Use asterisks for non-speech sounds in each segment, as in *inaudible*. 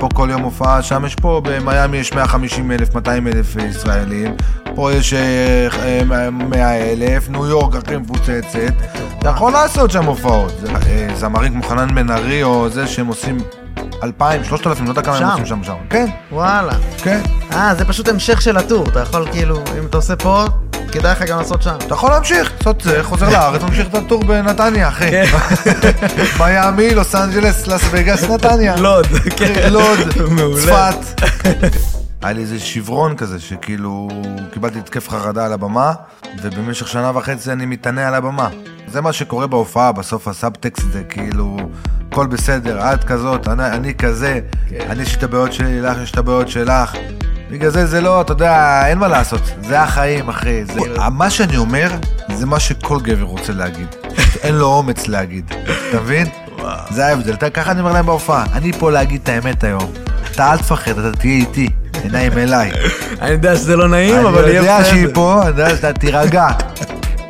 פה כל יום הופעה, שם יש פה, במיאמי יש 150 אלף, 200 אלף ישראלים, פה יש אה, אה, 100 אלף, ניו יורק הכי מפוצצת, אתה יכול לעשות שם הופעות. זה- אה, זמרים כמו חנן בן ארי או זה שהם עושים 2,000, 3,000, לא יודע כמה הם? עושים שם שם. כן, וואלה. כן. אה, זה פשוט המשך של הטור. אתה יכול כאילו, אם אתה עושה פה, כדאי לך גם לעשות שם. אתה יכול להמשיך, לעשות זה, חוזר לארץ, ממשיך את הטור בנתניה, אחי. כן. *laughs* מיאמי, לוס אנג'לס, לס וגאס, *laughs* נתניה. לוד, כן. לוד. *laughs* צפת. היה לי איזה שברון כזה, שכאילו קיבלתי התקף חרדה על הבמה, ובמשך שנה וחצי אני מתענה על הבמה. זה מה שקורה בהופעה, בסוף הסאבטקסט זה כאילו, הכל בסדר, את כזאת, אני, אני כזה, כן. אני יש את הבעיות שלי, לך יש את הבעיות שלך. בגלל זה זה לא, אתה יודע, אין מה לעשות, זה החיים, אחי. זה, מה שאני אומר, זה מה שכל גבר רוצה להגיד. *laughs* אין לו אומץ להגיד, אתה מבין? זה ההבדל, אתה- ככה אני אומר להם בהופעה, אני פה להגיד את האמת היום. אתה אל תפחד, אתה תהיה איתי, עיניים אליי. *laughs* אני יודע שזה לא נעים, אני אבל יהיה יודע שהיא. פה, אני יודע שאתה תירגע,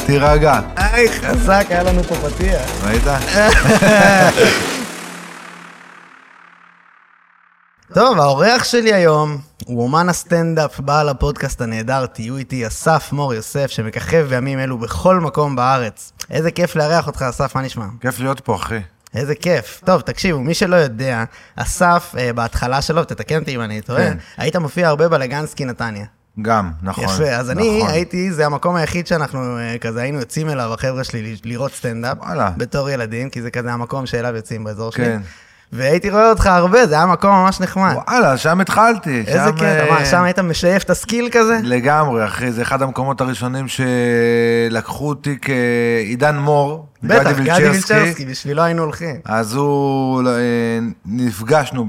תירגע. היי, חזק, היה לנו פה פתיח. ראית? *laughs* טוב, האורח שלי היום הוא אומן הסטנדאפ, בעל הפודקאסט הנהדר, תהיו איתי, אסף מור יוסף, שמככב בימים אלו בכל מקום בארץ. איזה כיף לארח אותך, אסף, מה נשמע? כיף להיות פה, אחי. איזה כיף. טוב, תקשיבו, מי שלא יודע, אסף, אה, בהתחלה שלו, תתקן אותי אם אני טועה, כן. היית מופיע הרבה בלגנסקי נתניה. גם, נכון. יפה, אז אני נכון. הייתי, זה המקום היחיד שאנחנו אה, כזה היינו יוצאים אליו, החבר'ה שלי, לראות סטנדאפ. וואלה. בתור ילדים, כי זה כזה המקום שאליו יוצאים באזור שלי. והייתי רואה אותך הרבה, זה היה מקום ממש נחמד. וואלה, שם התחלתי. איזה שם, קטע, אה, מה, שם היית משייף את ה skill כזה? לגמרי, אחי, זה אחד המקומות הראשונים שלקחו אותי כעידן מור. בטח, גדי וילצ'רסקי, בשבילו היינו הולכים. אז הוא, אה, נפגשנו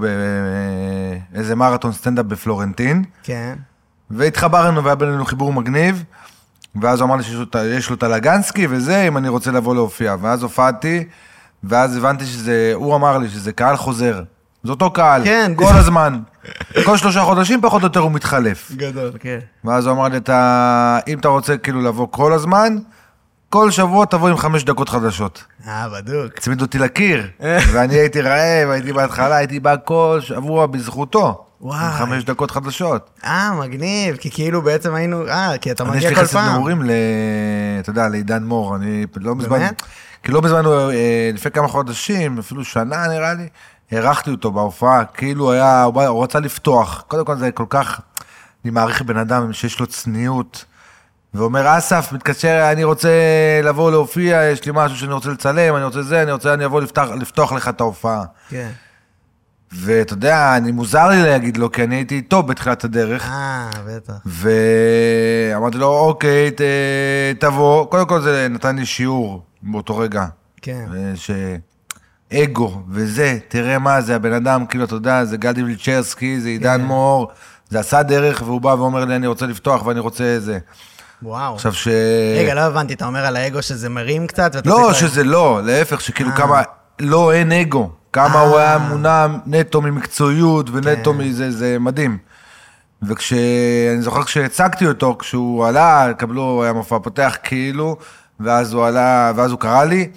באיזה מרתון סטנדאפ בפלורנטין, כן. והתחברנו והיה בינינו חיבור מגניב, ואז הוא אמר לי שיש לו את הלגנסקי וזה, אם אני רוצה לבוא להופיע. ואז הופעתי, ואז הבנתי שזה, הוא אמר לי שזה קהל חוזר. זה אותו קהל, כן. כל הזמן. כל שלושה חודשים פחות או יותר הוא מתחלף. גדול, כן. ואז הוא אמר לי, אתה, אם אתה רוצה כאילו לבוא כל הזמן, כל שבוע תבוא עם חמש דקות חדשות. אה, בדוק. הצמיד אותי לקיר, *laughs* ואני הייתי רעב, הייתי בהתחלה, הייתי בא כל שבוע בזכותו. וואי. עם חמש דקות חדשות. אה, מגניב, כי כאילו בעצם היינו, אה, כי אתה אני יש מגיע לי כל חסד פעם. נעורים, ל... אתה יודע, לעידן מור, אני לא מזמן, באמת? כי לא הוא, אה, לפני כמה חודשים, אפילו שנה נראה לי, הערכתי אותו בהופעה, כאילו היה, הוא בא- הוא רצה לפתוח. קודם כל זה כל כך, אני מעריך בן אדם שיש לו צניעות, ואומר, אסף, מתקשר, אני רוצה לבוא להופיע, יש לי משהו שאני רוצה לצלם, אני רוצה זה, אני רוצה, אני אבוא לפתח, לפתוח לך את ההופעה. כן. ואתה יודע, אני מוזר לי להגיד לו, כי אני הייתי איתו בתחילת הדרך. אה, בטח. ואמרתי לו, אוקיי, ת, תבוא. קודם כל זה נתן לי שיעור באותו רגע. כן. ש... אגו וזה, תראה מה זה, הבן אדם, כאילו, אתה יודע, זה גדי וילצ'רסקי, זה עידן כן. מור, זה עשה דרך, והוא בא ואומר לי, אני רוצה לפתוח ואני רוצה זה. וואו. עכשיו ש... רגע, לא הבנתי, אתה אומר על האגו שזה מרים קצת? ואתה לא, לה- שזה לא, להפך, שכאילו אה. כמה, לא, אין אגו. כמה אה. הוא היה מונע נטו ממקצועיות ונטו כן. מזה, זה מדהים. וכשאני זוכר כשהצגתי אותו, כשהוא עלה, קבלו, היה מופע פותח כאילו, ואז הוא עלה, ואז הוא קרא לי,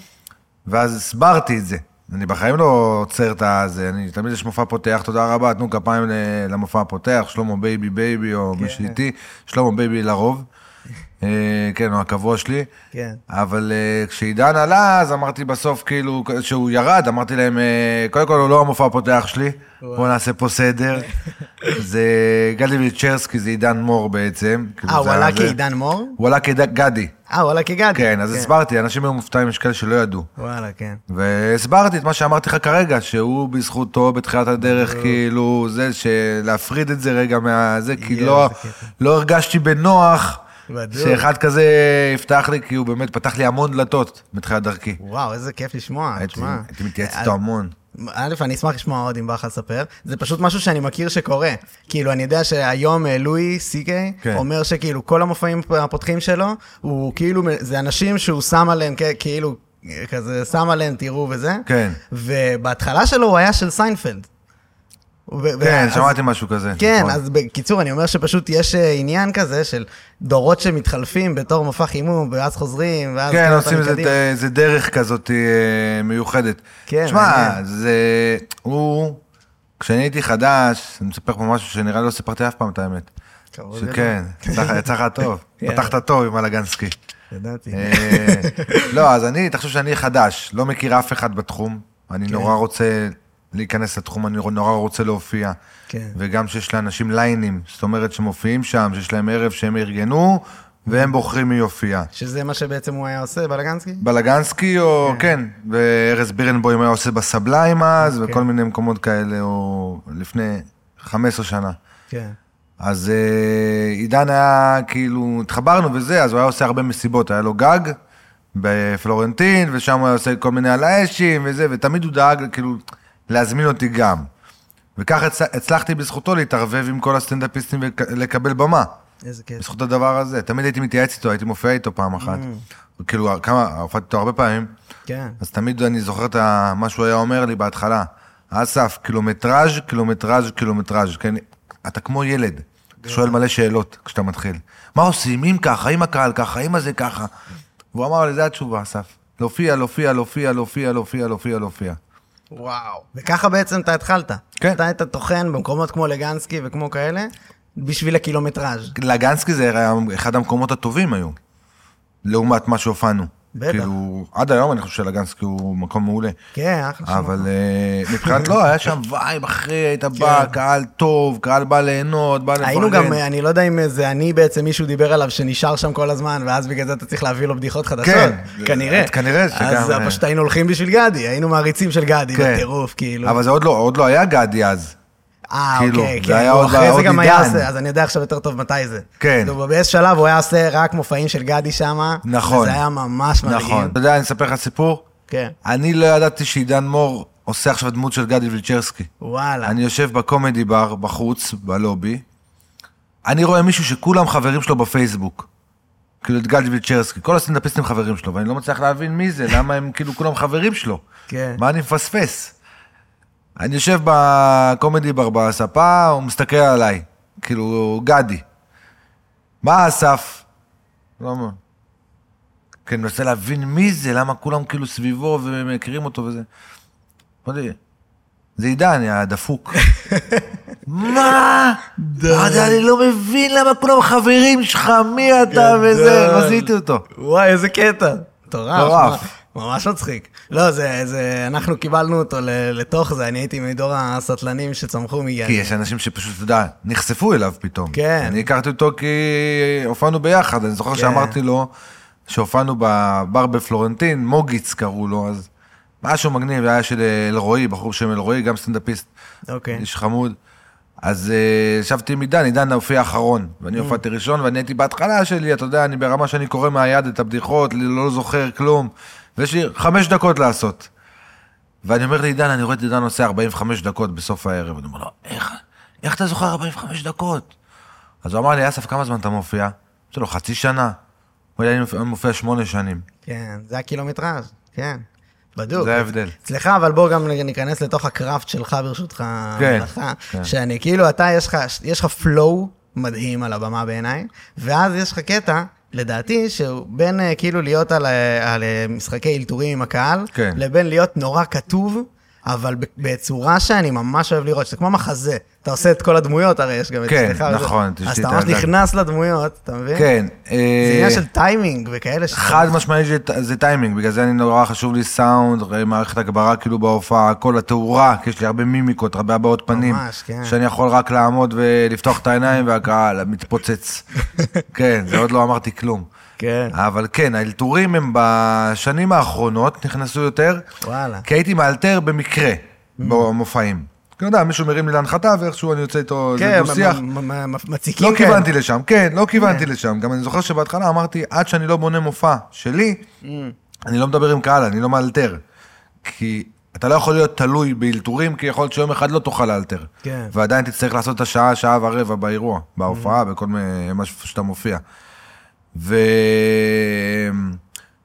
ואז הסברתי את זה. אני בחיים לא עוצר את הזה, אני, תמיד יש מופע פותח, תודה רבה, תנו כפיים למופע הפותח, שלמה בייבי בייבי, או מי שאיתי, שלמה בייבי לרוב. אה, כן, הוא הקבוע שלי. כן. אבל אה, כשעידן עלה, אז אמרתי בסוף, כאילו, כשהוא ירד, אמרתי להם, אה, קודם כל הוא לא המופע הפותח שלי, בואו נעשה פה סדר. *laughs* זה גדי וילצ'רסקי, זה עידן מור בעצם. כאילו, אה, הוא זה עלה זה. כעידן מור? הוא עלה כגדי, אה, הוא עלה כגדי. כן, אז הסברתי, אנשים היו מופתעים, יש כאלה שלא ידעו. וואלה, כן. והסברתי את מה שאמרתי לך כרגע, שהוא בזכותו בתחילת הדרך, כאילו, זה, שלהפריד את זה רגע מהזה, כי יואו, לא. לא הרגשתי בנוח. בדיוק. שאחד כזה יפתח לי, כי הוא באמת פתח לי המון דלתות בתחילת דרכי. וואו, איזה כיף לשמוע, תשמע. הייתי מתייעץ אה, איתו המון. א', אני אשמח לשמוע עוד אם בא לך לספר. זה פשוט משהו שאני מכיר שקורה. כאילו, אני יודע שהיום אה, לואי סי.קיי כן. אומר שכאילו כל המופעים הפותחים שלו, הוא כאילו, זה אנשים שהוא שם עליהם, כ- כאילו, כזה שם עליהם, תראו וזה. כן. ובהתחלה שלו הוא היה של סיינפלד. כן, שמעתי משהו כזה. כן, נכון. אז בקיצור, אני אומר שפשוט יש אה, עניין כזה של דורות שמתחלפים בתור מופע חימום, ואז חוזרים, ואז... כן, עושים איזה- דרך כזאת אה, מיוחדת. כן, שמע, מעניין. זה... הוא... כשאני הייתי חדש, אני מספר פה משהו שנראה לי לא סיפרתי אף פעם את האמת. שכן, יצא לך- *laughs* טוב. יאללה. פתחת טוב עם אלגנסקי. ידעתי. אה, לא, אז אני, תחשוב שאני חדש, לא מכיר אף אחד בתחום. אני כן. נורא רוצה להיכנס לתחום, אני נורא רוצה להופיע. כן. וגם שיש לאנשים ליינים, זאת אומרת שמופיעים שם, שיש להם ערב שהם ארגנו, והם בוחרים מי יופיע. שזה מה שבעצם הוא היה עושה, בלגנסקי? בלגנסקי, או כן, וארז בירנבוים היה עושה בסבליים אז, אוקיי. וכל מיני מקומות כאלה, או לפני 15 שנה. כן. אז אה, עידן היה כאילו, התחברנו וזה, אז הוא היה עושה הרבה מסיבות, היה לו גג בפלורנטין, ושם הוא היה עושה כל מיני על האשים וזה, ותמיד הוא דאג כאילו להזמין אותי גם. הצ... הצלחתי בזכותו להתערבב עם כל הסטנדאפיסטים ולקבל במה. איזה כיף. בזכות הדבר הזה. תמיד הייתי מתייעץ איתו, הייתי מופיע איתו פעם אחת. כאילו, כמה, הופעתי איתו הרבה פעמים, כן. אז תמיד אני זוכר את מה שהוא היה אומר לי בהתחלה. אסף, קילומטראז', קילומטראז', קילומטראז', כן? אתה כמו ילד, אתה שואל מלא שאלות כשאתה מתחיל. מה עושים? אם ככה, אם הקהל ככה, אם הזה ככה. והוא אמר לי, זו התשובה, אסף. להופיע, להופיע, להופיע, להופיע, להופיע, להופיע, להופיע. וואו. וככה בעצם אתה התחלת. כן. אתה היית טוחן במקומות כמו לגנסקי וכמו כאלה, בשביל הקילומטראז'. לגנסקי זה היה אחד המקומות הטובים היו, לעומת מה שהופענו. בטח. כאילו, עד היום אני חושב שלגנסקי הוא מקום מעולה. כן, אחלה שם. אבל אה, מבחינת, לא, היה שם vibe אחי, היית בא, קהל טוב, קהל בא ליהנות, בא לפרגן. כן. היינו גם, אני לא יודע אם זה אני בעצם, מישהו דיבר עליו שנשאר שם כל הזמן, ואז בגלל זה אתה צריך להביא לו בדיחות חדשות. כן. כנראה. כנראה שגם, אז אה. פשוט היינו הולכים בשביל גדי, היינו מעריצים של גדי, כן. בטירוף, כאילו. אבל זה עוד לא, עוד לא היה גדי אז. אה, כאילו, אוקיי, זה כן. היה הוא עוד- אחרי זה עוד גם היה עידן. עושה, אז אני יודע עכשיו יותר טוב מתי זה. כן. כאילו, באיזה שלב הוא היה עושה רק מופעים של גדי שם. נכון. וזה היה ממש מדהים. נכון. אתה יודע, אני אספר לך סיפור? כן. אני לא ידעתי שעידן מור עושה עכשיו דמות של גדי וילצ'רסקי. וואלה. אני יושב בקומדי בר בחוץ, בלובי, אני רואה מישהו שכולם חברים שלו בפייסבוק. כאילו את גדי וילצ'רסקי, כל הסטנדאפיסטים חברים שלו, ואני לא מצליח להבין מי זה, למה הם כאילו כולם חברים שלו. כן. מה אני מפספס? אני יושב בקומדי בר בספה, הוא מסתכל עליי, כאילו, גדי. מה אסף? לא מה. כן, מנסה להבין מי זה, למה כולם כאילו סביבו ומכירים אותו וזה. אמרתי, זה עידן, יא דפוק. *laughs* מה? אמרתי, אני לא מבין למה כולם חברים שלך, מי אתה. וזה, עשיתי אותו. וואי, איזה קטע. מטורף. ממש מצחיק. לא, זה, זה, אנחנו קיבלנו אותו לתוך זה, אני הייתי מדור הסטלנים שצמחו מגדי. כי יש אנשים שפשוט, אתה יודע, נחשפו אליו פתאום. כן. אני הכרתי אותו כי הופענו ביחד, אני זוכר כן. שאמרתי לו, שהופענו בבר בפלורנטין, מוגיץ קראו לו, אז משהו מגניב, היה של אלרועי, בחור בשם אלרועי, גם סטנדאפיסט, אוקיי. איש חמוד. אז אה, ישבתי עם עידן, עידן הופיע אחרון, ואני הופעתי ראשון, ואני הייתי בהתחלה שלי, אתה יודע, אני ברמה שאני קורא מהיד את הבדיחות, לא זוכר כלום, ויש לי חמש דקות לעשות. ואני אומר לעידן, אני רואה את עידן עושה 45 דקות בסוף הערב, אני אומר לו, איך, איך אתה זוכר 45 דקות? אז הוא אמר לי, אסף, כמה זמן אתה מופיע? אמרתי לו, חצי שנה. הוא היה לי מופיע שמונה שנים. כן, זה הקילומטראז', כן. בדוק. זה ההבדל. אצלך, אבל בוא גם ניכנס לתוך הקראפט שלך, ברשותך, כן, לך, כן. שאני כאילו, אתה, יש לך, יש לך פלואו מדהים על הבמה בעיניי, ואז יש לך קטע, לדעתי, שהוא בין אה, כאילו להיות על, אה, על אה, משחקי אלתורים עם הקהל, כן. לבין להיות נורא כתוב, אבל בצורה שאני ממש אוהב לראות, שזה כמו מחזה. אתה עושה את כל הדמויות, הרי יש גם את כן, אשתך וזה. נכון, אז אתה את ממש. נכנס לדמויות, אתה מבין? כן. זה עניין אה, של טיימינג וכאלה. שאתה- חד משמעית זה- זה טיימינג, בגלל זה אני נורא חשוב לי סאונד, מערכת הגברה כאילו בהופעה, כל התאורה, כי יש לי הרבה מימיקות, הרבה הבעות פנים. ממש, כן. שאני יכול רק לעמוד ולפתוח את העיניים והקהל מתפוצץ. *laughs* כן, זה עוד לא אמרתי כלום. כן. אבל כן, האלתורים הם בשנים האחרונות נכנסו יותר, וואלה. כי הייתי מאלתר במקרה במופעים. אתה יודע, מישהו מרים לי להנחתה ואיכשהו אני יוצא איתו כן, דו-שיח. מ- מציקים לא כאלה. כיוונתי לשם, כן, לא כיוונתי לשם. גם אני זוכר שבהתחלה אמרתי, עד שאני לא בונה מופע שלי, Mm. אני לא מדבר עם קהל, אני לא מאלתר. כי אתה לא יכול להיות תלוי באלתורים, כי יכול להיות שיום אחד לא תוכל לאלתר. כן. ועדיין תצטרך לעשות את השעה, שעה ורבע באירוע, בהופעה, בכל מיני, מה שאתה מופיע. ו...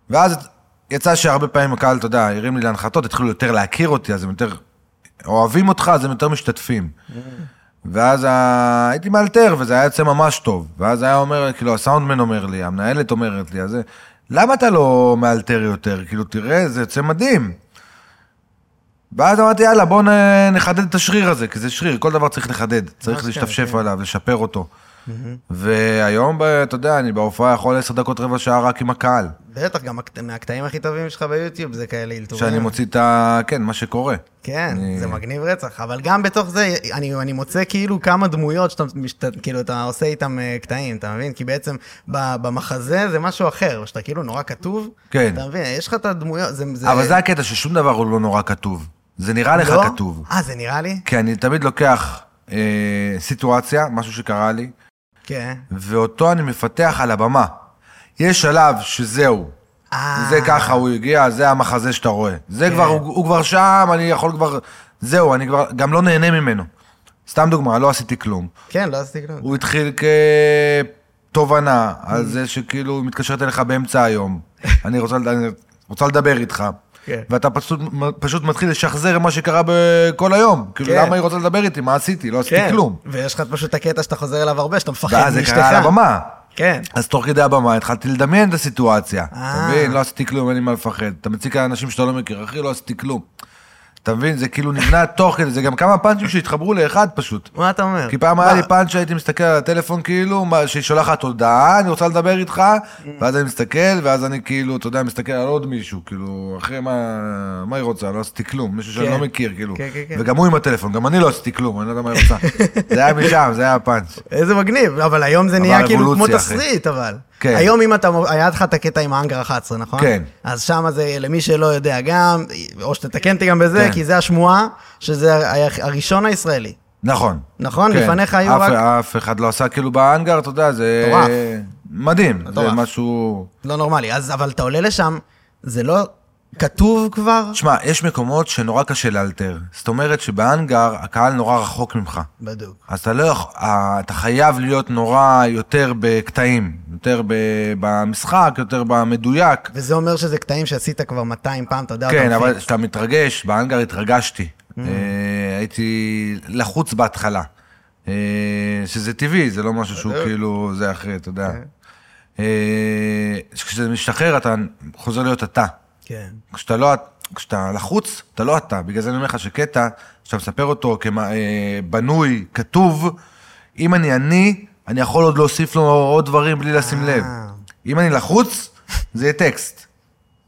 ואז יצא שהרבה פעמים הקהל, אתה יודע, הרים לי להנחתות, התחילו יותר להכיר אותי, אז הם יותר אוהבים אותך, אז הם יותר משתתפים. ואז ה... הייתי מאלתר, וזה היה יוצא ממש טוב. ואז היה אומר, כאילו, הסאונדמן אומר לי, המנהלת אומרת לי, אז זה, למה אתה לא מאלתר יותר? כאילו, תראה, זה יוצא מדהים. ואז אמרתי, יאללה, בואו נחדד את השריר הזה, כי זה שריר, כל דבר צריך לחדד, צריך להשתפשף. עליו, לשפר אותו. והיום, אתה יודע, אני בהופעה יכול עשר דקות, רבע שעה רק עם הקהל. בטח, גם הקט- מהקטעים הכי טובים שלך ביוטיוב זה כאלה אלתורים. שאני מוציא את ה... כן, מה שקורה. כן, אני- זה מגניב רצח, אבל גם בתוך זה, אני, אני מוצא כאילו כמה דמויות שאתה משת, כאילו, אתה עושה איתם אה, קטעים, אתה מבין? כי בעצם ב- במחזה זה משהו אחר, שאתה כאילו נורא כתוב, כן. אתה מבין? יש לך את הדמויות, זה... זה אבל זה הקטע, ששום דבר הוא לא נורא כתוב. זה נראה לך לא? כתוב. אה, זה נראה לי? כי אני תמיד לוקח אה, סיטואציה, משהו שקרה לי, כן. ואותו אני מפתח על הבמה. יש שלב שזהו, אה, זה ככה הוא הגיע, זה המחזה שאתה רואה. זה כן. כבר, הוא, הוא כבר שם, אני יכול כבר, זהו, אני כבר גם לא נהנה ממנו. סתם דוגמה, לא עשיתי כלום. כן, לא עשיתי כלום. הוא התחיל כתובנה על זה שכאילו היא מתקשרת אליך באמצע היום. *laughs* אני רוצה, לד- אני רוצה לדבר איתך. כן. ואתה פשוט, פשוט מתחיל לשחזר מה שקרה בכל היום. כאילו, כן. למה היא רוצה לדבר איתי? מה עשיתי? לא עשיתי כן, כלום. ויש לך פשוט את הקטע שאתה חוזר אליו הרבה, שאתה מפחד ואז זה מאשתך. קרה על הבמה. כן. אז תוך כדי הבמה התחלתי לדמיין את הסיטואציה. אתה אה. מבין? לא עשיתי כלום, אין לי מה לפחד. אתה מציג לאנשים שאתה לא מכיר, אחי, לא עשיתי כלום. אתה מבין? זה כאילו נבנה תוך כדי, זה גם כמה פאנצ'ים שהתחברו לאחד פשוט. מה אתה אומר? כי פעם היה? לי פאנץ' שהייתי מסתכל על הטלפון כאילו, שהיא שולחת הודעה, אני רוצה לדבר איתך, ואז אני מסתכל, ואז אני כאילו, אתה יודע, מסתכל על עוד מישהו, כאילו, אחרי מה, מה היא רוצה? לא עשיתי כלום, מישהו שאני כן. לא מכיר, כאילו. כן, כן, כן. וגם הוא עם הטלפון, גם אני לא עשיתי כלום, אני לא יודע מה היא רוצה. *laughs* זה היה משם, זה היה הפאנץ'. איזה מגניב, אבל היום זה נהיה כאילו כמו אחי. תסריט, אבל. כן. היום אם אתה, היה לך את הקטע עם האנגר 11, נכון? כן. אז שם זה, למי שלא יודע גם, או שתתקן אותי גם בזה, כן. כי זה השמועה, שזה היה הראשון הישראלי. נכון. נכון? כן. לפניך היו אף- רק... אף אחד לא עשה כאילו באנגר, אתה יודע, זה... מטורף. מדהים. זה מטורף. משהו... לא נורמלי. אז, אבל אתה עולה לשם, זה לא כתוב כבר? תשמע, יש מקומות שנורא קשה לאלתר. זאת אומרת שבאנגר הקהל נורא רחוק ממך. בדיוק. אז אתה לא יכול, אה, אתה חייב להיות נורא יותר בקטעים, יותר ב, במשחק, יותר במדויק. וזה אומר שזה קטעים שעשית כבר 200 פעם, אתה יודע, כן, אבל. כשאתה מתרגש, באנגר התרגשתי. Mm. אה, הייתי לחוץ בהתחלה. אה, שזה טבעי, זה לא משהו שהוא. כאילו, זה אחרי, אתה יודע. כן. כשזה משתחרר, אתה חוזר להיות אתה. כן. כשאתה לא, כשאתה לחוץ, אתה לא אתה. בגלל זה אני אומר לך שקטע, שאתה מספר אותו כבנוי, כתוב, אם אני אני, אני יכול עוד להוסיף לו עוד דברים בלי לשים לב. אה. אם אני לחוץ, זה יהיה טקסט.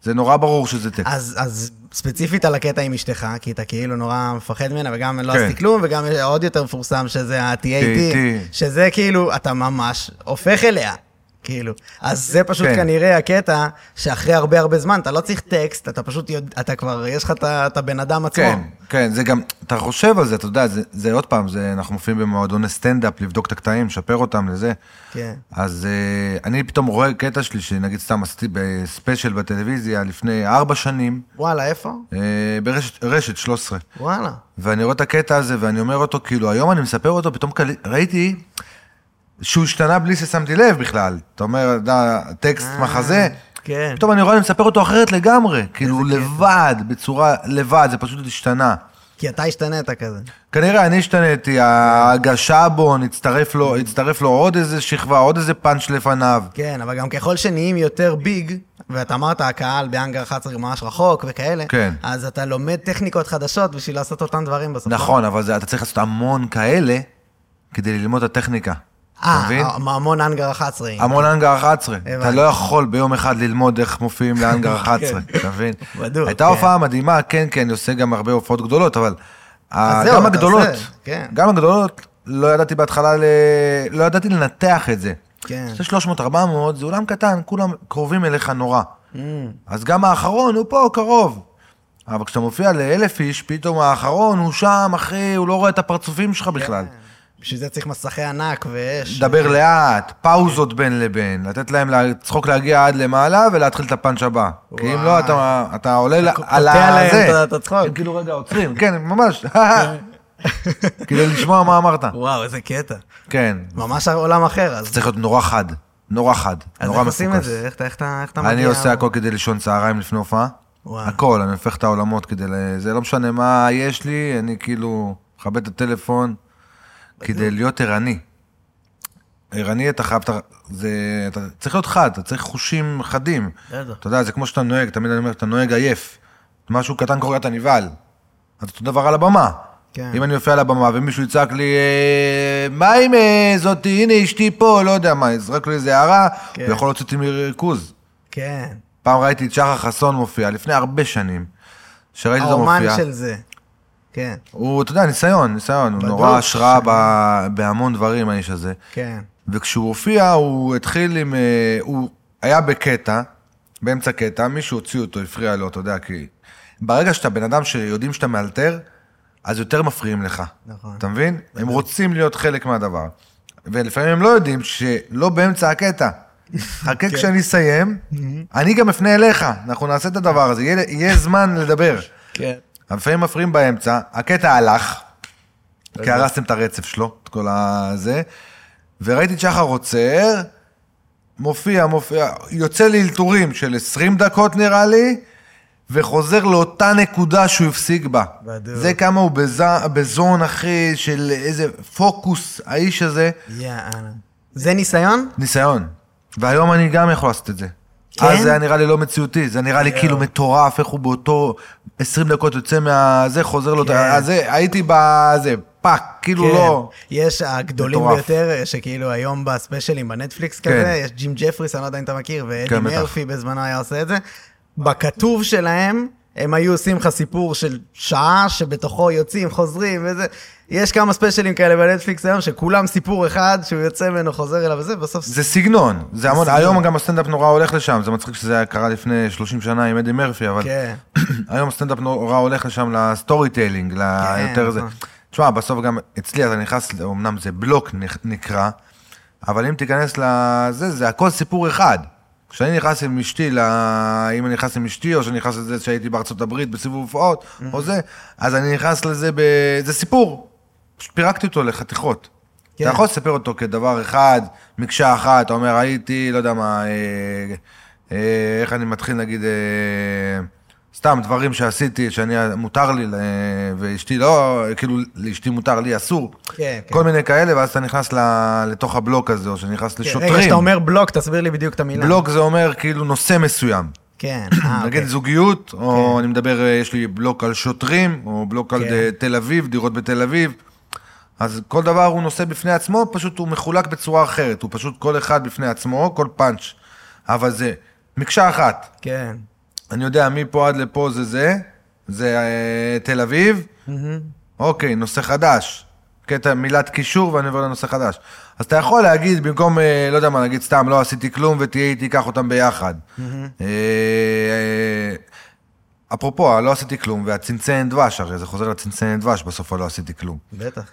זה נורא ברור שזה טקסט. אז, אז ספציפית על הקטע עם אשתך, כי אתה כאילו נורא מפחד ממנה, וגם לא כן. עשיתי כלום, וגם עוד יותר מפורסם שזה ה-TAT. שזה כאילו, אתה ממש הופך אליה. כאילו. אז זה פשוט כן. כנראה הקטע שאחרי הרבה הרבה זמן, אתה לא צריך טקסט, אתה פשוט יודע, אתה כבר, יש לך את הבן אדם עצמו. כן, כן, זה גם, אתה חושב על זה, אתה יודע, זה, זה עוד פעם, זה, אנחנו מופיעים במועדוני סטנדאפ, לבדוק את הקטעים, לשפר אותם לזה. כן. אז אה, אני פתאום רואה קטע שלי, שנגיד סתם עשיתי בספיישל בטלוויזיה לפני ארבע שנים, וואלה, איפה? אה, ברשת רשת 13. וואלה. ואני רואה את הקטע הזה, ואני אומר אותו, כאילו, היום אני מספר אותו, פתאום קל... ראיתי שהוא השתנה בלי ששמתי לב בכלל. אתה אומר, טקסט אה, מחזה, כן. פתאום אני רואה, אני מספר אותו אחרת לגמרי, כאילו, לבד, בצורה, לבד, זה פשוט השתנה. כי אתה השתנית כזה. כנראה אני השתניתי, ההגשה בו, נצטרף לו, הצטרף לו עוד איזה שכבה, עוד איזה פאנץ' לפניו. כן, אבל גם ככל שנהיים יותר ביג, ואתה אמרת, הקהל באנגר 11 ממש רחוק וכאלה, כן. אז אתה לומד טכניקות חדשות בשביל לעשות אותם דברים בסוף. נכון, אבל זה, אתה צריך לעשות המון כאלה כדי ללמוד את הטכניקה. אה, מבין? המון אנגר 11. המון אנגר 11. אתה. לא יכול ביום אחד ללמוד איך מופיעים לאנגר 11, *laughs* כן. אתה מבין? בדוק, הייתה כן. הופעה מדהימה, כן, כן, אני עושה גם הרבה הופעות גדולות, אבל גם הגדולות, כן. גם הגדולות, לא ידעתי בהתחלה, לא ידעתי לנתח את זה. כן. זה 300-400, זה אולם קטן, כולם קרובים אליך נורא. Mm, אז גם האחרון הוא פה קרוב. אבל כשאתה מופיע לאלף איש, פתאום האחרון הוא שם, אחי, הוא לא רואה את הפרצופים שלך בכלל. בשביל זה צריך מסכי ענק ואש. דבר לאט, פאוזות בין לבין, לתת להם לצחוק להגיע עד למעלה ולהתחיל את הפאנץ' הבא. כי אם לא, אתה, אתה עולה על הזה. את- את הצחוק. הם כאילו רגע עוצרים, כן, ממש. *laughs* כדי לשמוע מה אמרת. וואו, איזה קטע. כן. ממש עולם אחר, אז. צריך להיות נורא חד. נורא חד. אז נורא איך עושים את מפוקס. זה? איך אתה- אתה אתה מגיע? אני עושה הכל כדי לישון צהריים לפני הופעה. הכל, אני הופך את העולמות כדי. זה לא משנה מה יש לי, אני כאילו מכבד את הטלפון כדי להיות ערני. ערני אתה חייב, אתה, זה, אתה צריך להיות חד, אתה צריך חושים חדים. אתה יודע, זה כמו שאתה נוהג, תמיד אני אומר, אתה נוהג עייף. משהו קטן קורה, אתה נבהל. אז אותו דבר על הבמה. כן. אם אני אופיע על הבמה ומישהו יצעק לי, אה, מה עם אה, זאתי, הנה אשתי פה, לא יודע מה, יזרק לי איזה הערה, כן. הוא יכול להוציא אותי מריכוז. כן. פעם ראיתי את שחר חסון מופיע, לפני הרבה שנים, שראיתי אותו האומן מופיע. של זה. כן, הוא, אתה יודע, ניסיון, ניסיון, הוא. נורא השראה ב- בהמון דברים, האיש הזה. כן. וכשהוא הופיע, הוא התחיל עם... אה, הוא היה בקטע, באמצע קטע, מישהו הוציא אותו, הפריע לו, אתה יודע, כי... ברגע שאתה בן אדם שיודעים שאתה מאלתר, אז יותר מפריעים לך. נכון. אתה מבין? הם רוצים להיות חלק מהדבר. ולפעמים הם לא יודעים שלא באמצע הקטע. *laughs* חכה כשאני אסיים, אני גם אפנה אליך, אנחנו נעשה את הדבר הזה, יהיה, יהיה זמן לדבר. כן. לפעמים מפריעים באמצע, הקטע הלך, כי הרסתם את הרצף שלו, את כל הזה, וראיתי את שחר עוצר, מופיע, מופיע, יוצא לאלתורים של 20 דקות נראה לי, וחוזר לאותה נקודה שהוא הפסיק בה. בדיוק. זה כמה הוא בז... בזון, אחי, של איזה פוקוס, האיש הזה, יאללה. זה ניסיון? ניסיון. והיום אני גם יכול לעשות את זה. כן? אז זה היה נראה לי לא מציאותי, זה נראה לי כאילו מטורף, איך הוא באותו 20 דקות יוצא מהזה, חוזר לו, כן. אז זה, הייתי בזה, פאק, כאילו כן. לא. יש הגדולים מטורף. ביותר, שכאילו היום בספיישלים בנטפליקס כן. כזה, יש ג'ים ג'פריס, אני לא יודע אם אתה מכיר, ואדי כן. מרפי בזמנו היה עושה את זה. בכתוב שלהם, הם היו עושים לך סיפור של שעה, שבתוכו יוצאים, חוזרים, וזה. יש כמה ספיישלים כאלה בנטפליקס היום, שכולם סיפור אחד, שהוא יוצא ממנו, חוזר אליו וזה, בסוף... זה סגנון, זה המון. היום גם הסטנדאפ נורא הולך לשם, זה מצחיק שזה קרה לפני 30 שנה עם אדי מרפי, אבל כן. *clears throat* היום הסטנדאפ נורא הולך לשם ל storytelling, ליותר זה. נכון. תשמע, בסוף גם אצלי אתה נכנס, אמנם זה בלוק נקרא, אבל אם תיכנס לזה, זה הכל סיפור אחד. כשאני נכנס עם אשתי, ל... אם אני נכנס עם אשתי, או שאני נכנס לזה שהייתי בארצות הברית בסיבוב הופעות, או זה, אז אני נכנס לזה, ב... זה סיפור. פשוט פירקתי אותו לחתיכות. כן. אתה יכול לספר אותו כדבר אחד, מקשה אחת, אתה אומר, הייתי, לא יודע מה, אה, אה, איך אני מתחיל, נגיד, אה, סתם דברים שעשיתי, שאני, מותר לי, ל- ואשתי לא, כאילו, לאשתי מותר, לי אסור. כן, כן. כל מיני כאלה, ואז אתה נכנס ל, לתוך הבלוק הזה, או שנכנס כן, לשוטרים. רגע, כשאתה אומר בלוק, תסביר לי בדיוק את המילה. בלוק זה אומר כאילו נושא מסוים. כן, *coughs* אה, נגיד אוקיי. זוגיות, או אני מדבר, אה, יש לי בלוק על שוטרים, או בלוק על כן. אה, תל אביב, דירות בתל אביב. אז כל דבר הוא נושא בפני עצמו, פשוט הוא מחולק בצורה אחרת. הוא פשוט כל אחד בפני עצמו, כל פאנץ'. אבל זה מקשה אחת. כן. אני יודע, מפה עד לפה זה זה, זה אה, תל אביב, אוקיי, נושא חדש. קטע מילת קישור ואני עובר לנושא חדש. אז אתה יכול להגיד, במקום, אה, לא יודע מה, נגיד סתם, לא עשיתי כלום ותהיה איתי, קח אותם ביחד. אה, אה, אפרופו, לא עשיתי כלום, והצנצנת דבש, הרי זה חוזר לצנצנת דבש, בסוף לא עשיתי כלום. בטח.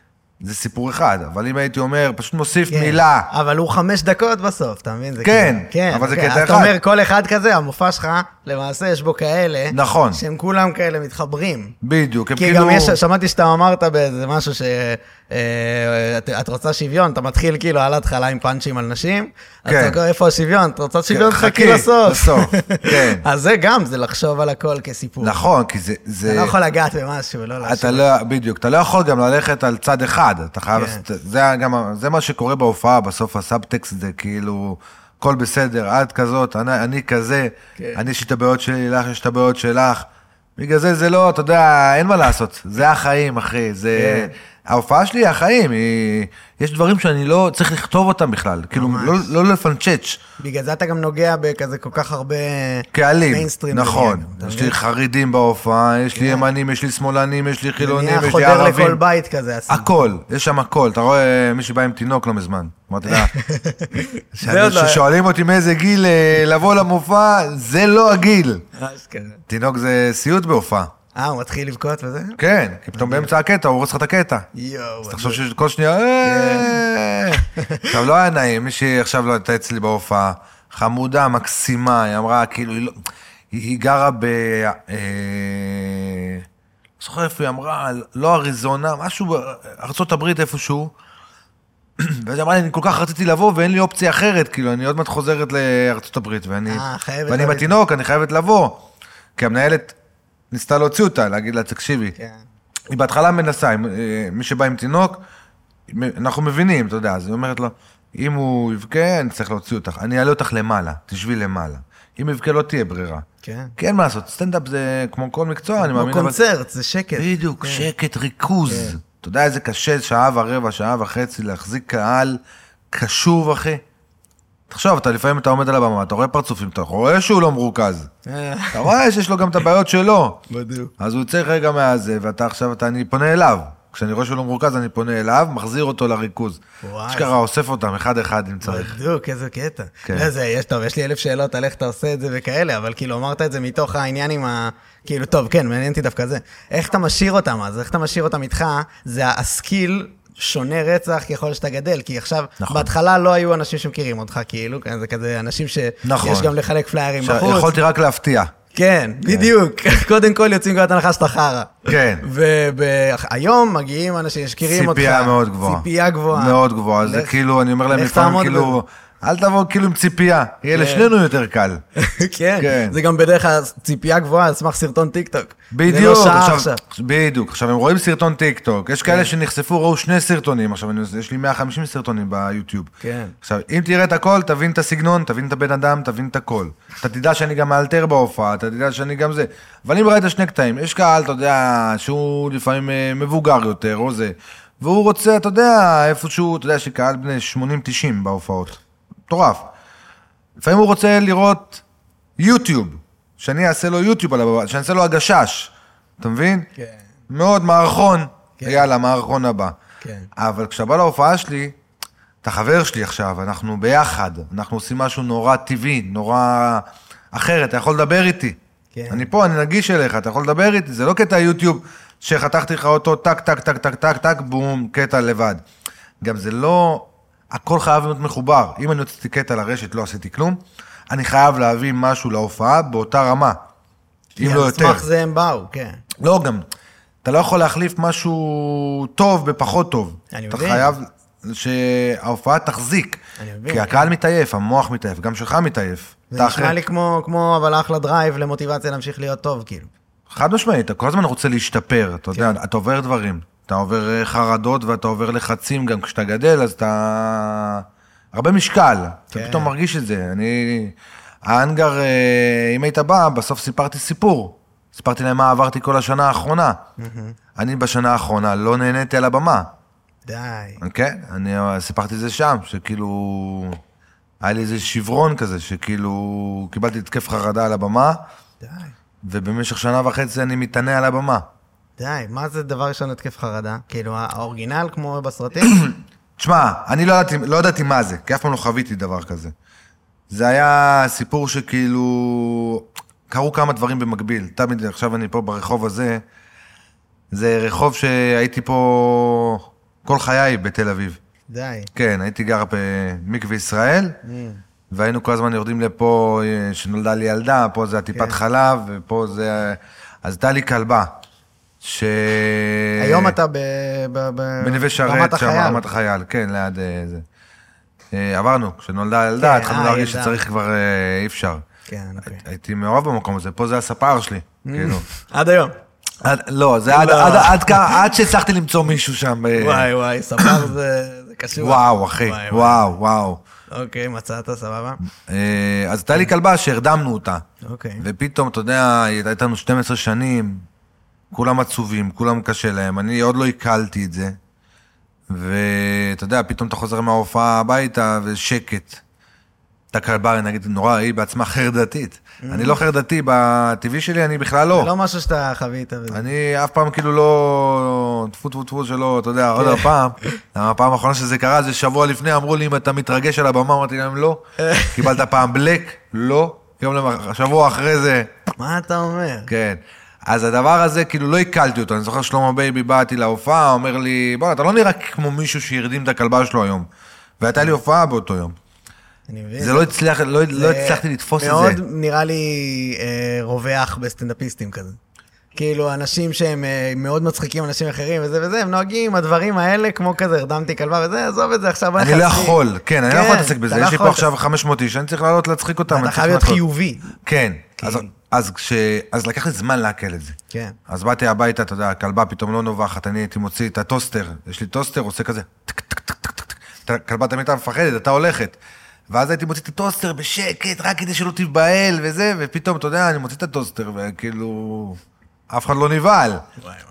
זה סיפור אחד, אבל אם הייתי אומר, פשוט מוסיף כן. מילה. אבל הוא חמש דקות בסוף, אתה מבין? זה כן, כאילו- כן, אבל זה אוקיי. קטע אתה אחד. אומר, כל אחד כזה, המופע שלך, למעשה יש בו כאלה, נכון. שהם כולם כאלה מתחברים. בדיוק, הם כי כאילו... גם יש, שמעתי שאתה אמרת באיזה משהו ש... אה, את, את רוצה שוויון, אתה מתחיל כאילו על ההתחלה עם פאנצ'ים על נשים, כן. אתה אומר, איפה השוויון? את רוצה שוויון? חכי, חכי לסוף. לסוף, כן. *laughs* אז זה גם, זה לחשוב על הכל כסיפור. נכון, כי זה... זה... אתה לא יכול לגעת במשהו, לא אתה להשאיר. לא, בדיוק, אתה לא יכול גם ללכת על צד אחד, אתה חייב, כן. זה, גם, זה מה שקורה בהופעה, בסוף הסאבטקסט זה כאילו, הכל בסדר, את כזאת, אני, אני כזה, כן. אני יש לי את הבעיות שלי, לך יש את הבעיות שלך. בגלל זה זה לא, אתה יודע, אין מה לעשות, זה החיים, אחי, זה... כן. ההופעה שלי היא החיים, היא... יש דברים שאני לא צריך לכתוב אותם בכלל, כאילו, ממש. לא, לא לפנצ'ץ'. בגלל זה אתה גם נוגע בכזה כל כך הרבה... קהלים, נכון. אתה יש? לי חרדים בהופעה, יש לי ימנים, יש לי שמאלנים, יש לי חילונים, יש לי חודר ערבים. לכל בית כזה. הסיפור. הכל, יש שם הכל. אתה רואה מישהי בא עם תינוק לא מזמן. אמרתי לה, לא- *laughs* כששואלים אותי מאיזה גיל אה, לבוא למופע, זה לא הגיל. תינוק זה סיוט בהופעה. אה, הוא מתחיל לבכות וזה? כן, כי פתאום באמצע הקטע הוא הורס לך את הקטע. יואו. אז תחשוב שכל שנייה, "אה". עכשיו לא היה נעים, מישהי עכשיו לא הייתה אצלי בהופעה, חמודה, מקסימה, היא אמרה, כאילו, היא לא- היא גרה ב... אה, לא זוכר איפה היא אמרה, לא אריזונה, משהו בארצות הברית איפשהו. *clears throat* ואז היא אמרה לי, אני כל כך רציתי לבוא ואין לי אופציה אחרת, כאילו, אני עוד מעט חוזרת לארצות הברית, ואני, אה, חייבת ואני עם התינוק, אני חייבת לבוא. כי המנהלת ניסתה להוציא אותה, להגיד לה, תקשיבי, כן. היא בהתחלה מנסה, אה, מי שבא עם תינוק, אנחנו מבינים, אתה יודע, אז היא אומרת לו, אם הוא יבכה, אני צריך להוציא אותך, אני אעלה אותך למעלה, תשבי למעלה. אם יבכה לא תהיה ברירה. כן. כי אין מה לעשות, סטנדאפ זה כמו כל מקצוע, אני כמו מאמין, אבל... קונצרט, זה שקט. בדיוק, כן. שקט, ריכוז. אתה יודע איזה קשה, שעה ורבע, שעה וחצי, להחזיק קהל קשוב, אחי. תחשוב, אתה לפעמים אתה עומד על הבמה, אתה רואה פרצופים, אתה רואה שהוא לא מרוכז. אה, אתה רואה שיש לו גם את הבעיות שלו. בדיוק. אז הוא יוצא רגע מהזה, ואתה עכשיו, אתה, אני פונה אליו. כשאני רואה שהוא לא מרוכז, אני פונה אליו, מחזיר אותו לריכוז. וואי. אשכרה אוסף אותם אחד-אחד אם צריך. בדיוק, איזה קטע. כן. לא, זה, יש, טוב, יש לי אלף שאלות על איך אתה עושה את זה וכאלה, אבל כאילו אמרת את זה מתוך העניין עם ה... כאילו, טוב, כן, מעניין אותי דווקא זה. איך אתה משאיר אותם אז? איך אתה משאיר אותם איתך? זה ה skill שונה רצח ככל שאתה גדל, כי עכשיו, נכון. בהתחלה לא היו אנשים שמכירים אותך, כאילו, כן, זה כזה אנשים שיש נכון. גם לחלק פליירים עכשיו, בחוץ. יכולתי רק להפתיע. כן, בדיוק. *laughs* קודם כל יוצאים מנקודת הנחה שאתה חרא. כן. והיום מגיעים אנשים שמכירים אותך. ציפייה מאוד גבוהה. ציפייה גבוהה. מאוד גבוהה. זה כאילו, אני אומר להם לפעמים, כאילו, אל תבוא כאילו עם ציפייה. יהיה כן. לשנינו יותר קל. *laughs* כן, כן. זה גם בדרך כלל ציפייה גבוהה על סמך סרטון טיק טוק. זה בדיוק, לא עכשיו, עכשיו. בדיוק, עכשיו הם רואים סרטון טיק טוק, יש כאלה שנחשפו, ראו שני סרטונים, עכשיו אני, יש לי 150 סרטונים ביוטיוב. כן. עכשיו, אם תראה את הכל, תבין את הסגנון, תבין את הבן אדם, תבין את הכל. אתה תדע שאני גם מאלתר בהופעה, אתה תדע שאני גם זה. אבל אם ראית שני קטעים, יש קהל, אתה יודע, שהוא לפעמים אה, מבוגר יותר, או זה, והוא רוצה, אתה יודע, איפשהו, אתה יודע, יש לי קהל בני 80-90 בהופעות. מטורף. לפעמים הוא רוצה לראות יוטיוב, שאני אעשה לו יוטיוב על הבמה, שאני אעשה לו הגשש, אתה מבין? כן. מאוד מערכון, כן. יאללה, מערכון הבא. כן. אבל כשאתה בא להופעה שלי, אתה חבר שלי עכשיו, אנחנו ביחד, אנחנו עושים משהו נורא טבעי, נורא אחרת, אתה יכול לדבר איתי. כן. אני פה, אני נגיש אליך, אתה יכול לדבר איתי, זה לא קטע יוטיוב שחתכתי לך אותו טק, טק, טק, טק, טק, טק, בום, קטע לבד. גם זה לא, הכל חייב להיות מחובר. אם אני הוצאתי קטע לרשת, לא עשיתי כלום, אני חייב להביא משהו להופעה באותה רמה, אם לא על יותר. סמך זה הם באו, כן. לא, גם, אתה לא יכול להחליף משהו טוב בפחות טוב. אני אתה מבין. חייב שההופעה תחזיק. אני מבין, כי הקהל מתעייף, המוח מתעייף, גם שלך מתעייף. זה אתה נשמע אחרי- לי כמו, כמו אבל אחלה drive למוטיבציה להמשיך להיות טוב, כאילו. חד משמעית, אתה כל הזמן רוצה להשתפר, אתה יודע, כן. אתה עובר דברים. אתה עובר אה, חרדות ואתה עובר לחצים גם כשאתה גדל, אז אתה... הרבה משקל, כן. אתה פתאום מרגיש את זה. אני... האנגר, אה, אם היית בא, בסוף סיפרתי סיפור. סיפרתי להם מה עברתי כל השנה האחרונה. אני בשנה האחרונה לא נהניתי על הבמה. די. כן, אני סיפרתי את זה שם, שכאילו... היה לי איזה שברון כזה, שכאילו קיבלתי התקף חרדה על הבמה, די. ובמשך שנה וחצי אני מתענה על הבמה. די, מה זה דבר ראשון התקף חרדה? כאילו, האורגינל כמו בסרטים? *coughs* תשמע, אני לא ידעתי, לא ידעתי מה זה, כי אף פעם לא חוויתי דבר כזה. זה היה סיפור שכאילו... קרו כמה דברים במקביל. תמיד, עכשיו אני פה ברחוב הזה, זה רחוב שהייתי פה כל חיי בתל אביב. די. כן, הייתי גר במקווה ישראל, Mm. והיינו כל הזמן יורדים לפה, אה, שנולדה לי ילדה, פה זה הטיפת כן. חלב, ופה זה... אז הייתה לי כלבה, ש... היום אתה ב... ב- ב- בנווה שרת, שם. רמת החייל, כן, ליד אה, זה. אה, עברנו, כשנולדה הילדה, כן, התחלנו אה, להרגיש. שצריך כבר, אה, אי אפשר. כן, אוקיי. הייתי מאוהב במקום הזה, פה זה הספר שלי, כאילו. *laughs* עד היום. עד- לא, זה עד- לא. עד- עד כמה- עד שהצלחתי למצוא מישהו שם. וואי, וואי, ספר זה זה קשור. וואו, אחי, וואי, וואו, וואו. אוקיי, מצאת, סבבה? אז הייתה לי כלבה שהרדמנו אותה. אוקיי. ופתאום, אתה יודע, היא הייתה איתנו 12 שנים, כולם עצובים, כולם קשה להם, אני עוד לא עיכלתי את זה. ואתה יודע, פתאום אתה חוזר מההופעה הביתה ושקט. הייתה כלבה, נגיד, נורא, היא בעצמה חרדתית. אני לא חרדתי, בטבעי שלי אני בכלל זה לא. לא משהו שאתה חווית. אני אף פעם כאילו לא... טפו טפו טפו שלא, אתה יודע, עוד כן. הפעם. הפעם האחרונה שזה קרה זה שבוע לפני, אמרו לי אם אתה מתרגש על הבמה, אמרתי להם לא. *laughs* קיבלת פעם black? לא. יום למח... שבוע אחרי זה, מה אתה אומר? כן. אז הדבר הזה, כאילו, לא עיכלתי אותו. אני זוכר שלמה בייבי באתי להופעה, אומר לי, בוא, אתה לא נראה כמו מישהו שהרדים את הכלבה שלו היום. והייתה לי הופעה באותו יום. אני מבין. זה לא הצליח, לא, לא הצלחתי לתפוס את מאוד זה. נראה לי אה, רווח בסטנדאפיסטים כזה. כאילו, אנשים שהם אה, מאוד מצחיקים אנשים אחרים וזה וזה, הם נוהגים הדברים האלה, כמו כזה, הרדמתי כלבה וזה, עזוב את זה עכשיו. אני לא. יכול, כן, אני לא יכול להתעסק אתה בזה. לא יש לי פה עכשיו להתעסק. 500 איש, אני צריך לעלות להצחיק אותם. אתה חייב להיות חיובי. כן. כן. אז, אז, כש, אז לקח לי זמן לעכל את זה. כן. אז באתי הביתה, אתה יודע, הכלבה פתאום לא נובחת, אני הייתי מוציא את הטוסטר, יש לי טוסטר, עושה כזה, טק, טק, טק, טק, טק, טק. הכלבה תמיד הייתה מפחדת, הייתה הולכת. ואז הייתי מוציא את הטוסטר בשקט, רק כדי שלא תיבהל וזה, ופתאום, אתה יודע, אני מוציא את הטוסטר, וכאילו... אף אחד לא נבהל.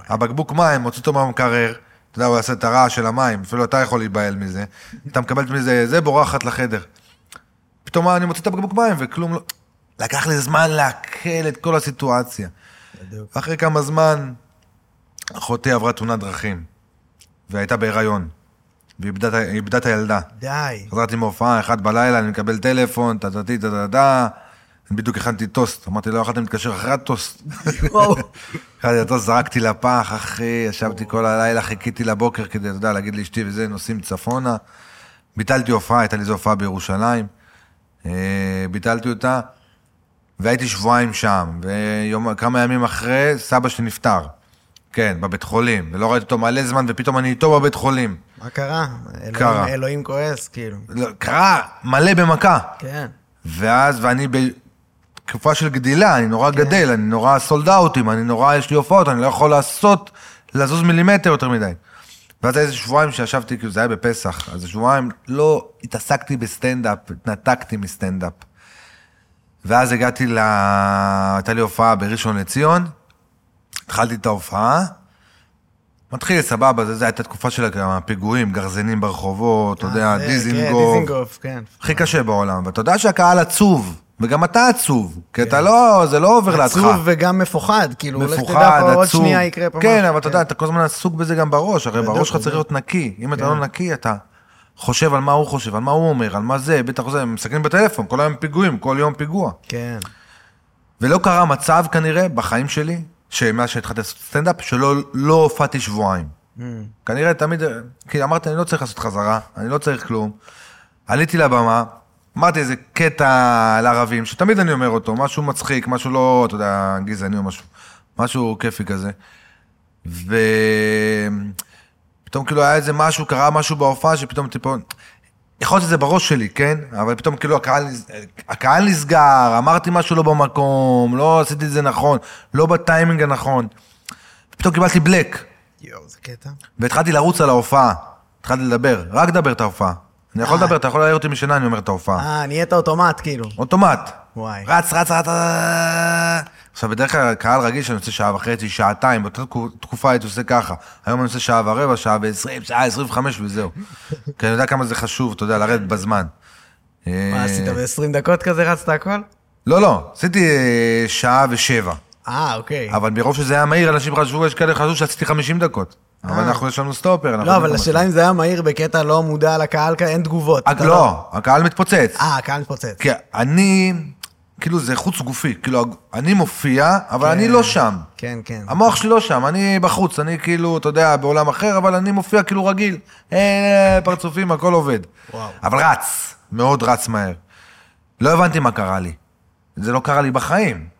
הבקבוק מים, מוציא אותו מהמקרר, אתה יודע, הוא יעשה את הרעש של המים, אפילו אתה יכול להיבהל מזה. אתה מקבל מזה, זה בורחת לחדר. פתאום אני מוציא את הבקבוק מים, וכלום לא... לקח לי זמן לעכל את כל הסיטואציה. בדיוק. ואחרי כמה זמן, אחותי עברה תאונת דרכים, והייתה בהיריון, ואיבדה את הילדה. די. חזרתי מהופעה, אחת בלילה, אני מקבל טלפון, טה-טה-טי, טה-טה-טה, אני בדיוק הכנתי טוסט, אמרתי, לא יכולתם להתקשר אחרי הטוסט. *laughs* אחרי הטוסט זרקתי לפח, אחי, ישבתי כל הלילה, חיכיתי לבוקר כדי, אתה יודע, להגיד לאשתי וזה, נוסעים צפונה. ביטלתי הופעה, הייתה לי איזו הופעה בירושלים, אה, ביטלתי אותה, והייתי שבועיים שם, וכמה ימים אחרי, סבא שלי נפטר. כן, בבית חולים, ולא ראיתי אותו מלא זמן, ופתאום אני איתו בבית חולים. מה קרה? אלוהים- קרה. אלוהים כועס, כאילו. לא, קרה מלא במכה. כן. ואז, ואני בתקופה של גדילה, אני נורא גדל, אני נורא sold out ים, אני נורא, יש לי הופעות, אני לא יכול לעשות, לזוז מילימטר יותר מדי. ואז היה איזה שבועיים שישבתי, כאילו זה היה בפסח, אז שבועיים לא התעסקתי בסטנדאפ, התנתקתי מסטנדאפ. ואז הגעתי ל... הייתה לי הופעה בראשון לציון, התחלתי את ההופעה, מתחיל סבבה, זה הייתה תקופה של הפיגועים, גרזנים ברחובות, אתה יודע, אה, כן, דיזינגוף. דיזינגוף, כן. הכי קשה בעולם, ואתה יודע שהקהל עצוב, וגם אתה עצוב, כי אתה לא, זה לא עובר לידך. כן. עצוב וגם מפוחד, כאילו, לך תדע פה עוד. שנייה יקרה פה כן, משהו. אבל אתה יודע, אתה כל הזמן עסוק בזה גם בראש, הרי בראש שלך. צריך להיות נקי. אם אתה כן. לא נקי, אתה חושב על מה הוא חושב, על מה הוא אומר, על מה זה, בטח זה, הם מסתכלים בטלפון, כל היום פיגועים, כל יום פיגוע. כן. ולא קרה מצב כנראה בחיים שלי, שמאז שהתחלתי לעשות סטנדאפ, שלא לא הופעתי שבועיים. Mm. כנראה תמיד, כי אמרתי, אני לא צריך לעשות חזרה, אני לא צריך כלום. עליתי לבמה, אמרתי איזה קטע על ערבים, שתמיד אני אומר אותו, משהו מצחיק, משהו לא, אתה יודע, גזעני או משהו, משהו כיפי כזה. ופתאום כאילו היה איזה משהו, קרה משהו בהופעה, שפתאום טיפה, יכול להיות שזה בראש שלי, כן? אבל פתאום כאילו הקהל, הקהל נסגר, אמרתי משהו לא במקום, לא עשיתי את זה נכון, לא בטיימינג הנכון. פתאום קיבלתי בלק. יואו, זה קטע. והתחלתי לרוץ על ההופעה, התחלתי לדבר, רק לדבר את ההופעה. אני יכול אה. לדבר, אתה יכול להעיר אותי משינה, אני אומר את ההופעה. אה, נהיית אוטומט, כאילו. אוטומט. וואי. רץ, רץ, רץ. עכשיו, בדרך כלל קהל רגיל שאני עושה שעה וחצי, שעתיים, באותה תקו- תקופה הייתי עושה ככה. היום אני עושה שעה ורבע, שעה ועשרים, שעה עשרים וחמש וזהו. כי אני יודע כמה זה חשוב, אתה יודע, לרדת בזמן. מה אה, עשית, ב-20 דקות כזה רצת הכל? לא, לא, עשיתי אה, שעה ושבע. אה, אוקיי. אבל מרוב שזה היה מהיר, אנשים חשבו, יש כאלה חשבו שעשיתי 50 דקות. אבל אה. אנחנו, יש לנו סטופר. לא, יודעים אבל השאלה אם זה היה מהיר בקטע לא מודע לקהל, אין תגובות. זה. אתה לא, הקהל מתפוצץ. אה, הקהל מתפוצץ. כי אני, כאילו זה חוץ גופי, כאילו אני מופיע, אבל אני לא שם. כן, כן. המוח שלי לא שם, אני בחוץ, אני כאילו, אתה יודע, בעולם אחר, אבל אני מופיע כאילו רגיל. אה, פרצופים, הכל עובד. וואו. אבל רץ, מאוד רץ מהר. לא הבנתי מה קרה לי. זה לא קרה לי בחיים.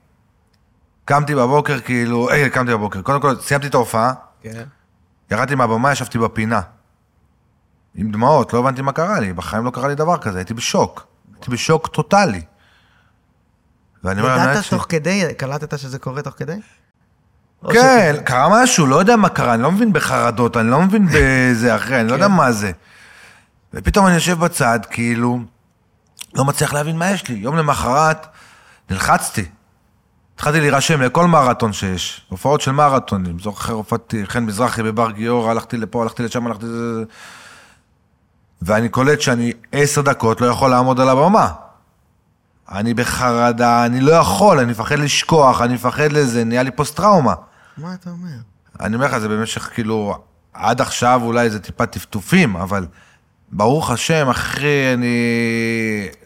קמתי בבוקר, כאילו, אה, קמתי בבוקר. קודם כל, סיימתי את ההופעה, כן. ירדתי מהבמה, ישבתי בפינה. עם דמעות, לא הבנתי מה קרה לי. בחיים לא קרה לי דבר כזה, הייתי בשוק. הייתי בשוק טוטאלי. ואני אומר, ידעת תוך כדי, קלטת שזה קורה תוך כדי? כן, קרה משהו, לא יודע מה קרה, אני לא מבין בחרדות, אני לא מבין בזה אחרי, אני לא יודע מה זה. ופתאום אני יושב בצד, כאילו, לא מצליח להבין מה יש לי. יום למחרת, נלחצתי. התחלתי להירשם לכל מרתון שיש, הופעות של מרתונים. זוכר, הופעתי חן מזרחי בבר גיורא, הלכתי לפה, הלכתי לשם, הלכתי... ואני קולט שאני עשר דקות לא יכול לעמוד על הבמה. אני בחרדה, אני לא יכול, אני מפחד לשכוח, אני מפחד לזה, נהיה לי פוסט-טראומה. מה אתה אומר? אני אומר לך, זה במשך כאילו, עד עכשיו אולי זה טיפה טפטופים, אבל ברוך השם, אחי, אני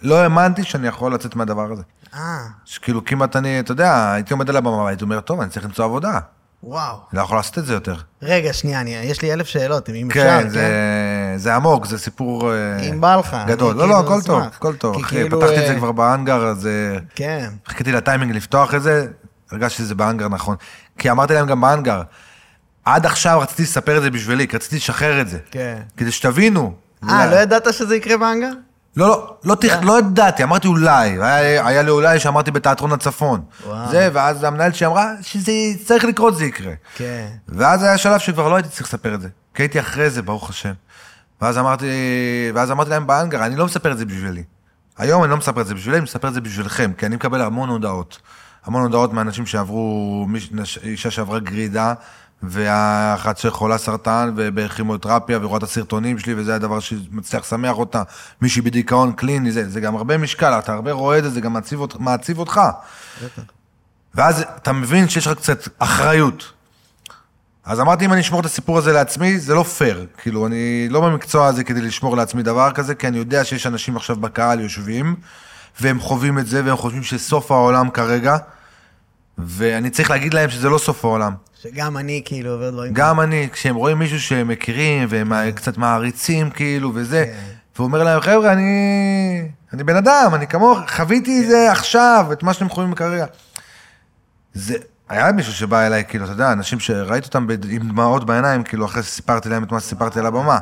לא האמנתי שאני יכול לצאת מהדבר הזה. אה, שכאילו כמעט אני, אתה יודע, הייתי עומד על הבמה והייתי אומר, טוב, אני צריך למצוא עבודה. וואו. אני לא יכול לעשות את זה יותר. רגע, שנייה, אני, יש לי אלף שאלות, אם אפשר, כן, זה, זה עמוק, זה סיפור אה, אם בא לך. גדול. לא, לא, כאילו הכל טוב, אשמח. הכל טוב. אחי, כאילו, פתחתי את זה אה, כבר באנגר, אז אה, כן. חיכיתי לטיימינג לפתוח את זה, הרגשתי שזה באנגר נכון. כי אמרתי להם גם באנגר, עד עכשיו רציתי לספר את זה בשבילי, כי רציתי לשחרר את זה. כן. כדי שתבינו. אה, לא ידעת שזה יקרה באנגר? לא, לא, לא, תכ... לא ידעתי, אמרתי אולי, היה, היה לי אולי שאמרתי בתיאטרון הצפון. וואו. זה, ואז המנהלת שלי אמרה שזה צריך לקרות, זה יקרה. כן. ואז היה שלב שכבר לא הייתי צריך לספר את זה, כי הייתי אחרי זה, ברוך השם. ואז אמרתי, ואז אמרתי להם באנגר, אני לא מספר את זה בשבילי. היום אני לא מספר את זה בשבילם, אני מספר את זה בשבילכם, כי אני מקבל המון הודעות. המון הודעות מאנשים שעברו, אישה שעברה גרידה, ואחת שחולה סרטן ובכימותרפיה, ורואה את הסרטונים שלי, וזה הדבר שמצליח לשמח אותה. מישהי בדיכאון קליני, זה, זה גם הרבה משקל, אתה הרבה רואה את זה, זה גם מעציב, אותך- מעציב אותך. ואז אתה מבין שיש לך קצת אחריות. אז אמרתי, אם אני אשמור את הסיפור הזה לעצמי, זה לא פייר. כאילו, אני לא במקצוע הזה כדי לשמור לעצמי דבר כזה, כי אני יודע שיש אנשים עכשיו בקהל יושבים, והם חווים את זה, והם חושבים שסוף העולם כרגע, ואני צריך להגיד להם שזה לא סוף העולם. שגם אני כאילו עובר דברים... גם אני, כשהם רואים מישהו שהם מכירים, והם קצת מעריצים, כאילו, וזה, כן. והוא אומר להם, חבר'ה, אני, אני בן אדם, אני כמוך, חוויתי את זה עכשיו, את מה שאתם חווים כרגע. זה, היה מישהו שבא אליי, כאילו, אתה יודע, אנשים שראיתי אותם עם דמעות בעיניים, כאילו, אחרי שסיפרתי להם את מה שסיפרתי על הבמה.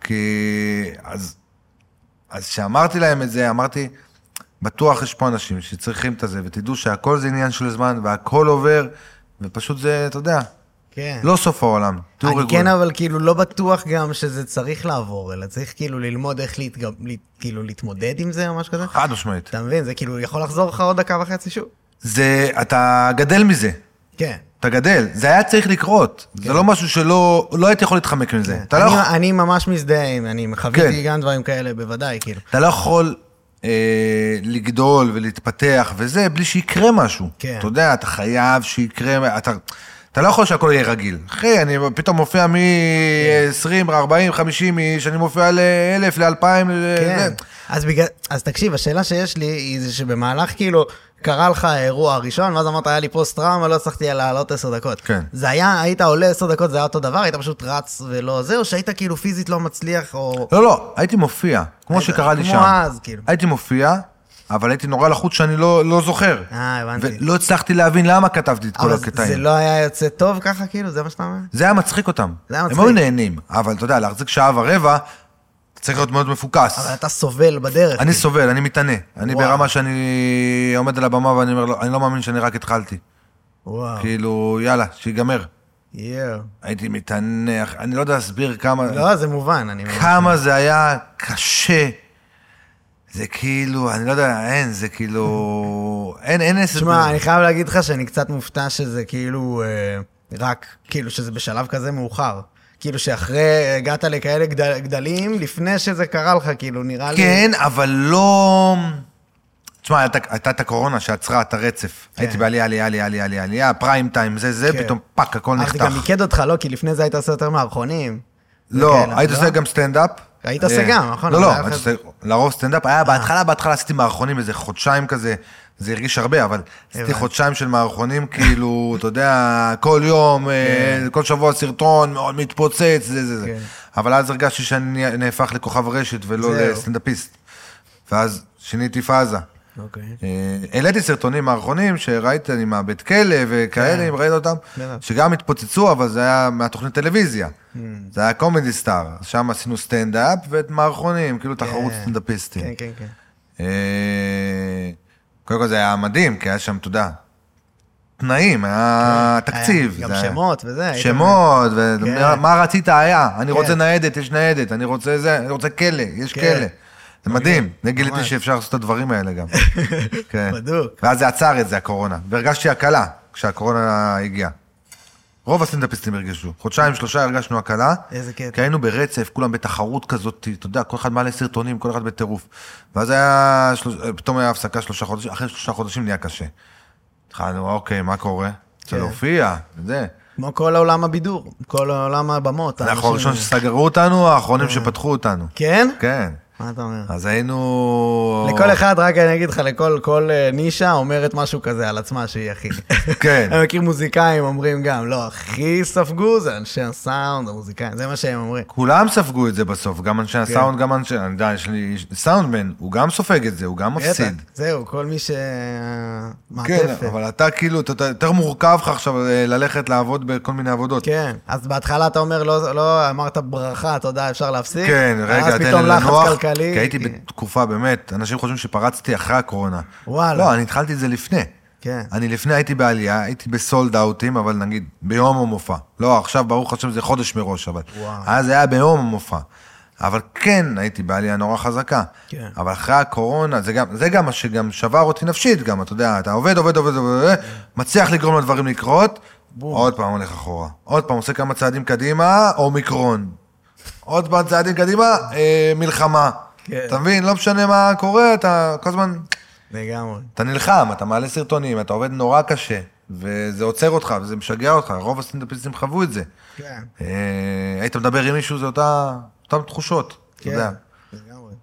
כי, אז, אז כשאמרתי להם את זה, אמרתי, בטוח יש פה אנשים שצריכים את זה, ותדעו שהכל זה עניין של זמן, והכל עובר, ופשוט זה, אתה יודע, כן. לא סוף העולם. אני רגועים. כן, אבל כאילו לא בטוח גם שזה צריך לעבור, אלא צריך כאילו ללמוד איך להתגב... לה- כאילו להתמודד עם זה או משהו כזה. חד משמעית. אתה מבין? זה כאילו יכול לחזור לך עוד דקה וחצי שוב. זה, אתה גדל מזה. כן. אתה גדל. זה היה צריך לקרות. זה לא משהו שלא, לא הייתי יכול להתחמק מזה. אתה לא אני, יכול- אני ממש מזדהה, אני חוויתי כן. גם דברים כאלה, בוודאי, כאילו. אתה לא יכול אה, לגדול ולהתפתח וזה, בלי שיקרה משהו. כן. אתה יודע, אתה חייב שיקרה, אתה, אתה לא יכול שהכל יהיה רגיל. אחי, אני פתאום מופיע מ-20, 40, 50 איש, אני מופיע ל-1,000, ל-2,000, כן. אז, בגלל, אז תקשיב, השאלה שיש לי היא זה שבמהלך כאילו קרה לך האירוע הראשון, ואז אמרת, היה לי פוסט טראומה, לא הצלחתי לעלות עשר דקות. כן. זה היה, היית עולה עשר דקות, זה היה אותו דבר, היית פשוט רץ ולא זה, או שהיית כאילו פיזית לא מצליח, או... לא, לא, הייתי מופיע, כמו היית- שקרה לי כמו שם. אז, כאילו. הייתי מופיע, אבל הייתי נורא לחוץ שאני לא, לא זוכר. אה, הבנתי. ולא הצלחתי להבין למה כתבתי את כל הקטעים. זה לא היה יוצא טוב ככה, כאילו? זה מה שאתה אומר? זה היה מצחיק אותם. זה היה הם מצחיק. היו נהנים, אבל אתה יודע, להחזיק שעה ורבע, אתה צריך להיות מאוד מפוקס. אבל אתה סובל בדרך. אני כאילו. סובל, אני מתענה. אני וואו. ברמה שאני עומד על הבמה ואני אומר, לו, אני לא מאמין שאני רק התחלתי. וואו. כאילו, יאללה, שיגמר. יואו. הייתי מתאנח, אני לא יודע להסביר כמה... לא, זה מובן, אני... כמה זה היה קשה. זה כאילו, אני לא יודע, אין, זה כאילו... אין, אין הסבר. תשמע, אני חייב להגיד לך שאני קצת מופתע שזה כאילו אה, רק, כאילו שזה בשלב כזה מאוחר. כאילו שאחרי, הגעת לכאלה גדל, גדלים, לפני שזה קרה לך, כאילו, נראה לי... כן, אבל לא... תשמע, הייתה, הייתה את הקורונה שעצרה את הרצף. כן. הייתי בעלייה, עלייה, עלייה, עלייה, עלייה, עלייה, prime time, זה, זה, כן. פתאום fuck, הכל אז זה נחתך. גם מיקד אותך, לא? כי לפני זה היית עושה יותר מערכונים. לא, וכאלה, הייתי לא? עושה גם סטנדאפ. היית עושה אה, גם, נכון, לא, לא, אה. עושה לרוב סטנדאפ. היה בהתחלה, בהתחלה עשיתי מערכונים איזה חודשיים כזה, זה הרגיש הרבה, אבל עשיתי. חודשיים של מערכונים, כאילו, *laughs* אתה יודע, כל יום, אה, כל שבוע סרטון, מאוד מתפוצץ, זה, זה, זה. כן. אבל אז הרגשתי שאני נהפך לכוכב רשת ולא. לסטנדאפיסט. ואז שיניתי פאזה. אוקיי. אה, העליתי סרטונים מערכונים שראיתי, אני מהבית כלא וכאלה, כן. אם ראית אותם. שגם התפוצצו, אבל זה היה מהתוכנית טלוויזיה. Hmm. זה היה קומדי סטאר, שם עשינו סטנדאפ ואת מערכונים, כאילו תחרות כן. סטנדאפיסטים. כן, כן, כן. אה, קודם כל זה היה מדהים, כי היה שם, אתה יודע, תנאים, היה תקציב. היה גם שמות וזה. שמות, כן. ומה רצית היה, אני כן. רוצה ניידת, יש ניידת, אני רוצה זה, אני רוצה כלא, יש כן. כלא. זה מדהים, אני גיליתי. שאפשר לעשות את הדברים האלה גם. *laughs* כן. בדוק. ואז זה עצר את זה, הקורונה. והרגשתי הקלה כשהקורונה הגיעה. רוב הסטנדאפיסטים הרגשו. חודשיים, שלושה הרגשנו הקלה. איזה קטע. כי היינו ברצף, כולם בתחרות כזאת, אתה יודע, כל אחד מעלה סרטונים, כל אחד בטירוף. ואז היה, שלוש, פתאום היה הפסקה שלושה חודשים, אחרי שלושה חודשים נהיה קשה. התחלנו, אוקיי, מה קורה? רוצה כן. להופיע, זה. כמו כל עולם הבידור, כל עולם הבמות. אנחנו הראשון שסגרו אותנו, האחרונים שפתחו אותנו. כן? כן. מה אתה אומר? אז היינו... לכל אחד, רק אני אגיד לך, לכל כל אה, נישה אומרת משהו כזה על עצמה שהיא הכי. *laughs* כן. אני מכיר מוזיקאים אומרים גם, לא, הכי ספגו זה אנשי הסאונד, המוזיקאים, זה מה שהם אומרים. כולם ספגו את זה בסוף, גם אנשי הסאונד, גם אנשי... אני יודע, יש לי סאונדמן, הוא גם סופג את זה, הוא גם מפסיד. זהו, כל מי ש... כן, מעטפת. אבל אתה כאילו, אתה אתה- יותר מורכב לך עכשיו אה, ללכת לעבוד בכל מיני עבודות. כן, אז בהתחלה אתה אומר, לא, לא אמרת ברכה, תודה, אפשר להפסיק. כן, רגע, תן לי פתאום כלכלי. כי הייתי. בתקופה, באמת, אנשים חושבים שפרצתי אחרי הקורונה. וואלה. לא, אני התחלתי את זה לפני. כן. אני לפני הייתי בעלייה, הייתי בסולד אאוטים, אבל נגיד ביום המופע. לא, עכשיו ברוך השם זה חודש מראש, אבל... וואו. אז היה ביום המופע. אבל כן הייתי בעלייה נורא חזקה. כן. אבל אחרי הקורונה, זה גם, זה גם מה שגם שבר אותי נפשית, גם, אתה יודע, אתה עובד, עובד, עובד, עובד, מצליח לגרום לדברים לקרות, עוד פעם הולך אחורה. עוד פעם עושה כמה צעדים קדימה, אומיקרון. עוד פעם צעדים קדימה, אה, מלחמה. כן. אתה מבין? לא משנה מה קורה, אתה כל הזמן... לגמרי. אתה נלחם, אתה מעלה סרטונים, אתה עובד נורא קשה, וזה עוצר אותך, וזה משגע אותך, רוב הסטנדאפיסטים חוו את זה. כן. אה, היית מדבר עם מישהו, זה אותה, אותן תחושות, אתה יודע. כן.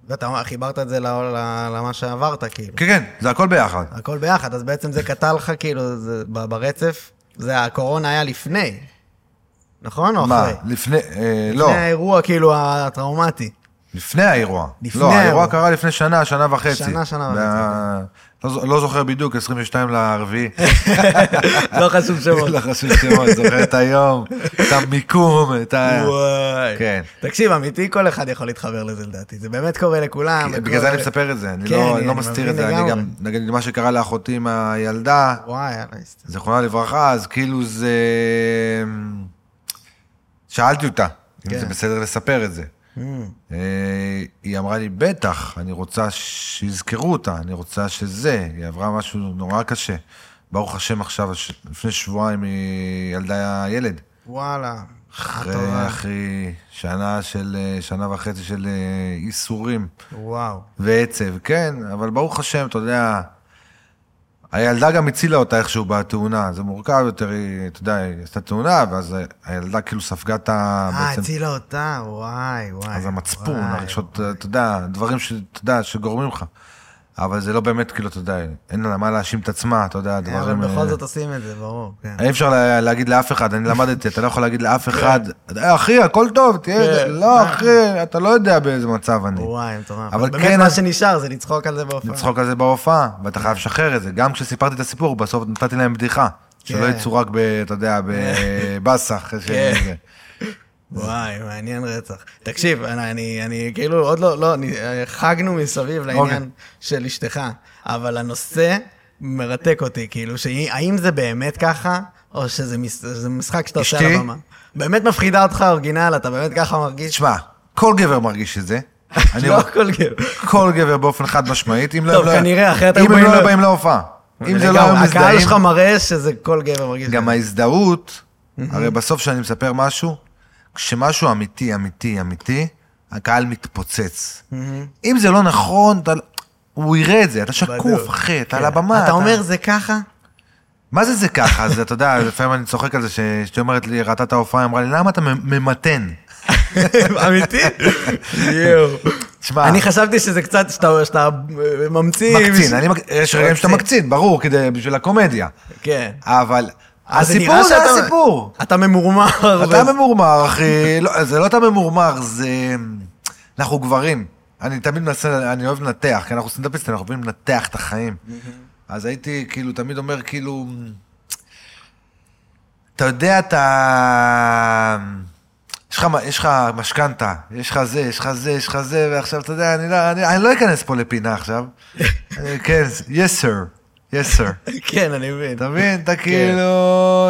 ואתה חיברת את זה למה שעברת, כאילו. כן, כן, זה הכל ביחד. הכל ביחד, אז בעצם זה קטע לך, כאילו, ברצף, זה הקורונה היה לפני, נכון? או מה, אחרי? לפני, אה, לא, לפני האירוע, כאילו, הטראומטי. לפני האירוע. לפני לא, האירוע. קרה לפני שנה, שנה וחצי. שנה, שנה וה- לא לא זוכר בדיוק, 22 לרביעי. לא חשוב שמות. *laughs* לא חשוב שמות, זוכר את היום, את המיקום, את ה... וואי. כן. תקשיב, אמיתי, כל אחד יכול להתחבר לזה לדעתי. זה באמת קורה לכולם. בגלל וכל- זה אני מספר את זה, אני כן, לא- לא מסתיר את זה, אני. גם, נגיד, מה שקרה לאחותי עם הילדה, זיכרונה לברכה, אז כאילו זה... שאלתי אותה, אם כן. זה בסדר לספר את זה. Mm, אה, היא אמרה לי, בטח, אני רוצה שיזכרו אותה, אני רוצה שזה. היא עברה משהו נורא קשה. ברוך השם עכשיו, לפני שבועיים היא ילדה ילד. וואלה. אחרי. אחרי שנה של, אה, שנה וחצי של אה, ייסורים וואו. ועצב, כן, אבל ברוך השם, אתה יודע, הילדה גם הצילה אותה איכשהו בתאונה, זה מורכב יותר, היא, אתה יודע, היא עשתה תאונה, ואז הילדה כאילו ספגה את ה... אה, בעצם- הצילה אותה, וואי, וואי. אז המצפון, הרגשות, אתה יודע, דברים שאתה יודע, שגורמים לך. אבל זה לא באמת, כאילו, אתה יודע, אין לה מה להאשים את עצמה, אתה יודע, כן, אבל דברים... בכל אה, זאת עושים את זה, ברור. כן. אי אפשר לה- להגיד לאף אחד, אני למדתי, אתה לא יכול להגיד לאף אחד, "אה, אחי, הכל טוב, תהיה... כן. לא, אחי, אתה לא יודע באיזה מצב אני. וואי, מטורף. אבל באמת כן, מה שנשאר זה לצחוק על זה בהופעה. לצחוק על זה בהופעה, ואתה חייב לשחרר את זה. גם כשסיפרתי את הסיפור, בסוף נתתי להם בדיחה. שלא כן. יצאו רק, אתה יודע, בבאסה, אחרי ש... כן. זה. וואי, מעניין רצח. תקשיב, אני, אני, אני כאילו עוד לא, לא, אני, חגנו מסביב לעניין אוקיי. של אשתך, אבל הנושא מרתק אותי, כאילו, שהאם זה באמת ככה, או שזה זה משחק שאתה עושה על? הבמה. באמת מפחידה אותך אורגינל, אתה באמת ככה מרגיש? תשמע, כל גבר מרגיש את זה. *laughs* לא אומר- הכל גבר. כל גבר באופן חד משמעית, אם לא... לא- כנראה, אחרת אם היו הם באים לא באים להופעה. אם זה לא לגמרי, היו הקהל מזדהים, שלך מראה שזה כל גבר מרגיש. גם. ההזדהות, הרי בסוף כשאני מספר משהו, כשמשהו אמיתי, אמיתי, אמיתי, הקהל מתפוצץ. אם זה לא נכון, אתה- הוא יראה את זה, אתה שקוף, בדיוק. אחי, אתה על כן. הבמה. אתה אומר זה ככה? מה זה זה ככה? אז אתה יודע, *laughs* לפעמים אני צוחק על זה, שאשתי אומרת לי, ראתה את ההופעה, היא אמרה לי, למה אתה ממתן? *laughs* אמיתי? יואו. תשמע, אני חשבתי שזה קצת, שאתה שאתה ממציא... מקצין, יש רגעים שאתה מקצין, ברור, בשביל הקומדיה. כן. אבל הסיפור זה שאתה- הסיפור. אתה ממורמר. אתה ממורמר, אחי. *laughs* לא, זה לא אתה ממורמר, זה... אנחנו גברים. אני תמיד מנסה, אני אוהב לנתח, כי אנחנו סטנדאפיסטים, אנחנו אוהבים לנתח את החיים. אז הייתי, כאילו, תמיד אומר, כאילו... אתה יודע, אתה... יש לך, משכנתה, יש לך זה, יש לך זה, יש לך זה, ועכשיו, אתה יודע, אני לא, אני, אני לא אכנס פה לפינה עכשיו. *laughs* כן, yes sir, yes sir. *laughs* כן, אני מבין. אתה מבין? אתה כאילו...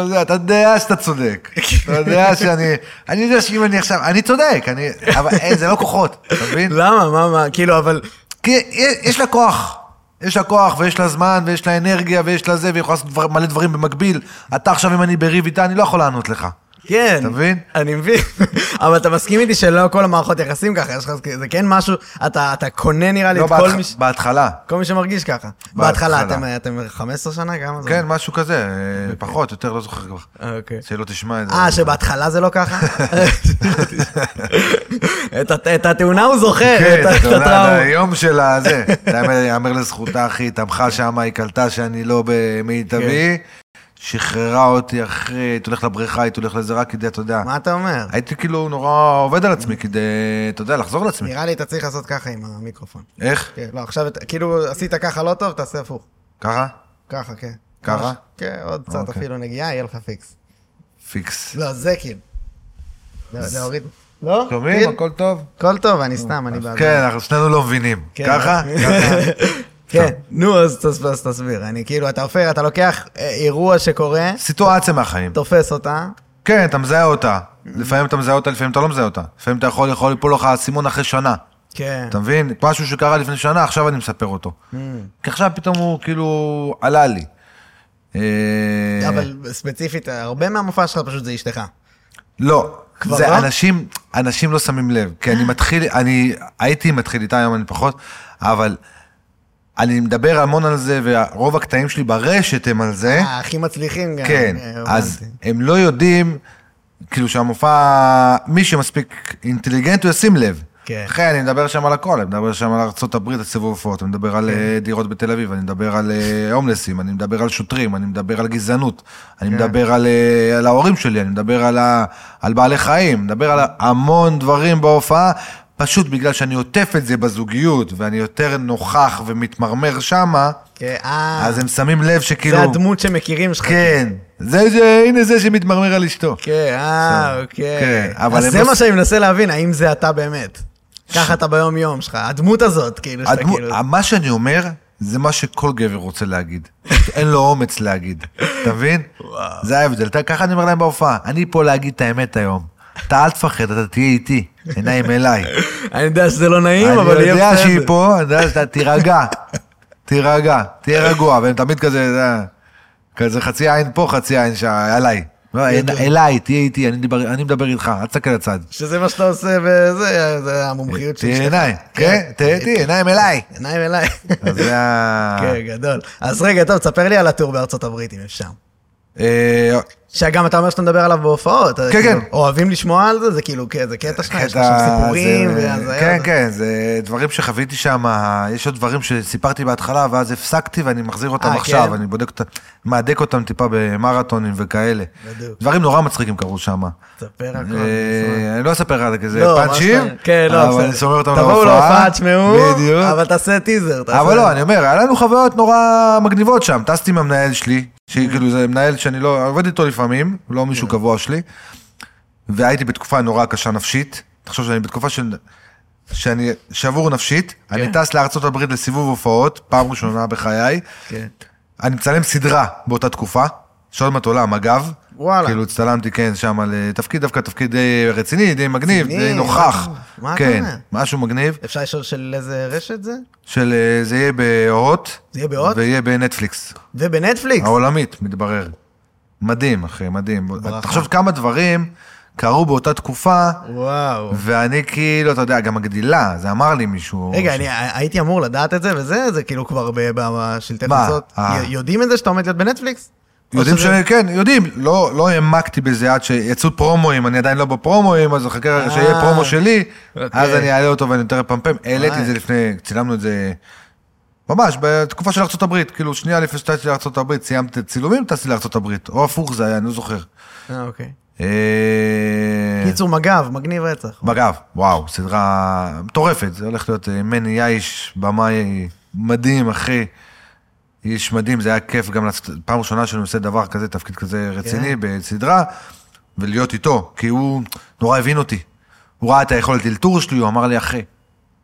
זה, אתה יודע שאתה צודק. *laughs* אתה יודע שאני... אני יודע שאם אני עכשיו... אני צודק, אני... אבל אין, זה לא כוחות, אתה מבין? למה? מה, מה? כאילו, אבל... כי יש לה כוח. יש לה כוח, ויש לה זמן, ויש לה אנרגיה, ויש לה זה, והיא יכולה לעשות דבר- מלא דברים במקביל. אתה עכשיו, אם אני בריב איתה, אני לא יכול לענות לך. כן. אתה מבין? אני מבין. *laughs* אבל אתה מסכים איתי שלא כל המערכות יחסים ככה, יש לך... זה כן משהו... אתה אתה קונה נראה לי לא את כל מי... ש- בהתחלה. כל מי שמרגיש ככה. בהתחלה. בהתחלה, אתם- אתם 15 שנה? כמה זה? כן, משהו כזה, אה, פחות, יותר, לא זוכר כבר. אוקיי. שלא תשמע את זה. אה, שבהתחלה זה לא ככה? *laughs* את הת- את התאונה הוא זוכר, כן, את ה- אתה את יודע, הטראומה. היום של הזה. יאמר לזכותה, אחי, תמכה שם, היא קלטה שאני לא במיטבי, שחררה אותי אחרי, הייתי הולך לבריכה, הייתי הולך לזה רק כדי, אתה יודע. מה אתה אומר? הייתי כאילו נורא עובד על עצמי כדי, אתה יודע, לחזור לעצמי. נראה לי אתה צריך לעשות ככה עם המיקרופון. איך? כן, לא, עכשיו, כאילו עשית ככה לא טוב, תעשה הפוך. ככה? ככה, כן. ככה? כן, עוד קצת אוקיי. אפילו נגיעה, יהיה לך פיקס. פיקס. לא, זה כאילו. להוריד. לא? שומעים? כן. הכל טוב? הכל טוב, אני סתם, אני בעד. כן, אנחנו שנינו לא מבינים. כן. ככה? *laughs* כן, נו, אז תס- אז תסביר. אני כאילו, אתה הופך, אתה לוקח אה, אירוע שקורה, סיטואציה מהחיים. תופס אותה, כן, אתה מזהה אותה. לפעמים אתה מזהה אותה, לפעמים אתה לא מזהה אותה. לפעמים אתה יכול, יכול ליפול לך האסימון אחרי שנה. כן. אתה מבין? משהו שקרה לפני שנה, עכשיו אני מספר אותו. Mm. כי עכשיו פתאום הוא כאילו עלה לי. אה, אבל ספציפית, הרבה מהמופע שלך פשוט זה אשתך. לא, זה לא? אנשים, אנשים לא שמים לב, כי אני מתחיל, אני הייתי מתחיל איתה, היום אני פחות, אבל אני מדבר המון על זה, ורוב הקטעים שלי ברשת הם על זה, אה, הכי מצליחים גם. כן, אה, אז. הם לא יודעים, כאילו שהמופע, מי שמספיק אינטליגנט הוא ישים לב. כן. אחי, אני מדבר שם על הכל, אני מדבר שם על ארה"ב, על סיבוב הופעות, אני מדבר על אה, דירות בתל אביב, אני מדבר על הומלסים, אני מדבר על שוטרים, אני מדבר על גזענות, אני מדבר על, על ההורים שלי, אני מדבר על, ה, על בעלי חיים, אני מדבר על המון דברים בהופעה, פשוט בגלל שאני עוטף את זה בזוגיות, ואני יותר נוכח ומתמרמר שמה, כן, אה, אז הם שמים לב שכאילו... זה הדמות שמכירים שלך. כן, זה, זה, הנה זה שמתמרמר על אשתו. כן, אה, אוקיי. כן, אבל אז זה לא- מה שאני מנסה להבין, האם זה אתה באמת. ככה אתה ביום-יום שלך, הדמות הזאת, כאילו, שאתה הדמו, כאילו... מה שאני אומר, זה מה שכל גבר רוצה להגיד. אין לו אומץ להגיד. אתה מבין? זה ההבדל. ככה אני אומר להם בהופעה, אני פה להגיד את האמת היום. אתה אל תפחד, אתה תהיה איתי, עיניים אליי. אני יודע שזה לא נעים, אבל אני יהיה יודע בסדר. שהיא פה, אני יודע שאתה תירגע. תירגע, תהיה רגוע, והם תמיד כזה, יודע, כזה חצי עין פה, חצי עין שם, עליי. לא, אליי, תהיה איתי, אני מדבר- אני מדבר איתך, אל תסתכל לצד. שזה מה שאתה עושה, וזה זה המומחיות של תהיה אשתך. עיניים, כן? תהיה איתי, עיניים אליי. עיניים אליי. אז זה ה... כן, גדול. אז רגע, טוב, תספר לי על הטור בארצות הברית, אם אפשר. שגם אתה אומר שאתה מדבר עליו בהופעות. כן, כאילו, כן. אוהבים לשמוע על זה? זה כאילו, כן, זה קטע שלך, יש לך שם סיפורים, זה- והזיה. כן, כן, זה דברים שחוויתי שם, יש עוד דברים שסיפרתי בהתחלה, ואז הפסקתי ואני מחזיר אותם אה, עכשיו, כן? אני בודק אותם, מהדק אותם טיפה במרתונים וכאלה. בדיוק. דברים נורא מצחיקים קרו שם. תספר הכל. אה, אני לא אספר לך, כי זה לא, פאנצ'ים, שאתה- כן, לא, אבל. אני שומר אותם תבואו להופעה, תשמעו. אבל תעשה טיזר. אבל לא, אני אומר, היה לנו חוויות נורא מגניבות שם. טסתי עם המנהל שלי, שכאילו זה מנהל שאני לא, עובד איתו לפעמים, לא מישהו כן. קבוע שלי, והייתי בתקופה נורא קשה נפשית. תחשוב שאני בתקופה של... שאני שבור נפשית, אני טס הברית לסיבוב הופעות, פעם ראשונה בחיי. כן. אני מצלם סדרה באותה תקופה, שעוד מעט עולה, מג"ב. וואלה. כאילו הצטלמתי, כן, שם על אה, תפקיד, דווקא תפקיד די רציני, די מגניב, רציני, די נוכח. מה אתה כן, אומר? משהו מגניב. אפשר לשאול של איזה רשת זה? של אה, זה יהיה בהוט. זה יהיה בהוט? ויהיה בנטפליקס. ובנטפליקס. העולמית, מתברר. מדהים, אחי, מדהים. תחשוב כמה דברים קרו באותה תקופה, וואו. ואני כאילו, אתה יודע, גם מגדילה, זה אמר לי מישהו. רגע, ש- אני הייתי אמור לדעת את זה, וזה, זה כאילו כבר בשלטי? חוצות. אה. יודעים את זה שאתה עומד להיות בנטפליקס? יודעים שזה- שכן, יודעים, לא לא העמקתי בזה עד שיצאו פרומואים, אני עדיין לא בפרומואים, אז אחכה רגע שיהיה אה, פרומו שלי, אוקיי. אז אני אעלה אותו ואני יותר אפמפם. העליתי. את זה לפני, צילמנו את זה ממש, בתקופה של ארה"ב, כאילו שנייה לפני שטסתי לארה"ב, סיימתי את הצילומים, טסתי לארה"ב, או הפוך זה היה, אני לא זוכר. אה, אוקיי. אה, קיצור, מג"ב, מגניב רצח. מג"ב, וואו, סדרה מטורפת, זה הולך להיות אה, מני יאיש, במאי מדהים, אחי. איש מדהים, זה היה כיף גם לעשות, פעם ראשונה שאני עושה דבר כזה, תפקיד כזה רציני כן. בסדרה, ולהיות איתו, כי הוא נורא הבין אותי. הוא ראה את היכולת אלתור שלי, הוא אמר לי, אחי,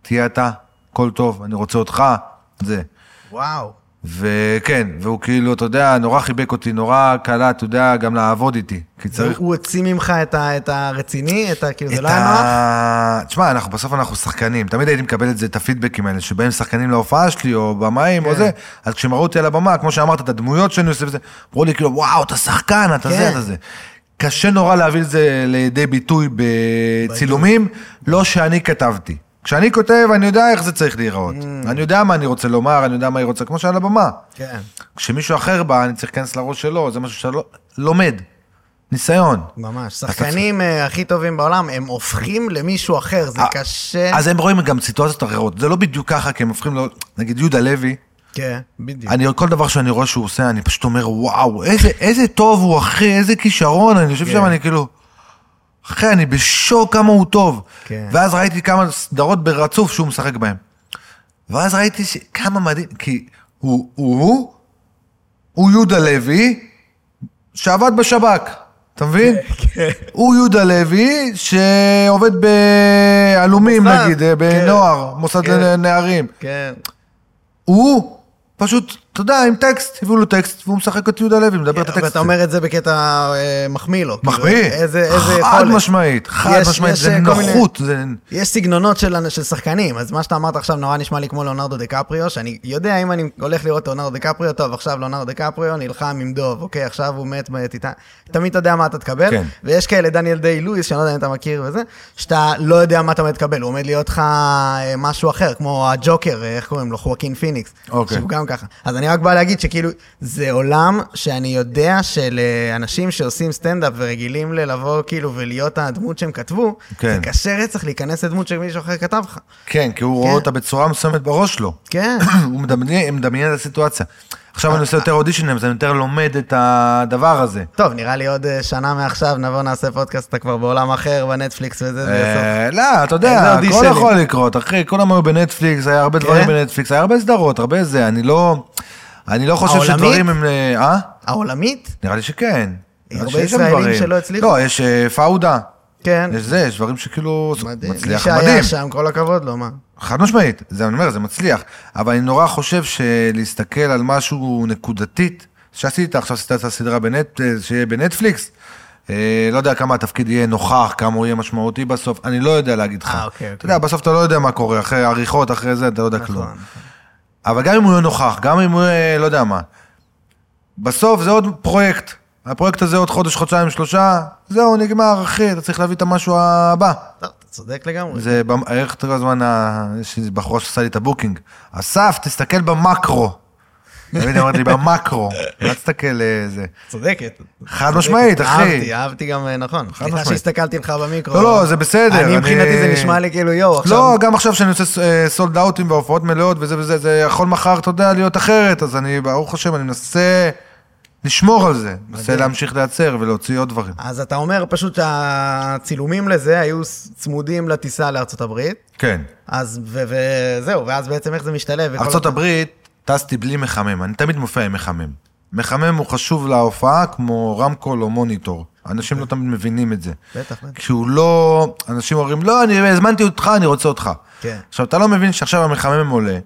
תהיה אתה, הכל טוב, אני רוצה אותך, זה. וואו. וכן, והוא כאילו, אתה יודע, נורא חיבק אותי, נורא קלה, אתה יודע, גם לעבוד איתי. כי צריך... הוא הוציא ממך את ה- את הרציני, את ה... כאילו, זה את לא היה נוח? תשמע, אנחנו בסוף אנחנו שחקנים, תמיד הייתי מקבל את זה, את הפידבקים האלה, שבאים שחקנים להופעה שלי, או במים, או כן. זה, אז כשהם ראו אותי על הבמה, כמו שאמרת, את הדמויות שאני עושה וזה, אמרו לי כאילו, וואו, אתה שחקן, אתה זה, כן. אתה זה. קשה נורא להביא את זה לידי ביטוי בצילומים, לא שאני כתבתי. כשאני כותב, אני יודע איך זה צריך להיראות. Mm. אני יודע מה אני רוצה לומר, אני יודע מה היא רוצה, כמו שעל הבמה. כן. כשמישהו אחר בא, אני צריך להיכנס לראש שלו, זה משהו שאתה. לומד. ניסיון. ממש. שחקנים אה, הכי טובים בעולם, הם הופכים למישהו אחר, זה אה, קשה. אז הם רואים גם סיטואציות אחרות. זה לא בדיוק ככה, כי הם הופכים לו, נגיד יהודה לוי, כן, בדיוק. אני, כל דבר שאני רואה שהוא עושה, אני פשוט אומר, וואו, איזה, איזה טוב הוא, אחי, איזה כישרון, אני יושב כן. שם, אני כאילו, אחי, אני בשוק כמה הוא טוב. כן. ואז ראיתי כמה סדרות ברצוף שהוא משחק בהן. ואז ראיתי ש... כמה מדהים, כי הוא, הוא, הוא יהודה לוי, שעבד בשב"כ, אתה מבין? כן. הוא יהודה לוי, שעובד בעלומים, נגיד, כן. בנוער, מוסד כן. לנערים. כן. הוא פשוט אתה יודע, עם טקסט, הביאו לו טקסט, והוא משחק את יהודה לוי, מדבר את הטקסט. ואתה אומר את זה בקטע אה, מחמיא לו. כאילו, מחמיא, איזה איזה חד יכולת. משמעית, חד משמעית, זה אה, נוחות. יש סגנונות של, שחקנים, אז מה שאתה אמרת עכשיו נורא נשמע לי כמו ליאונרדו דקפריו, שאני יודע אם אני הולך לראות את ליאונרדו דקפריו, טוב, עכשיו ליאונרדו דקפריו נלחם עם דוב, אוקיי, עכשיו הוא מת בטיטניק, תמיד אתה יודע מה אתה תקבל, כן. ויש כאלה, דניאל דיי לואיס, שאני לא יודע אם אתה מכיר וזה, שאתה לא יודע מה אתה עומד לקבל, הוא עומד להיות לך אה, משהו אחר, כמו הג'וקר, איך קוראים לו, חואקין פיניקס, אוקיי. שהוא גם ככה. אז אני רק בא להגיד שכאילו, זה עולם שאני יודע שלאנשים שעושים סטנדאפ ורגילים לבוא כאילו ולהיות הדמות שהם כתבו, כן. זה קשה רצח להיכנס לדמות שמישהו אחר כתב לך. כן, כי הוא רואה אותה בצורה מסוימת בראש שלו. כן. *coughs* הוא מדמיין מדמיין את הסיטואציה. עכשיו אני עושה יותר אודישנים, אז אני יותר לומד את הדבר הזה. טוב, נראה לי עוד אה, שנה מעכשיו נבוא נעשה פודקאסט, אתה כבר בעולם אחר, בנטפליקס וזה, זה יסוף. אה, לא, אתה יודע, הכל. יכול לקרות, אחי, כולם היו בנטפליקס, היה הרבה כן? דברים בנטפליקס, היה הרבה סדרות, הרבה זה, אני לא... אני לא חושב? שדברים הם... אה? אה? העולמית? נראה לי שכן. הרבה ישראלים. שלא הצליחו. לא, יש פאודה. כן. יש זה, יש דברים שכאילו מדהים. מי מצליח שהיה מדהים. שם, כל הכבוד לו, מה? חד משמעית, זה אני אומר, זה מצליח. אבל אני נורא חושב שלהסתכל על משהו נקודתית, שעשית עכשיו עשית את הסדרה בנט, שיהיה בנטפליקס, אה, לא יודע כמה התפקיד יהיה נוכח, כמה הוא יהיה משמעותי בסוף, אני לא יודע להגיד לך. אה, אוקיי, אתה יודע, בסוף אתה לא יודע מה קורה, אחרי עריכות, אחרי זה, אתה לא יודע נכון. כלום. אבל גם אם הוא יהיה נוכח, גם אם הוא יהיה, לא יודע מה, בסוף זה עוד פרויקט. הפרויקט הזה עוד חודש, חודשיים, שלושה, זהו, נגמר, אחי, אתה צריך להביא את המשהו הבא. צודק לגמרי. זה, איך כל הזמן, יש איזה בחורה שעשה לי את הבוקינג. אסף, תסתכל במקרו. תמיד אמרתי לי, במקרו. אל תסתכל אה, זה. צודקת. חד. משמעית, אחי. אהבתי, אהבתי גם, אה, נכון. סליחה משמעית. שהסתכלתי לך במיקרו. לא, לא, זה בסדר. אני מבחינתי זה נשמע לי כאילו, יואו, עכשיו... לא, גם עכשיו שאני עושה סולד אאוטים והופעות מלאות וזה וזה, זה יכול מחר, אתה יודע, להיות אחרת. אז אני, ברוך השם, אני מנסה לשמור על זה. מנסה להמשיך לייצר ולהוציא עוד דברים. אז אתה אומר פשוט שהצילומים לזה היו צמודים לטיסה לארצות הברית, כן. אז, וזהו, ואז בעצם איך זה משתלב? ארצות הברית, טסתי בלי מחמם, אני תמיד מופיע עם מחמם. מחמם הוא חשוב להופעה כמו רמקול או מוניטור. אנשים לא תמיד מבינים את זה. בטח, בטח. כשהוא לא, אנשים אומרים, לא, אני הזמנתי אותך, אני רוצה אותך. כן. עכשיו, אתה לא מבין שעכשיו המחמם עולה,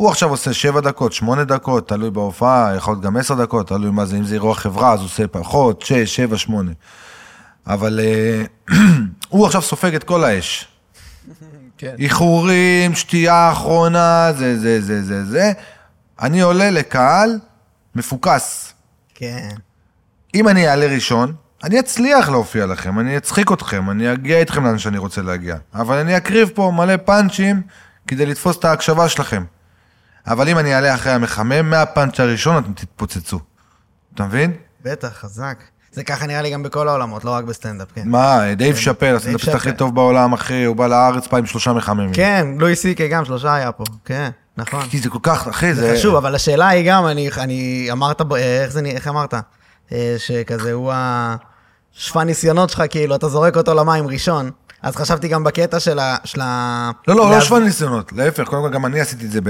הוא עכשיו עושה שבע דקות, שמונה דקות, תלוי בהופעה, יכול להיות גם עשר דקות, תלוי מה זה, אם זה אירוע חברה, אז הוא עושה פחות, שש, שבע, שמונה. אבל אה, *clears throat* הוא עכשיו סופג את כל האש. כן. איחורים, שתייה אחרונה, זה, זה, זה, זה, זה. אני עולה לקהל מפוקס. כן. אם אני אעלה ראשון, אני אצליח להופיע לכם, אני אצחיק אתכם, אני אגיע איתכם לאן שאני רוצה להגיע. אבל אני אקריב פה מלא פאנצ'ים כדי לתפוס את ההקשבה שלכם. אבל אם אני אעלה אחרי המחמם, מהפאנץ' הראשון אתם תתפוצצו. אתה מבין? בטח, חזק. זה ככה נראה לי גם בכל העולמות, לא רק בסטנדאפ, כן. מה, דייב שאפל, הסטנדאפיסט הכי. שאפל. טוב בעולם, אחי, הוא בא לארץ פעם עם שלושה מחממים. כן, לואי סי.קיי גם, שלושה היה פה. כן, נכון. כי זה כל כך, אחי, זה חשוב, אבל השאלה היא גם, אני, אני אמרת, אה, איך זה, איך אמרת? אה, שכזה הוא השפע ניסיונות שלך, כאילו, אתה זורק אותו למים ראשון. אז חשבתי גם בקטע של ה... של ה... לא, לא, לא שווה ניסיונות, להפך, קודם כל גם אני עשיתי את זה, ב,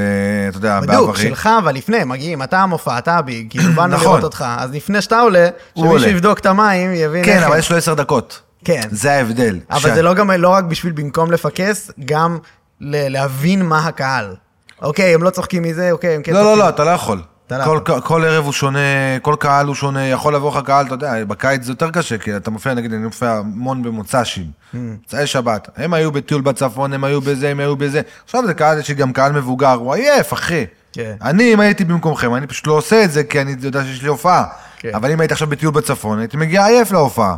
אתה יודע, בדיוק, בעברי. שלך, אבל לפני, מגיעים, אתה המופע, אתה הביג, *clears throat* כאילו, באנו נכון. לראות אותך. אז לפני שאתה עולה, שמישהו. יבדוק את המים, יבין כן. אבל. יש לו עשר דקות. כן. זה ההבדל. אבל זה לא גם, לא רק בשביל במקום לפקס, גם להבין מה הקהל. אוקיי, הם לא צוחקים מזה, אוקיי, הם כן לא, לא, צוחקים. לא, אתה לא יכול. כל. כל ערב הוא שונה, כל קהל הוא שונה, יכול לבוא לך קהל, אתה יודע, בקיץ זה יותר קשה, כי אתה מופיע, נגיד, אני מופיע המון במוצ"שים, Mm. מוצאי שבת, הם היו בטיול בצפון, הם היו בזה, הם היו בזה, עכשיו זה קהל, יש לי גם קהל מבוגר, הוא עייף, אחי. כן. אני, אם הייתי במקומכם, אני פשוט לא עושה את זה, כי אני יודע שיש לי הופעה. כן. אבל אם הייתי עכשיו בטיול בצפון, הייתי מגיע עייף להופעה.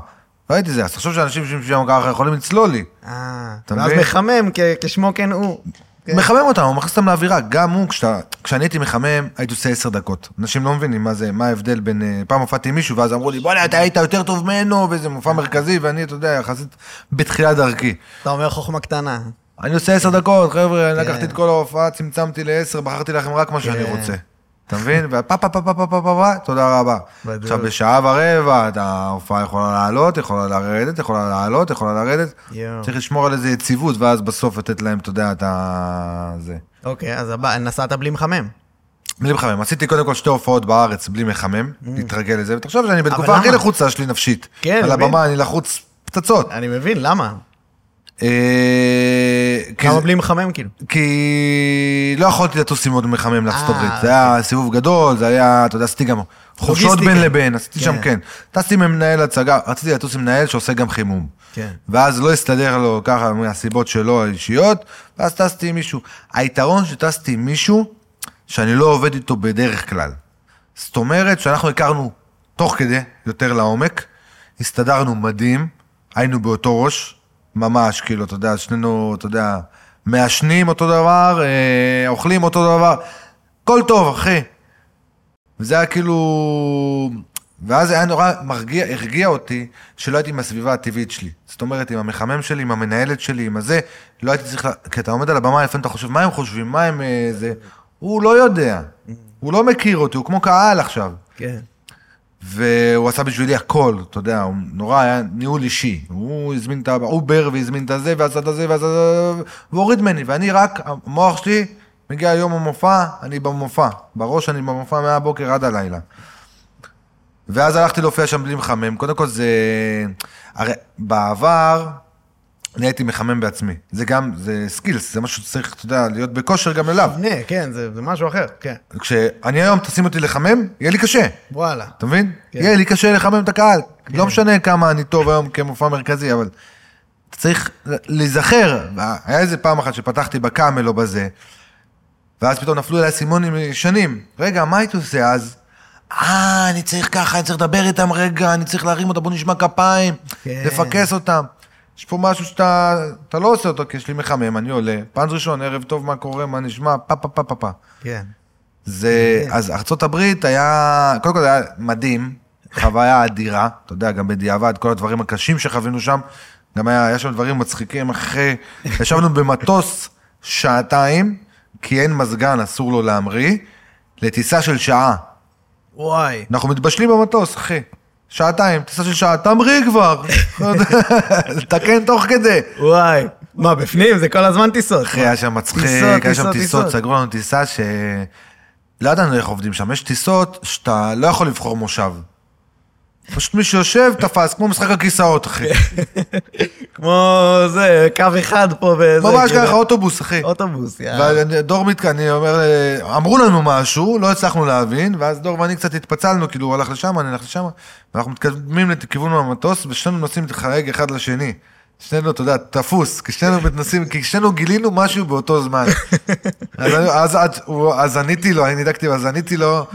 לא הייתי זה, אז תחשוב שאנשים שם ככה יכולים לצלול לי. אה, ואז? מחמם, כשמו כן הוא. כן. מחמם אותם, הוא מכניס אותם לאווירה. גם הוא, כשאתה, כשאני הייתי מחמם, הייתי עושה עשר דקות. אנשים לא מבינים מה זה, מה ההבדל בין... אה, פעם הופעתי עם מישהו, ואז אמרו לי, בוא'נה, אתה היית יותר טוב ממנו, וזה מופע מרכזי, ואני, אתה יודע, יחסית בתחילת דרכי. אתה אומר חוכמה קטנה. אני עושה עשר דקות, חבר'ה, אני כן. לקחתי את כל ההופעה, צמצמתי לעשר, בחרתי לכם רק מה שאני כן. רוצה. אתה מבין? ופה פה פה פה פה פה פה פה, תודה רבה. בדיוק. עכשיו, בשעה ורבע, ההופעה יכולה לעלות, יכולה לרדת, יכולה לעלות, יכולה לרדת. יואו. צריך לשמור על איזה יציבות, ואז בסוף לתת להם, אתה יודע, את ה... זה. אוקיי, אז הבא, נסעת בלי מחמם. בלי מחמם. עשיתי קודם כל שתי הופעות בארץ בלי מחמם, להתרגל לזה, ותחשוב שאני בתקופה? הכי לחוצה שלי נפשית. כן, על מבין. הבמה אני לחוץ פצצות. אני מבין, למה? אה, למה זה- בלי מחמם כאילו? כי לא יכולתי לטוס עם עוד מחמם לארצות אה, הברית. זה היה סיבוב גדול, זה היה, אתה יודע, עשיתי גם חופשות. בין לבין, עשיתי שם, כן. כן. טסתי עם מנהל הצגה, רציתי לטוס עם מנהל שעושה גם חימום. כן. ואז לא הסתדר לו ככה מהסיבות שלו האישיות, ואז טסתי עם מישהו. היתרון שטסתי עם מישהו, שאני לא עובד איתו בדרך כלל. זאת אומרת שאנחנו הכרנו תוך כדי, יותר לעומק, הסתדרנו מדהים, היינו באותו ראש, ממש, כאילו, אתה יודע, שנינו, אתה יודע, מעשנים אותו דבר, אה, אוכלים אותו דבר, הכל טוב, אחי. וזה היה כאילו... ואז היה נורא מרגיע, הרגיע אותי שלא הייתי עם הסביבה הטבעית שלי. זאת אומרת, עם המחמם שלי, עם המנהלת שלי, עם הזה, לא הייתי צריך... לה... כי אתה עומד על הבמה, לפעמים אתה חושב, מה הם חושבים, מה הם... אה, זה... הוא לא יודע. הוא לא מכיר אותי, הוא כמו קהל עכשיו. כן. והוא עשה בשבילי הכל, אתה יודע, הוא נורא היה ניהול אישי. הוא הזמין את האובר והזמין את הזה ועשה את הזה ועשה את זה, והוריד ממני, ואני רק, המוח שלי, מגיע יום המופע, אני במופע. בראש אני במופע מהבוקר עד הלילה. ואז הלכתי להופיע שם בלי מחמם. קודם כל זה... הרי בעבר, אני הייתי מחמם בעצמי. זה גם, זה skills, זה משהו שצריך, אתה יודע, להיות בכושר גם אליו. מבנה, כן, זה זה משהו אחר, כן. כשאני היום תשים אותי לחמם, יהיה לי קשה. וואלה. אתה מבין? כן. יהיה לי קשה לחמם את הקהל. לא משנה כמה אני טוב היום כמופע מרכזי, אבל אתה צריך להיזכר. היה איזה פעם אחת שפתחתי בקאמל או בזה, ואז פתאום נפלו אליי אסימונים ישנים. רגע, מה הייתי עושה אז? אה, אני צריך ככה, אני צריך לדבר איתם רגע, אני צריך להרים אותם, בוא נשמע כפיים, כן. לפקס אותם. יש פה משהו שאתה אתה לא עושה אותו, כי יש לי מחמם, אני עולה, פאנז ראשון, ערב טוב, מה קורה, מה נשמע, פה פה פה פה פה. כן. זה, אז ארצות הברית היה, קודם כל זה היה מדהים, חוויה אדירה, אתה יודע, גם בדיעבד, כל הדברים הקשים שחווינו שם, גם היה, היה שם דברים מצחיקים אחרי, ישבנו במטוס שעתיים, כי אין מזגן, אסור לו להמריא, לטיסה של שעה. וואי. אנחנו מתבשלים במטוס, אחי. שעתיים, טיסה של שעה, תמריא כבר. לתקן תוך כדי. וואי. מה, בפנים? זה כל הזמן טיסות. אחי, היה שם מצחיק, היה שם טיסות. סגרו לנו טיסה ש... לא ידענו איך עובדים שם, יש טיסות שאתה לא יכול לבחור מושב. פשוט מי שיושב תפס, כמו משחק הכיסאות, אחי. *laughs* כמו זה, קו אחד פה וזה. ממש. ככה, אוטובוס, אחי. אוטובוס, יאללה. ודור מתקן, אני אומר, אה, אמרו לנו משהו, לא הצלחנו להבין, ואז דור ואני קצת התפצלנו, כאילו הוא הלך לשם, אני הלך לשם, ואנחנו מתקדמים לכיוון המטוס, ושנינו נוסעים לחרג אחד לשני. שנינו, אתה יודע, תפוס, כי שנינו נוסעים, כי שנינו גילינו משהו באותו זמן. *laughs* אז, אז, אז, הוא- אז עניתי לו, אני נדקתי, אז עניתי לו,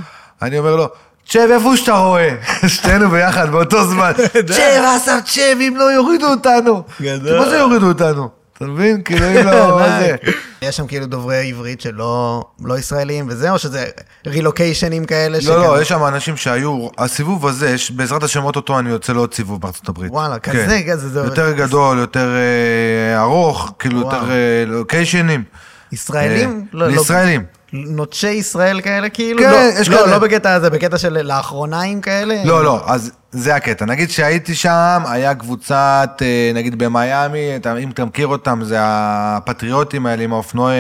אני אומר לו, צ'ב, איפה שאתה רואה? *laughs* שנינו ביחד באותו זמן. *laughs* צ'ב, אסף, צ'ב, אם לא יורידו אותנו. גדול. מה זה יורידו אותנו? אתה מבין? כאילו, אם לא, *laughs* מה זה? יש שם כאילו דוברי עברית שלא לא ישראלים וזה, או שזה רילוקיישנים כאלה? לא, לא, יש שם אנשים שהיו, הסיבוב הזה, יש- בעזרת השם אוטוטו אני יוצא לעוד סיבוב בארצות הברית. וואלה, כן. כזה, כזה, זה... יותר גדול, יותר אה, ארוך, כאילו וואו. יותר אה, לוקיישנים. ישראלים? אה, לא, לא- לישראלים. נוטשי ישראל כאלה כאילו? כן, לא, יש לא, כאלה. לא בקטע הזה, בקטע של לאחרוניים כאלה? לא, לא, אז זה הקטע. נגיד שהייתי שם, היה קבוצת, אה, נגיד במיאמי, אם אתה מכיר אותם, זה הפטריוטים האלה עם האופנועי-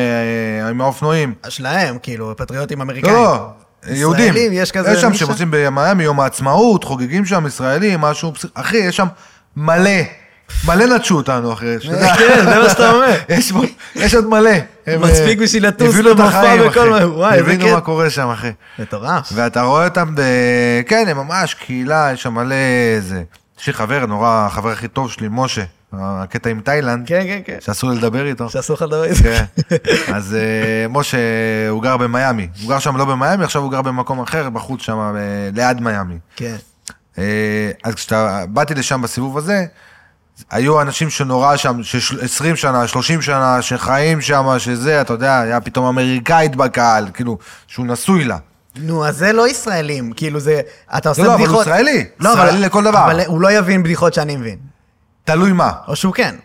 אה, עם האופנועים. שלהם, כאילו, פטריוטים אמריקאים. לא, לא, יהודים. ישראלים, יש כזה יש שם עושים במיאמי יום העצמאות, חוגגים שם ישראלים, משהו, אחי, יש שם מלא, מלא נטשו אותנו, אחי. שתדע. כן, זה מה שאתה אומר. *laughs* יש עוד מלא. מספיק אה, בשביל לטוס הבינו החיים, וכל. מה- וואי, איזה הבינו כיף. מה קורה שם, אחי. מטורף. ואתה רואה אותם. כן, הם ממש קהילה, יש שם מלא זה. יש לי חבר, נורא, החבר הכי טוב שלי, משה, הקטע עם תאילנד, כן, כן, כן. שאסור לי לדבר איתו. שאסור לך לדבר איזה. כן. אז אה, משה, הוא גר במיאמי. הוא גר שם לא במיאמי, עכשיו הוא גר במקום אחר, בחוץ שם, אה, ליד מיאמי. כן. אז כשאתה, באתי לשם בסיבוב הזה, היו אנשים שנורא שם, 20 שנה, 30 שנה, שחיים שם, שזה, אתה יודע, היה פתאום אמריקאית בקהל, כאילו, שהוא נשוי לה. נו, אז זה לא ישראלים, כאילו זה, אתה עושה לא, אבל בדיחות... הוא ישראלי. לא, ישראלי אבל- לכל דבר. אבל הוא לא יבין בדיחות שאני מבין. תלוי מה. או שהוא כן.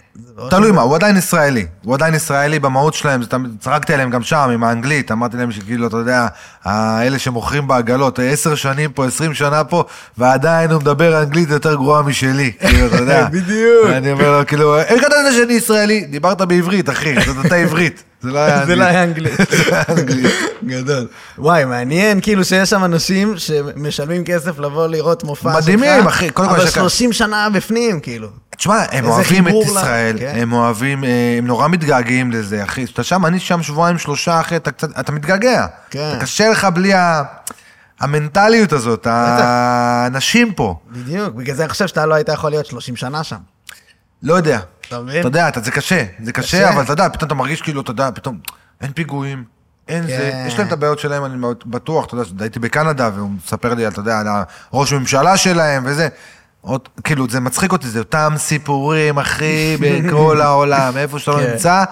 תלוי מה, הוא עדיין ישראלי. הוא עדיין ישראלי במהות שלהם, צחקתי עליהם גם שם עם האנגלית, אמרתי להם שכאילו, אתה יודע, האלה שמוכרים בעגלות, עשר שנים פה, עשרים שנה פה, ועדיין הוא מדבר אנגלית יותר גרועה משלי, *laughs* כאילו, אתה יודע. בדיוק. אני אומר לו, כאילו, איך אתה יודע שאני ישראלי? דיברת בעברית, אחי, זאת אותה עברית. זה לא היה *laughs* זה לא היה אנגלית. *laughs* זה לא היה אנגלית. גדול. וואי, מעניין כאילו שיש שם אנשים שמשלמים כסף לבוא לראות מופע שלך. מדהימים, אחי. קודם כל, אבל יש לך- 30 שנה בפנים, כאילו. תשמע, הם אוהבים את ישראל, כן. הם אוהבים, אה, הם נורא מתגעגעים לזה, אחי. אתה שם, אני שם שבועיים, שלושה, אחי, אתה קצת, אתה מתגעגע. כן. קשה לך בלי ה... המנטליות הזאת, האנשים פה. בדיוק, בגלל זה אני חושב שאתה לא היית יכול להיות 30 שנה שם. לא יודע. אתה מבין? אתה יודע, זה קשה, זה קשה. קשה, אבל אתה יודע, פתאום אתה מרגיש כאילו, אתה יודע, פתאום, אין פיגועים, אין זה, כן. יש להם את הבעיות שלהם, אני בטוח, אתה יודע, הייתי בקנדה, והוא מספר לי, אתה יודע, על הראש ממשלה שלהם וזה. עוד, כאילו, זה מצחיק אותי, זה אותם סיפורים, אחי, *laughs* בכל העולם, איפה שאתה לא כן. נמצא,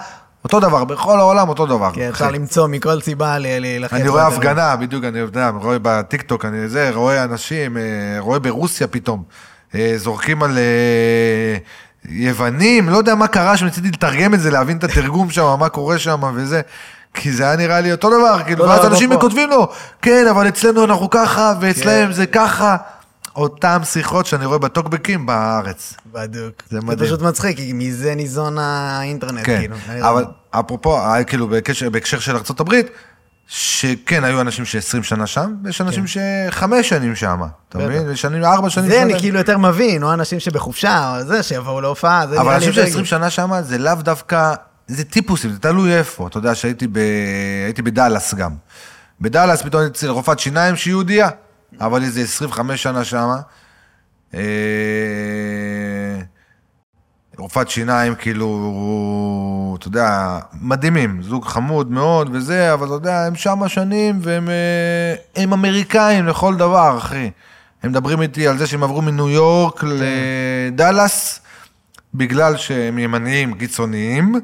אותו דבר, בכל העולם אותו דבר. כן. אפשר למצוא מכל סיבה ל- להילחץ. אני רואה. הפגנה, בדיוק, אני יודע, רואה בטיקטוק, אני זה, רואה אנשים, אה, רואה ברוסיה פתאום, אה, זורקים על אה, יוונים, לא יודע מה קרה שם, ניסיתי לתרגם את זה, להבין את התרגום שם, מה קורה שם וזה. כי זה היה נראה לי אותו דבר, כאילו, לא, ואז לא, לא אנשים. כותבים לו, כן, אבל אצלנו אנחנו ככה, ואצלם כן. זה ככה. אותם שיחות שאני רואה בטוקבקים בארץ. בדיוק. זה זה מדהים. פשוט מצחיק, כי מזה ניזון האינטרנט, כן, כאילו. אבל אפרופו, אה, כאילו בהקשר של ארה"ב, שכן היו אנשים ש-20 שנה שם, ויש אנשים שחמש שנים שם, אתה כן. מבין? ושנים, ארבע שנים זה אני שם. כאילו יותר מבין, או אנשים שבחופשה, או זה, שיבואו להופעה, זה אבל אנשים יותר... ש-20 שנה שם, זה לאו דווקא, זה טיפוסים, זה תלוי איפה. אתה יודע שהייתי ב... הייתי בדאלאס גם. בדאלאס פתאום הייתי אצל רופאת שיניים שהיא יהודייה, אבל איזה 25 שנה שמה. רופאת שיניים, כאילו, אתה יודע, מדהימים, זוג חמוד מאוד וזה, אבל אתה יודע, הם שמה שנים והם אה, הם אמריקאים לכל דבר, אחי. הם מדברים איתי על זה שהם עברו מניו יורק לדאלאס, בגלל שהם ימניים קיצוניים,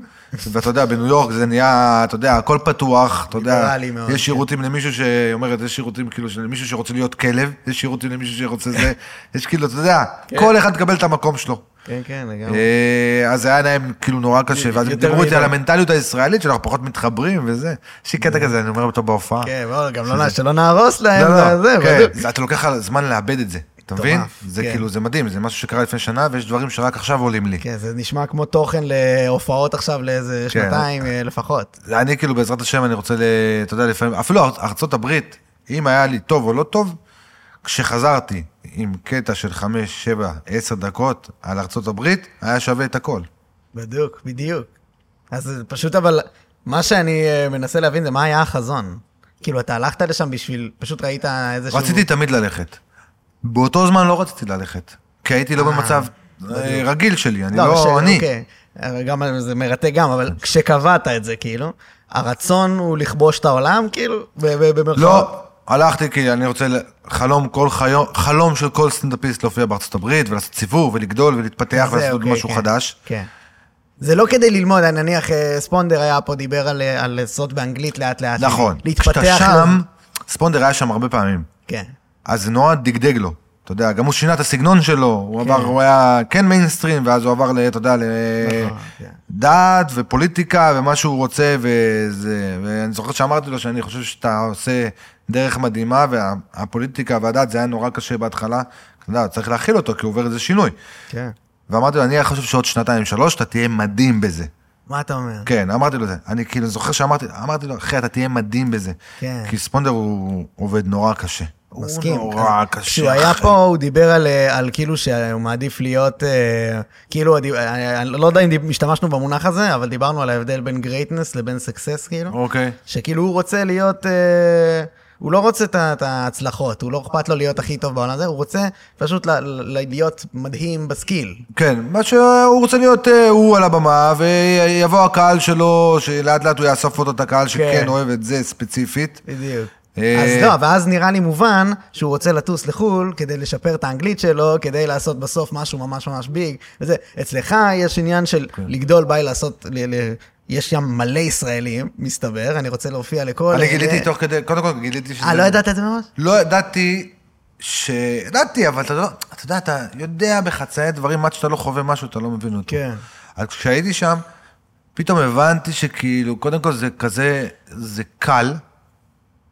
ואתה יודע, בניו יורק זה נהיה, אתה יודע, הכל פתוח, אתה יודע, מאוד, יש כן. שירותים למישהו שאומרת, יש שירותים כאילו של מישהו שרוצה להיות כלב, יש שירותים למישהו שרוצה זה, *laughs* יש כאילו, אתה יודע, כן. כל אחד מקבל את המקום שלו. כן, כן, לגמרי. אה, אז היה להם כאילו נורא קשה, ואז הם דיברו איתי על. המנטליות הישראלית, שאנחנו פחות מתחברים וזה. יש לי קטע כזה, אני אומר אותו בהופעה. כן, גם לא, שלא נהרוס להם, לא, לא, זה, כן. זה- אתה לוקח זמן לאבד את זה, אתה מבין? זה כן. כאילו, זה מדהים, זה משהו שקרה לפני שנה, ויש דברים שרק עכשיו עולים לי. כן, זה נשמע כמו תוכן להופעות עכשיו לאיזה כן. שנתיים אה, לפחות. אני כאילו, בעזרת השם, אני רוצה, ל- אתה יודע, לפעמים, אפילו ארצות הברית, אם היה לי טוב או לא טוב, כשחזרתי עם קטע של חמש, שבע, עשר דקות על ארצות הברית, היה שווה את הכל. בדיוק, בדיוק. אז פשוט אבל, מה שאני אה, מנסה להבין זה מה היה החזון. כאילו, אתה הלכת לשם בשביל, פשוט ראית איזשהו... רציתי תמיד ללכת. באותו זמן לא רציתי ללכת, כי הייתי לא אה, במצב אה, רגיל שלי, אני לא אני. אוקיי, אה, גם זה מרתק גם, אבל כשקבעת את זה, כאילו, הרצון הוא לכבוש את העולם, כאילו, במרכאות? לא, הלכתי כי אני רוצה, חלום כל חיום, חלום של כל סטנדאפיסט להופיע בארצות הברית ולעשות סיבוב ולגדול ולהתפתח ולעשות אוקיי, משהו כן, חדש. כן. זה לא כדי ללמוד, נניח אה, ספונדר היה פה, דיבר על, אה, על לעשות באנגלית לאט לאט. נכון. להתפתח. כשאתה שם. ספונדר היה שם הרבה פעמים, כן. אז זה נורא דגדג לו. אתה יודע, גם הוא שינה את הסגנון שלו, הוא כן. עבר, הוא היה כן מיינסטרים, ואז הוא עבר, אתה יודע, נכון, כן. לדת ופוליטיקה ומה שהוא רוצה, וזה, ואני זוכר שאמרתי לו שאני חושב שאתה עושה דרך מדהימה, והפוליטיקה והדת זה היה נורא קשה בהתחלה, אתה יודע, צריך להכיל אותו, כי הוא עובר איזה שינוי. כן. ואמרתי לו, אני חושב שעוד שנתיים, שלוש, אתה תהיה מדהים בזה. מה אתה אומר? כן, אמרתי לו את זה. אני כאילו זוכר שאמרתי, אמרתי לו, אחי, אתה תהיה מדהים בזה. כן. כי ספונדר הוא עובד נורא קשה. מסכים. הוא נורא אז קשה. כשהוא היה. פה, הוא דיבר על, אה, על כאילו שהוא מעדיף להיות, אה, כאילו, הדיב- אני לא יודע אם השתמשנו במונח הזה, אבל דיברנו על ההבדל בין greatness לבין success, כאילו. אוקיי. שכאילו הוא רוצה להיות, אה, הוא לא רוצה את ההצלחות, הוא לא אכפת לו להיות הכי טוב בעולם הזה, הוא רוצה פשוט להיות מדהים בסקיל. כן, מה שהוא רוצה להיות אה, הוא על הבמה, ויבוא הקהל שלו, שלאט לאט הוא יאסוף אותו את הקהל שכן כן. אוהב את זה ספציפית. בדיוק. אה, אז לא, ואז נראה לי מובן שהוא רוצה לטוס לחו"ל כדי לשפר את האנגלית שלו, כדי לעשות בסוף משהו ממש ממש ביג. וזה, אצלך יש עניין של כן. לגדול ביי לעשות, ל, ל, יש שם מלא ישראלים, מסתבר, אני רוצה להופיע לכל... אני. גיליתי תוך כדי, קודם כל גיליתי שזה... אה, לא ידעת את זה ממש? לא ידעתי ש... ידעתי, אבל אתה לא... אתה יודע, אתה יודע בחצאי דברים, עד שאתה לא חווה משהו, אתה לא מבין אותו. כן. אז כשהייתי שם, פתאום הבנתי שכאילו, קודם כל זה כזה, זה קל,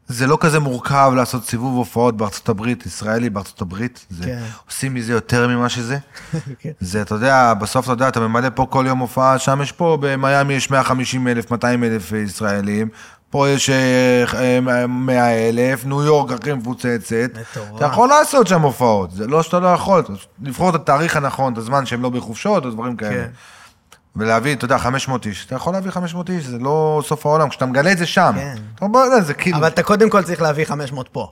זה לא כזה מורכב לעשות סיבוב הופעות בארצות הברית, ישראלי בארצות הברית. זה, כן. עושים מזה יותר ממה שזה. *laughs* כן. זה, אתה יודע, בסוף אתה יודע, אתה ממלא פה כל יום הופעה, שם יש פה, במיאמי יש 150 אלף, 200 אלף ישראלים. פה יש אה, 100 אלף, ניו יורק הכי מפוצצת. מטורף. אתה יכול לעשות שם הופעות, זה לא שאתה לא יכול, לבחור את התאריך הנכון, את הזמן שהם לא בחופשות או דברים כאלה. כן. ולהביא, אתה יודע, 500 איש. אתה יכול להביא 500 איש, זה לא סוף העולם. כשאתה מגלה את זה שם, כן. אתה אומר, זה כאילו... אבל אתה קודם כל צריך להביא 500 פה.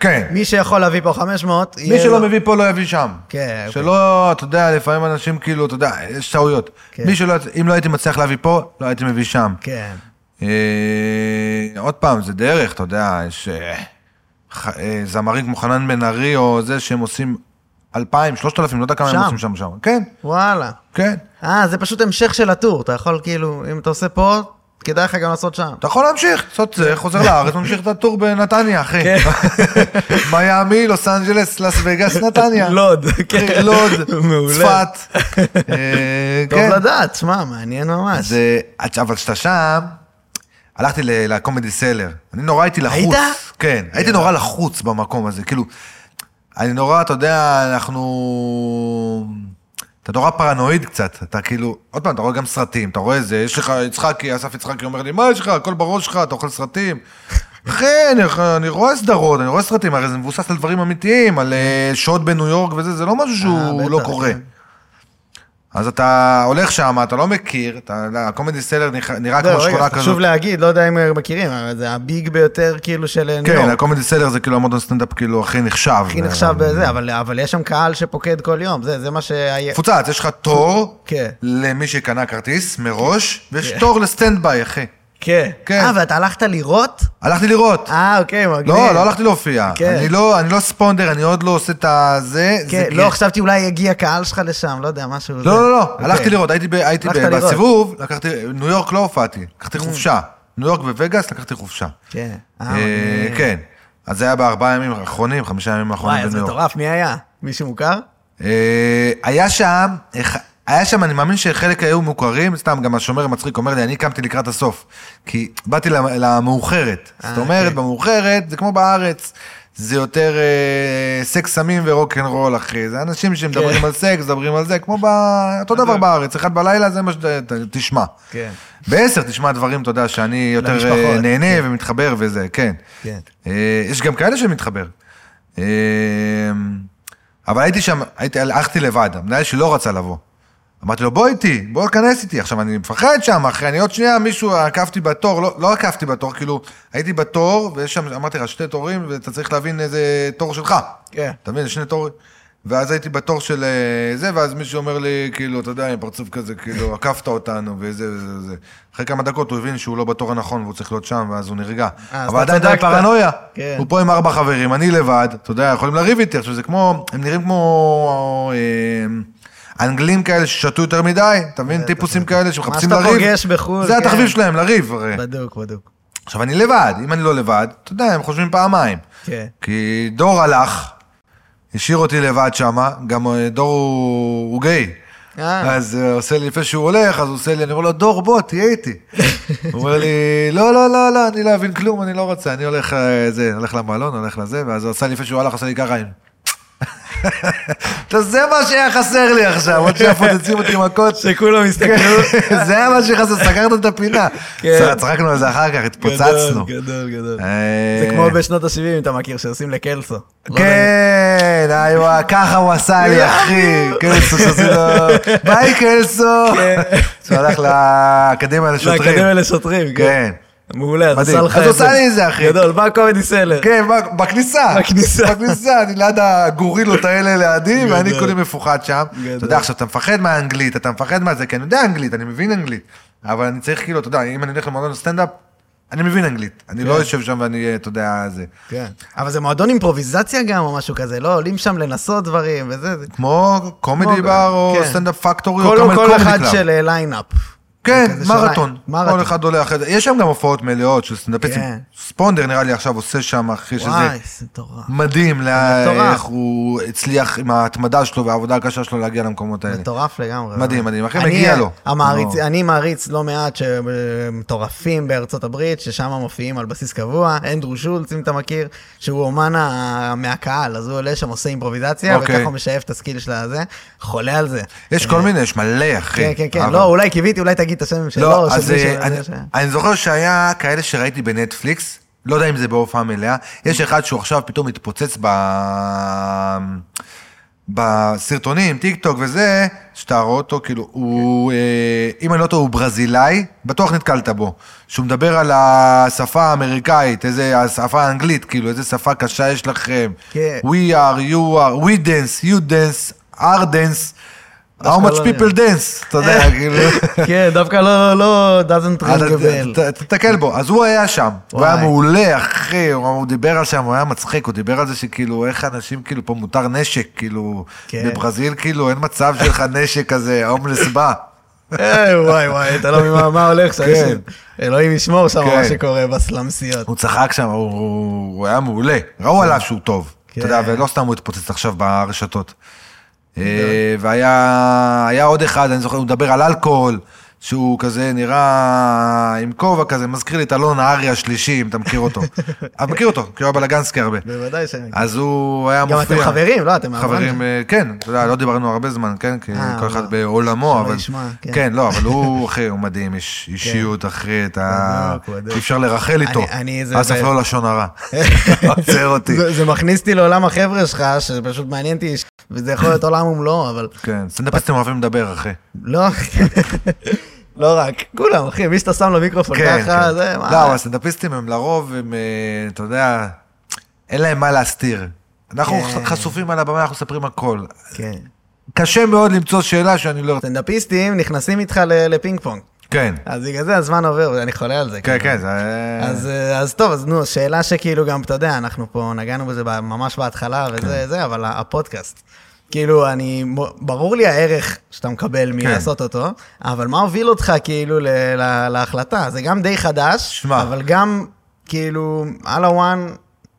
כן. מי שיכול להביא פה 500, מי שלא לו- מביא פה לא יביא שם. כן, אוקיי. שלא, אתה יודע, לפעמים אנשים כאילו, אתה יודע, יש טעויות. כן. מי שלא, אם לא הייתי מצליח להביא פה, לא הייתי מביא שם. כן. אה, עוד פעם, זה דרך, אתה יודע, יש אה, ח- אה, זמרים כמו חנן בן ארי, או זה שהם עושים אלפיים, שלושת אלפים, לא יודע כמה הם שם. עושים שם שם. כן, וואלה. כן. אה, זה פשוט המשך של הטור. אתה יכול כאילו, אם אתה עושה פה, כדאי לך גם לעשות שם. אתה יכול להמשיך, לעשות זה, חוזר לארץ, ממשיך את הטור בנתניה, אחי. כן. *laughs* מיאמי, לוס אנג'לס, לס וגאס, נתניה. *laughs* לוד, כן. לוד. *laughs* צפת. אה, טוב כן. לדעת, שמע, מעניין ממש. אבל כשאתה שם, הלכתי לקומדי סלר. אני נורא הייתי לחוץ. היית? כן, הייתי נורא לחוץ במקום הזה. כאילו, אני נורא, אתה יודע, אנחנו... אתה נורא פרנואיד קצת, אתה כאילו, עוד פעם, אתה רואה גם סרטים, אתה רואה זה, יש לך יצחקי, אסף יצחקי אומר לי, מה יש לך, הכל בראש שלך, אתה אוכל סרטים. *laughs* אחי, אני, אני רואה סדרות, אני רואה סרטים, הרי זה מבוסס על דברים אמיתיים, על אה, שוד בניו יורק וזה, זה לא משהו שהוא אה, לא קורה. כן. אז אתה הולך שם, אתה לא מכיר, הקומדי סלר נראה- זהו, כמו שכונה כזאת. חשוב להגיד, לא יודע אם מכירים, אבל זה ה big ביותר כאילו של ניו כן, יורק. הקומדי סלר זה כאילו המועדון סטנדאפ כאילו הכי נחשב. הכי נחשב בזה, אבל יש שם קהל שפוקד כל יום, זה מה שהיה... מפוצץ, יש לך תור כן. למי שקנה כרטיס מראש, ויש כן. תור ל stand by, אחי. כן. כן. אה, ואתה הלכת לראות? הלכתי לראות. אה, אוקיי, מגניב. לא, לא הלכתי להופיע. כן. אני לא, אני לא ספונדר, אני עוד לא עושה את הזה. כן, זה לא, חשבתי אולי הגיע קהל שלך לשם, לא יודע, משהו... זה. לא, לא, לא, אוקיי. הלכתי לראות, הייתי ב- הייתי ב- לראות. בסיבוב, לקחתי, ניו יורק לא הופעתי, לקחתי חופשה. ניו יורק ווגאס, לקחתי חופשה. כן. אה, אה, מגניב. כן. אז זה היה בארבעה ימים האחרונים, חמישה ימים האחרונים וואי, אז בניו יורק. מטורף, מי היה? מישהו מוכר? אה, היה שם, אח- היה שם, אני מאמין שחלק היו מוכרים, סתם, גם השומר המצחיק אומר לי, אני קמתי לקראת הסוף. כי באתי למ- למאוחרת. אה, זאת אומרת, אוקיי. במאוחרת, זה כמו בארץ. זה יותר אה, סקס סמים ורוקנרול, אחי. זה אנשים שמדברים כן. על סקס, מדברים על זה, כמו ב... אותו דבר בארץ. אחד בלילה, זה מה שתשמע. כן. בעשר תשמע דברים, אתה יודע, שאני יותר למשפחות, אה, נהנה כן. ומתחבר וזה, כן. כן. אה, יש גם כאלה שמתחבר. אה, אבל הייתי שם, הייתי, הלכתי לבד, המנהל שלי לא רצה לבוא. אמרתי לו, בוא איתי, בוא כנס איתי. עכשיו, אני מפחד שם, אחרי, אני עוד שנייה, מישהו, עקפתי בתור, לא, לא עקפתי בתור, כאילו, הייתי בתור, ויש שם, אמרתי לך, שתי תורים, ואתה צריך להבין איזה תור שלך. כן. אתה מבין, שני תורים. ואז הייתי בתור של אה, זה, ואז מישהו אומר לי, כאילו, אתה יודע, עם פרצוף כזה, כאילו, עקפת אותנו, וזה וזה וזה. אחרי כמה דקות הוא הבין שהוא לא בתור הנכון, והוא צריך להיות שם, ואז הוא נרגע. אה, אבל עדיין די. פרנויה. כן. הוא פה עם ארבע חברים, אני לבד, אתה יודע, יכולים לריב איתי. עכשיו, זה כמו, הם נראים כמו אה, אנגלים כאלה ששתו יותר מדי, אתה מבין? טיפוסים כאלה שמחפשים שאתה לריב. פוגש בחו"ל, זה כן. התחביב שלהם, לריב, הרי. בדוק, בדוק. עכשיו, אני לבד, אם אני לא לבד, אתה יודע, הם חושבים פעמיים. כן. כי דור הלך, השאיר אותי לבד שמה, גם אה, דור הוא, הוא גיי. אה. אז אה, עושה לי, לפני שהוא הולך, אז הוא עושה לי, אני אומר לו, דור, בוא, תהיה איתי. הוא אומר לי, לא, לא, לא, לא, אני לא אבין כלום, אני לא רוצה, אני הולך, זה, הולך למלון, הולך לזה, ואז הוא עשה לי, לפני שהוא הלך, עשה לי ככה, זה מה שהיה חסר לי עכשיו, עוד שנייה פוצצים אותי מכות. שכולם הסתכלו. זה היה מה שחסר, סגרת את הפינה. כן. צחקנו על זה אחר כך, התפוצצנו. גדול, גדול. אה, זה כמו בשנות ה-70, אם אתה מכיר, שעושים לקלסו. לא. כן, איווה, ככה הוא עשה לי, *laughs* אחי. קלסו, שעושים לו, ביי קלסו. שהוא הלך לאקדמיה לשוטרים. לאקדמיה לשוטרים, כן. כן. מעולה, אז. עשה לך אז את הוא עשה לי את זה, אחי. גדול, בא קומדי סלר. כן, בכניסה. בכניסה. בכניסה, אני ליד הגורילות האלה לידי, ואני. כולי מפוחד שם. אתה יודע, עכשיו, אתה מפחד מהאנגלית, אתה מפחד מהזה, כי אני יודע אנגלית, אני מבין אנגלית. אבל אני צריך, כאילו, אתה יודע, אם אני הולך למועדון סטנדאפ, אני מבין אנגלית. אני לא יושב שם ואני, אתה יודע, זה. כן. אבל זה מועדון אימפרוביזציה גם, או משהו כזה, לא? עולים שם לנסות דברים וזה. זה- כמו קומדי בר או כן. סטנדאפ פקטורי או כל קומדי כל אחד קלאב. של line-up. כן, מרתון. מרתון. כל אחד עולה אחרי זה. יש שם גם הופעות מלאות של סטנדאפיסטים. כן. ספונדר נראה לי עכשיו עושה שם, אחי, שזה וואי, זה מטורף. מדהים, לה- מטורף. איך הוא הצליח עם ההתמדה שלו והעבודה הקשה שלו להגיע למקומות האלה. מטורף לגמרי. מדהים, מדהים. אחי, מגיע לו. המעריץ, לא. אני מעריץ לא מעט שמטורפים בארצות הברית, ששם מופיעים על בסיס קבוע. אנדרו שולץ, אם אתה מכיר, שהוא אומן מהקהל, אז הוא עולה שם, עושה אימפרוביזציה, אוקיי. וככה הוא משאף את הסקיל של הזה. חולה על זה. יש כל מיני, יש מלא, אחי. כן, כן, כן. לא, אולי קיוויתי, אולי תגיד את השם שלו, לא, של אז אה, אני- אני זוכר שהיה כאלה שראיתי בנטפליקס, לא יודע אם זה בהופעה מלאה, יש אחד שהוא עכשיו פתאום מתפוצץ ב... בסרטונים, טיק טוק וזה, שאתה רואה אותו, כאילו, הוא, אה, אם אני לא טועה, הוא ברזילאי, בטוח נתקלת בו. שהוא מדבר על השפה האמריקאית, איזה, השפה האנגלית, כאילו, איזה שפה קשה יש לכם. כן. We are, you are, we dance, you dance, our dance, how much לא people dance, אתה יודע, *laughs* כאילו. כן, דווקא לא, לא, doesn't ring a bell. ת- ת- תסתכל בו, אז הוא היה שם, הוא היה. מעולה, אחי, הוא דיבר על שם, הוא היה מצחיק, הוא דיבר על זה שכאילו, איך אנשים, כאילו, פה מותר נשק, כאילו, כן. בברזיל, כאילו, אין מצב שיהיה לך *laughs* נשק כזה, ההומלס בא. וואי וואי, אתה לא מבין מה- הולך שם. כן. אלוהים ישמור שם כן. מה שקורה בסלמסיות. הוא צחק שם, הוא- היה מעולה, ראו עליו שהוא טוב, כן. אתה יודע, ולא סתם הוא התפוצץ עכשיו ברשתות. אה, והיה היה עוד אחד, אני זוכר, הוא מדבר על אלכוהול, שהוא כזה נראה עם כובע כזה, מזכיר לי את אלון הארי השלישי, אם אתה מכיר אותו. *laughs* אבל מכיר אותו, כי הוא היה בלגנסקי הרבה. בוודאי שאני... אז הוא היה גם מופיע. אתם חברים, לא? אתם חברים, אה, כן, אתה יודע, לא דיברנו הרבה זמן, כן? כי אה, כל אחד לא. בעולמו, אבל... כן. כן, לא, אבל הוא, *laughs* אחי, הוא מדהים, יש אישיות, אחי, את ה... אי אפשר לרחל איתו. אני- אני- זה- אל תספר לו לשון הרע. *laughs* עוצר אותי. זה, זה מכניס אותי לעולם החבר'ה שלך, שפשוט מעניין אותי, וזה יכול להיות עולם ומלואו, אבל כן, סטנדאפיסטים אוהבים לדבר, אחי. לא, לא רק, כולם, אחי, מי שאתה שם לו מיקרופון כן, ככה, כן. זה, מה... לא, הסטנדאפיסטים הם לרוב, הם, אה, אתה יודע, אין להם מה להסתיר. אנחנו כן. חשופים על הבמה, אנחנו מספרים הכל. כן. קשה מאוד למצוא שאלה שאני לא... סטנדאפיסטים נכנסים איתך לפינג פונג. כן, אז בגלל זה הזמן עובר, ואני חולה על זה. כן, כאילו. כן, זה... אז, אה, אז טוב, אז נו, שאלה שכאילו גם, אתה יודע, אנחנו פה נגענו בזה ממש בהתחלה כן. וזה, זה, אבל הפודקאסט. כאילו, אני, ברור לי הערך שאתה מקבל מלעשות אותו, אבל מה הוביל אותך כאילו ל- ל- להחלטה? זה גם די חדש, שמע. אבל גם, כאילו, על הוואן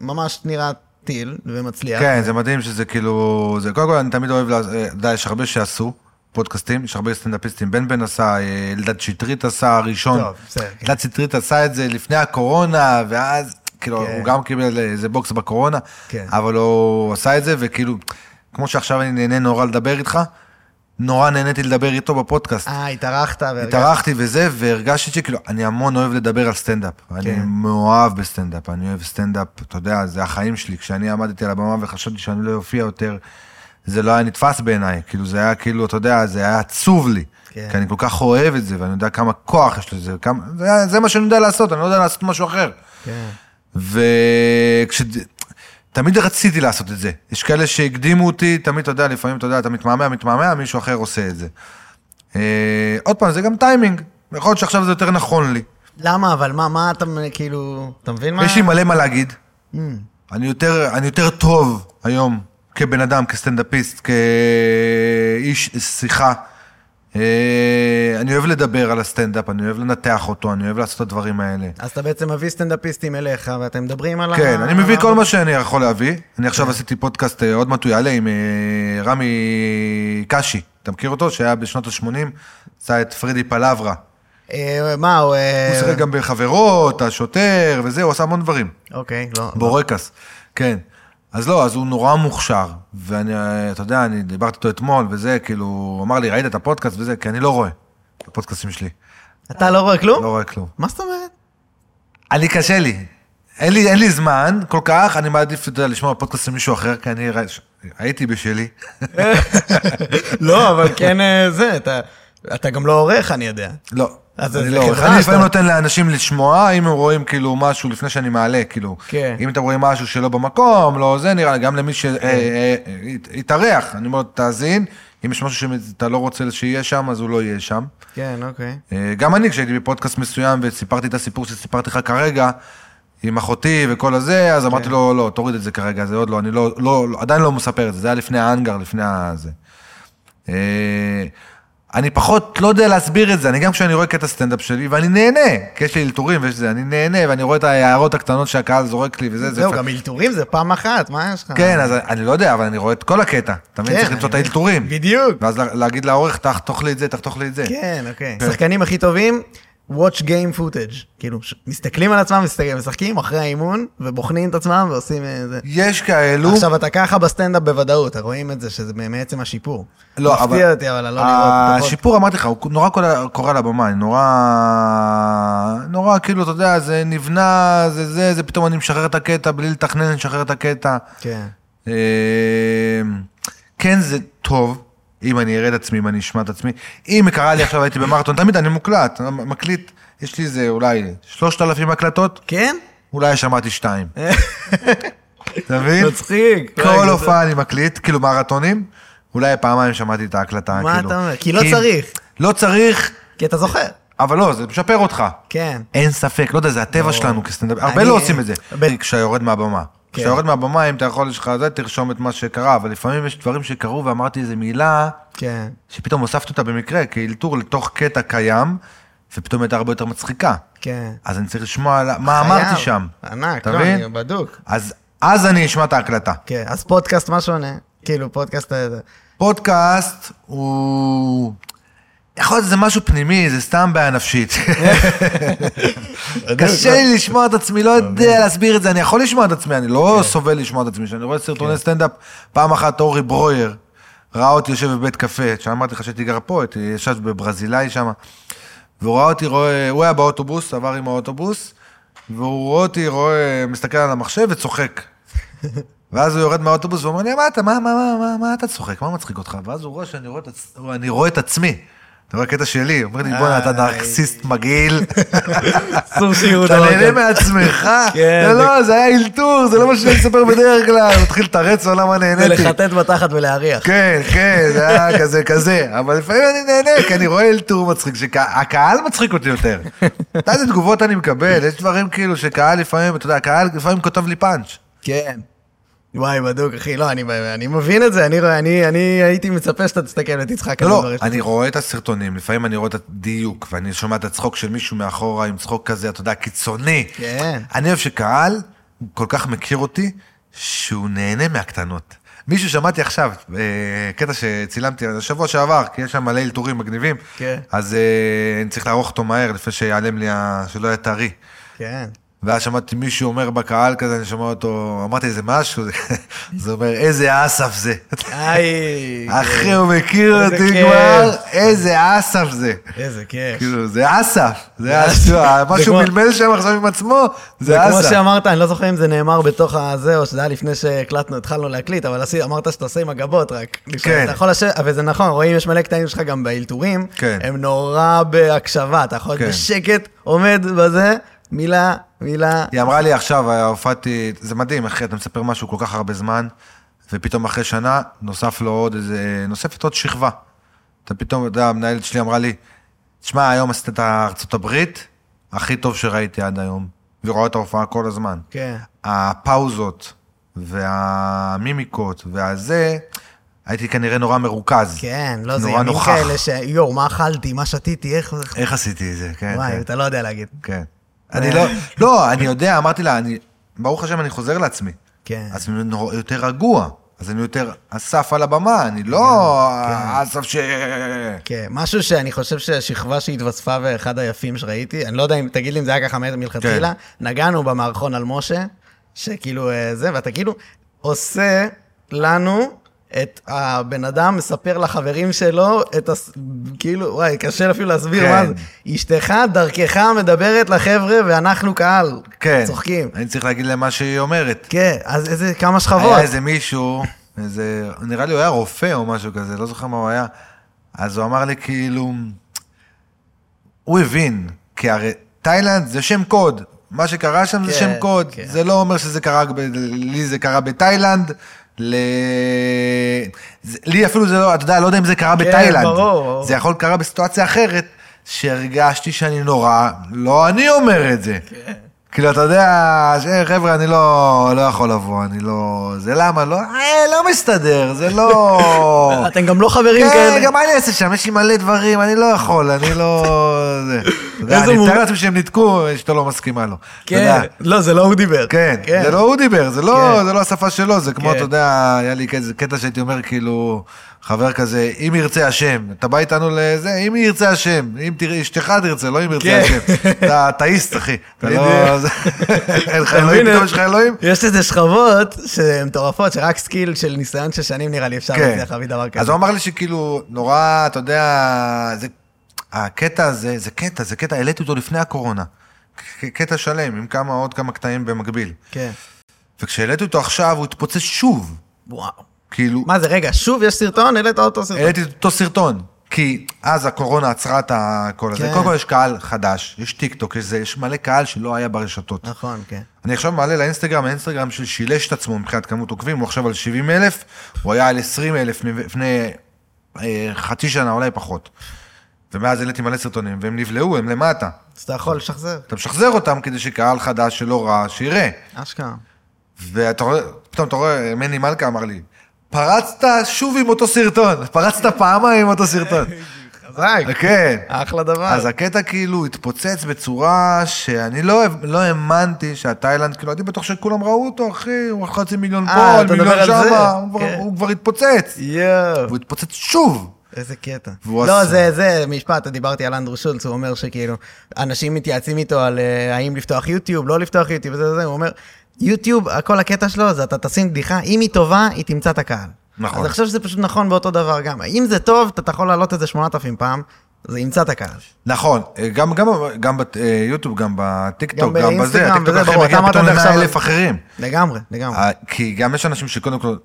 ממש נראה טיל ומצליח. כן, זה מדהים שזה כאילו... זה, קודם כל, אני תמיד אוהב, לה- אה, אתה יודע, יש הרבה שעשו פודקאסטים, יש הרבה סטנדאפיסטים. בן בן עשה, אה, אלדד שטרית עשה הראשון. כן. אלדד שטרית עשה את זה לפני הקורונה, ואז, כאילו, כן. הוא גם קיבל איזה בוקס בקורונה, כן. אבל הוא עשה את זה, וכאילו, כמו שעכשיו אני נהנה נורא לדבר איתך, נורא נהניתי לדבר איתו בפודקאסט. אה, התארחת והרגשת. התארחתי וזה, והרגשתי שכאילו, אני המון אוהב לדבר על סטנדאפ. אני כן. מאוהב בסטנדאפ, אני אוהב סטנדאפ, אתה יודע, זה החיים שלי. כשאני עמדתי על הבמה וחשבתי שאני לא אופיע יותר, זה לא היה נתפס בעיניי. כאילו, זה היה כאילו, אתה יודע, זה היה עצוב לי. כן. כי אני כל כך אוהב את זה, ואני יודע כמה כוח יש לזה, כמה... זה, זה מה שאני יודע לעשות, אני לא יודע לעשות משהו אחר. כן. וכש... תמיד רציתי לעשות את זה. יש כאלה שהקדימו אותי, תמיד, אתה יודע, לפעמים, אתה יודע, אתה מתמהמה, מתמהמה, מישהו אחר עושה את זה. אה, עוד פעם, זה גם טיימינג. יכול להיות שעכשיו זה יותר נכון לי. למה, אבל מה, מה אתה, כאילו, אתה מבין מה? יש לי מלא מה להגיד. Mm, אני יותר, אני יותר טוב היום כבן אדם, כסטנדאפיסט, כאיש שיחה. אה, אני אוהב לדבר על הסטנדאפ, אני אוהב לנתח אותו, אני אוהב לעשות את הדברים האלה. אז אתה בעצם מביא סטנדאפיסטים אליך, ואתם מדברים על. כן, אני מביא כל מה שאני יכול להביא. אני כן. עכשיו עשיתי פודקאסט, אה, עוד מעט הוא יעלה, עם אה, רמי קשי. אתה מכיר אותו? שהיה בשנות ה-80, עשה את פרידי פלברה. מה, הוא... הוא שיחק גם בחברות, השוטר וזה, הוא עשה המון דברים. אוקיי, לא. בורקס, כן. אז לא, אז הוא נורא מוכשר, ואני, אתה יודע, אני דיברתי איתו אתמול, וזה, כאילו, הוא אמר לי, ראית את הפודקאסט וזה, כי אני לא רואה את הפודקאסטים שלי. אתה לא רואה כלום? לא רואה כלום. מה זאת אומרת? אני, קשה לי. אין לי, אין לי זמן כל כך, אני מעדיף, אתה יודע, לשמוע פודקאסט של מישהו אחר, כי אני הייתי בשלי. *laughs* לא, אבל כן אה, זה, אתה- אתה גם לא עורך, אני יודע. לא. אז אני לא אני לפעמים נותן לאנשים לשמוע, אם הם רואים כאילו משהו לפני שאני מעלה, כאילו. כן. אם אתם רואים משהו שלא במקום, לא זה, נראה לי, גם למי שהתארח, אני אומר, תאזין, אם יש משהו שאתה לא רוצה שיהיה שם, אז הוא לא יהיה שם. כן, אוקיי. אה, גם אני, כשהייתי בפודקאסט מסוים וסיפרתי את הסיפור שסיפרתי לך כרגע, עם אחותי וכל הזה, אז אמרתי כן. לו, לא, תוריד את זה כרגע, זה עוד לא, אני לא, לא, לא- עדיין לא מספר את זה, זה היה לפני האנגר, לפני הזה. אני פחות לא יודע להסביר את זה, אני גם כשאני רואה קטע סטנדאפ שלי, ואני נהנה, כי יש לי אלתורים ויש זה, אני נהנה, ואני רואה את ההערות הקטנות שהקהל זורק לי וזה, זה... זהו, גם אלתורים זה פעם אחת, מה יש לך? כן, אז אני לא יודע, אבל אני רואה את כל הקטע. אתה מבין? כן, צריך למצוא את האלתורים. בדיוק. ואז לה- להגיד לעורך, תחתוך לי את זה, תחתוך לי את זה. כן, אוקיי. שחקנים הכי טובים, watch game footage. כאילו, מסתכלים על עצמם, מסתכלים- משחקים אחרי האימון, ובוחנים את עצמם ועושים אה, זה. יש כאלו... עכשיו, אתה ככה בסטנדאפ בוודאות, רואים את זה, שזה מעצם השיפור. לא, אבל... מפתיע אותי, אבל לא הפוד- השיפור, אמרתי לך, הוא נורא קורא- על הבמה, נורא... נורא, כאילו, אתה יודע, זה נבנה, זה זה, זה פתאום אני משחרר את הקטע, בלי לתכנן, אני משחרר את הקטע. כן. אה, כן, זה טוב, אם אני אראה את עצמי, אם אני אשמע את עצמי. אם קרה לי עכשיו, הייתי במרתון, תמיד אני מוקלט, מקליט, יש לי איזה אולי 3,000 הקלטות, כן? אולי שמעתי שתיים. *laughs* אתה מבין? מצחיק. כל הופעה אני מקליט, כאילו מרתונים, אולי פעמיים שמעתי את ההקלטה, מה כאילו. אתה אומר? כי לא צריך. לא צריך, כי אתה זוכר. אבל לא, זה משפר אותך. כן. אין ספק, לא יודע, זה הטבע לא. שלנו כסטנדאפ, הרבה לא עושים את זה. כשאתה יורד מהבמה. כן. כשאתה יורד מהבמה, אם אתה יכול, יש לך זה, תרשום את מה שקרה, אבל לפעמים יש דברים שקרו ואמרתי איזה מילה, כן. שפתאום הוספתי אותה במקרה, כאלתור לתוך קטע קיים, ופתאום הייתה הרבה יותר מצחיקה. כן. אז אני צריך לשמוע מה. אמרתי שם. ענק, לא? אני בדוק. אז אז אני אשמע את ההקלטה. כן, אז פודקאסט מה שונה? כאילו, פודקאסט... אה, פודקאסט הוא... יכול להיות שזה משהו פנימי, זה סתם בעיה נפשית. קשה לי לשמוע את עצמי, לא יודע להסביר את זה, אני יכול לשמוע את עצמי, אני לא סובל לשמוע את עצמי. כשאני רואה סרטוני סטנדאפ, פעם אחת אורי ברויר ראה אותי יושב בבית קפה, שאמרתי לך שהייתי גר פה, הייתי ישב בברזילאי שם, והוא ראה אותי, רואה, הוא היה באוטובוס, עבר עם האוטובוס, והוא רואה אותי, רואה, מסתכל על המחשב וצוחק. ואז הוא יורד מהאוטובוס ואומר לי, מה אתה, מה, מה, מה, מה, מה אתה צוחק, מה מצחיק אותך? ואז הוא רואה שאני רואה את עצמי. אתה רואה קטע שלי, אומר לי, בוא'נה, אתה. נרקסיסט מגעיל. *laughs* אסור שיראו אתה נהנה. מעצמך? *laughs* כן, לא, זה- לא, זה היה אלתור, זה לא מה שאני מספר בדרך כלל. מתחיל לתרץ לו למה נהניתי. ולחטט בתחת ולהריח. כן, כן, זה היה כזה כזה, אבל לפעמים אני נהנה, כי אני רואה אלתור מצחיק, שהקהל מצחיק אותי יותר. אתה יודע איזה תגובות אני מקבל, יש דברים כאילו שקהל לפעמים, אתה יודע, הקהל לפעמים כותב לי פאנץ'. כן. וואי, בדוק, אחי, לא, אני, אני מבין את זה, אני, רואה- אני, אני הייתי מצפה שאתה תסתכל ותצחק על לא, הדברים לא, אני רואה את הסרטונים, לפעמים אני רואה את הדיוק, ואני שומע את הצחוק של מישהו מאחורה עם צחוק כזה, אתה יודע, קיצוני. כן. אני אוהב שקהל כל כך מכיר אותי, שהוא נהנה מהקטנות. מישהו שמעתי עכשיו, אה, קטע שצילמתי השבוע שעבר, כי יש שם מלא אלתורים מגניבים, כן. אז אה, אני צריך לערוך אותו מהר לפני שיעלם לי, שלא יהיה טרי. כן. ואז שמעתי מישהו אומר בקהל כזה, אני שומע אותו, אמרתי איזה משהו, *laughs* זה אומר, איזה אסף זה. איי. *laughs* אחי, הוא מכיר אותי. כבר, איזה אסף זה. איזה כיף. כאילו, זה אסף, זה אסף, מה שהוא מלמל שם עכשיו עם עצמו, זה זה כמו אסף. שאמרת, אני לא זוכר אם זה נאמר בתוך הזה, או שזה היה לפני שהקלטנו, התחלנו להקליט, אבל אמרת שאתה עושה עם הגבות רק. כן. וזה נכון, רואים, יש מלא קטעים שלך גם באלתורים, כן. הם נורא בהקשבה, אתה יכול כן. להיות בשקט, עומד בזה, מילה, מילה. היא אמרה לי עכשיו, הופעתי, זה מדהים, אחי, אתה מספר משהו כל כך הרבה זמן, ופתאום אחרי שנה נוסף לו עוד איזה, נוספת עוד שכבה. אתה פתאום, אתה יודע, המנהלת שלי אמרה לי, תשמע, היום עשית את ארצות הברית, הכי טוב שראיתי עד היום. והיא רואה את ההופעה כל הזמן. כן. הפאוזות והמימיקות והזה, הייתי כנראה נורא מרוכז. כן, לא, זה ימים נוכח. כאלה ש... יואו, מה אכלתי, מה שתיתי, איך... איך עשיתי את זה, כן, וואי, כן. אתה לא יודע להגיד. כן. אני לא, לא, אני יודע, אמרתי לה, אני, ברוך השם, אני חוזר לעצמי. כן. אז אני נור- יותר רגוע, אז אני יותר אסף על הבמה, אני לא אסף ש... כן, משהו שאני חושב שהשכבה שהתווספה ואחד היפים שראיתי, אני לא יודע אם, תגיד לי אם זה היה ככה מלכתחילה, כן. נגענו במערכון על משה, שכאילו אה, זה, ואתה כאילו עושה לנו את הבן אדם מספר לחברים שלו את הס... כאילו, וואי, קשה אפילו להסביר כן. מה זה. אשתך דרכך מדברת לחבר'ה ואנחנו קהל. כן. צוחקים. אני צריך להגיד להם מה שהיא אומרת. כן, אז איזה כמה שכבות. היה איזה מישהו, איזה, נראה לי הוא היה רופא או משהו כזה, לא זוכר מה הוא היה. אז הוא אמר לי כאילו, הוא הבין, כי הרי תאילנד זה שם קוד. מה שקרה שם זה כן, שם קוד. כן. זה לא אומר שזה קרה, ב- לי זה קרה בתאילנד. ל... זה- לי אפילו זה לא, אתה יודע, לא יודע אם זה קרה כן, בתאילנד. ברור, ברור. זה יכול קרה בסיטואציה אחרת, שהרגשתי שאני נורא, לא אני אומר את זה. כן. כאילו, אתה יודע, ש- חבר'ה, אני לא, לא יכול לבוא, אני לא... זה למה? לא, אה, לא מסתדר, זה לא... *laughs* אתם גם לא חברים כן, כאלה. גם מה אני אעשה שם? יש לי מלא דברים, אני לא יכול, אני לא... זה. אני מתאר לעצמי שהם ניתקו, שאתה לא מסכימה לו. כן. לא, זה לא הוא דיבר. כן, זה לא הוא דיבר, זה לא, כן. לא השפה שלו, זה כמו, כן. אתה יודע, היה לי קטע שהייתי אומר, כאילו, חבר כזה, אם ירצה השם, אתה בא איתנו לזה, אם ירצה השם, אם אשתך תרצה, לא אם ירצה כן. השם. אתה אתאיסט, אחי, *laughs* אתה לא... *laughs* אין לך אלוהים, פתאום יש לך אלוהים? יש איזה שכבות שהן מטורפות, שרק skill של ניסיון של שנים נראה לי אפשר כן. להצליח להביא דבר אז כזה. הוא אמר לי שכאילו, נורא, אתה יודע, זה, הקטע הזה, זה קטע, זה קטע, העליתי אותו לפני הקורונה. קטע שלם, עם כמה, עוד כמה קטעים במקביל. כן. וכשהעליתי אותו עכשיו, הוא התפוצץ שוב. וואו. כאילו, מה זה, רגע, שוב יש סרטון? העלית אותו סרטון. העליתי אותו סרטון. כי אז הקורונה עצרה את הכל הזה. כן. קודם כל יש קהל חדש, יש טיק טוק, יש, זה, יש מלא קהל שלא היה ברשתות. נכון, כן. אני עכשיו מעלה לאינסטגרם, האינסטגרם של שילש את עצמו מבחינת כמות עוקבים, הוא עכשיו על 70 אלף, הוא היה על 20 אלף לפני אה, חצי שנה, אולי פחות. ומאז העליתי מלא סרטונים, והם נבלעו, הם למטה. אז אתה יכול לשחזר. אתה משחזר אותם כדי שקהל חדש שלא רע, שיראה. אשכרה. ואתה רואה, פתאום אתה רואה, מני מלכה אמר לי, פרצת שוב עם אותו סרטון, פרצת פעמיים עם אותו סרטון. *laughs* חזק. כן. אחלה דבר. אז הקטע כאילו התפוצץ בצורה שאני לא, לא האמנתי שהתאילנד, כאילו הייתי בטוח שכולם ראו אותו, אחי, הוא חצי מיליון אה, פה, מיליון? שמה, הוא, כן. הוא כבר התפוצץ. יואו. והוא התפוצץ שוב. איזה קטע. לא, עשה- זה, זה משפט, דיברתי על אנדרו שולץ, הוא אומר שכאילו, אנשים מתייעצים איתו על אה, האם לפתוח יוטיוב, לא לפתוח יוטיוב, וזה וזה, הוא אומר, יוטיוב, כל הקטע שלו זה אתה תשים בדיחה, אם היא טובה, היא תמצא את הקהל. נכון. אז אני חושב שזה פשוט נכון באותו דבר גם. אם זה טוב, אתה יכול להעלות את זה 8,000 פעם, זה ימצא את הקהל. נכון, גם, גם, גם ביוטיוב, גם בטיקטוק, גם גם, בזה, הטיקטוק ברור, מגיע פתאום את זה עכשיו- ל-100 אלף אחרים. לגמרי, לגמרי. אה, כי גם יש אנשים שקודם כל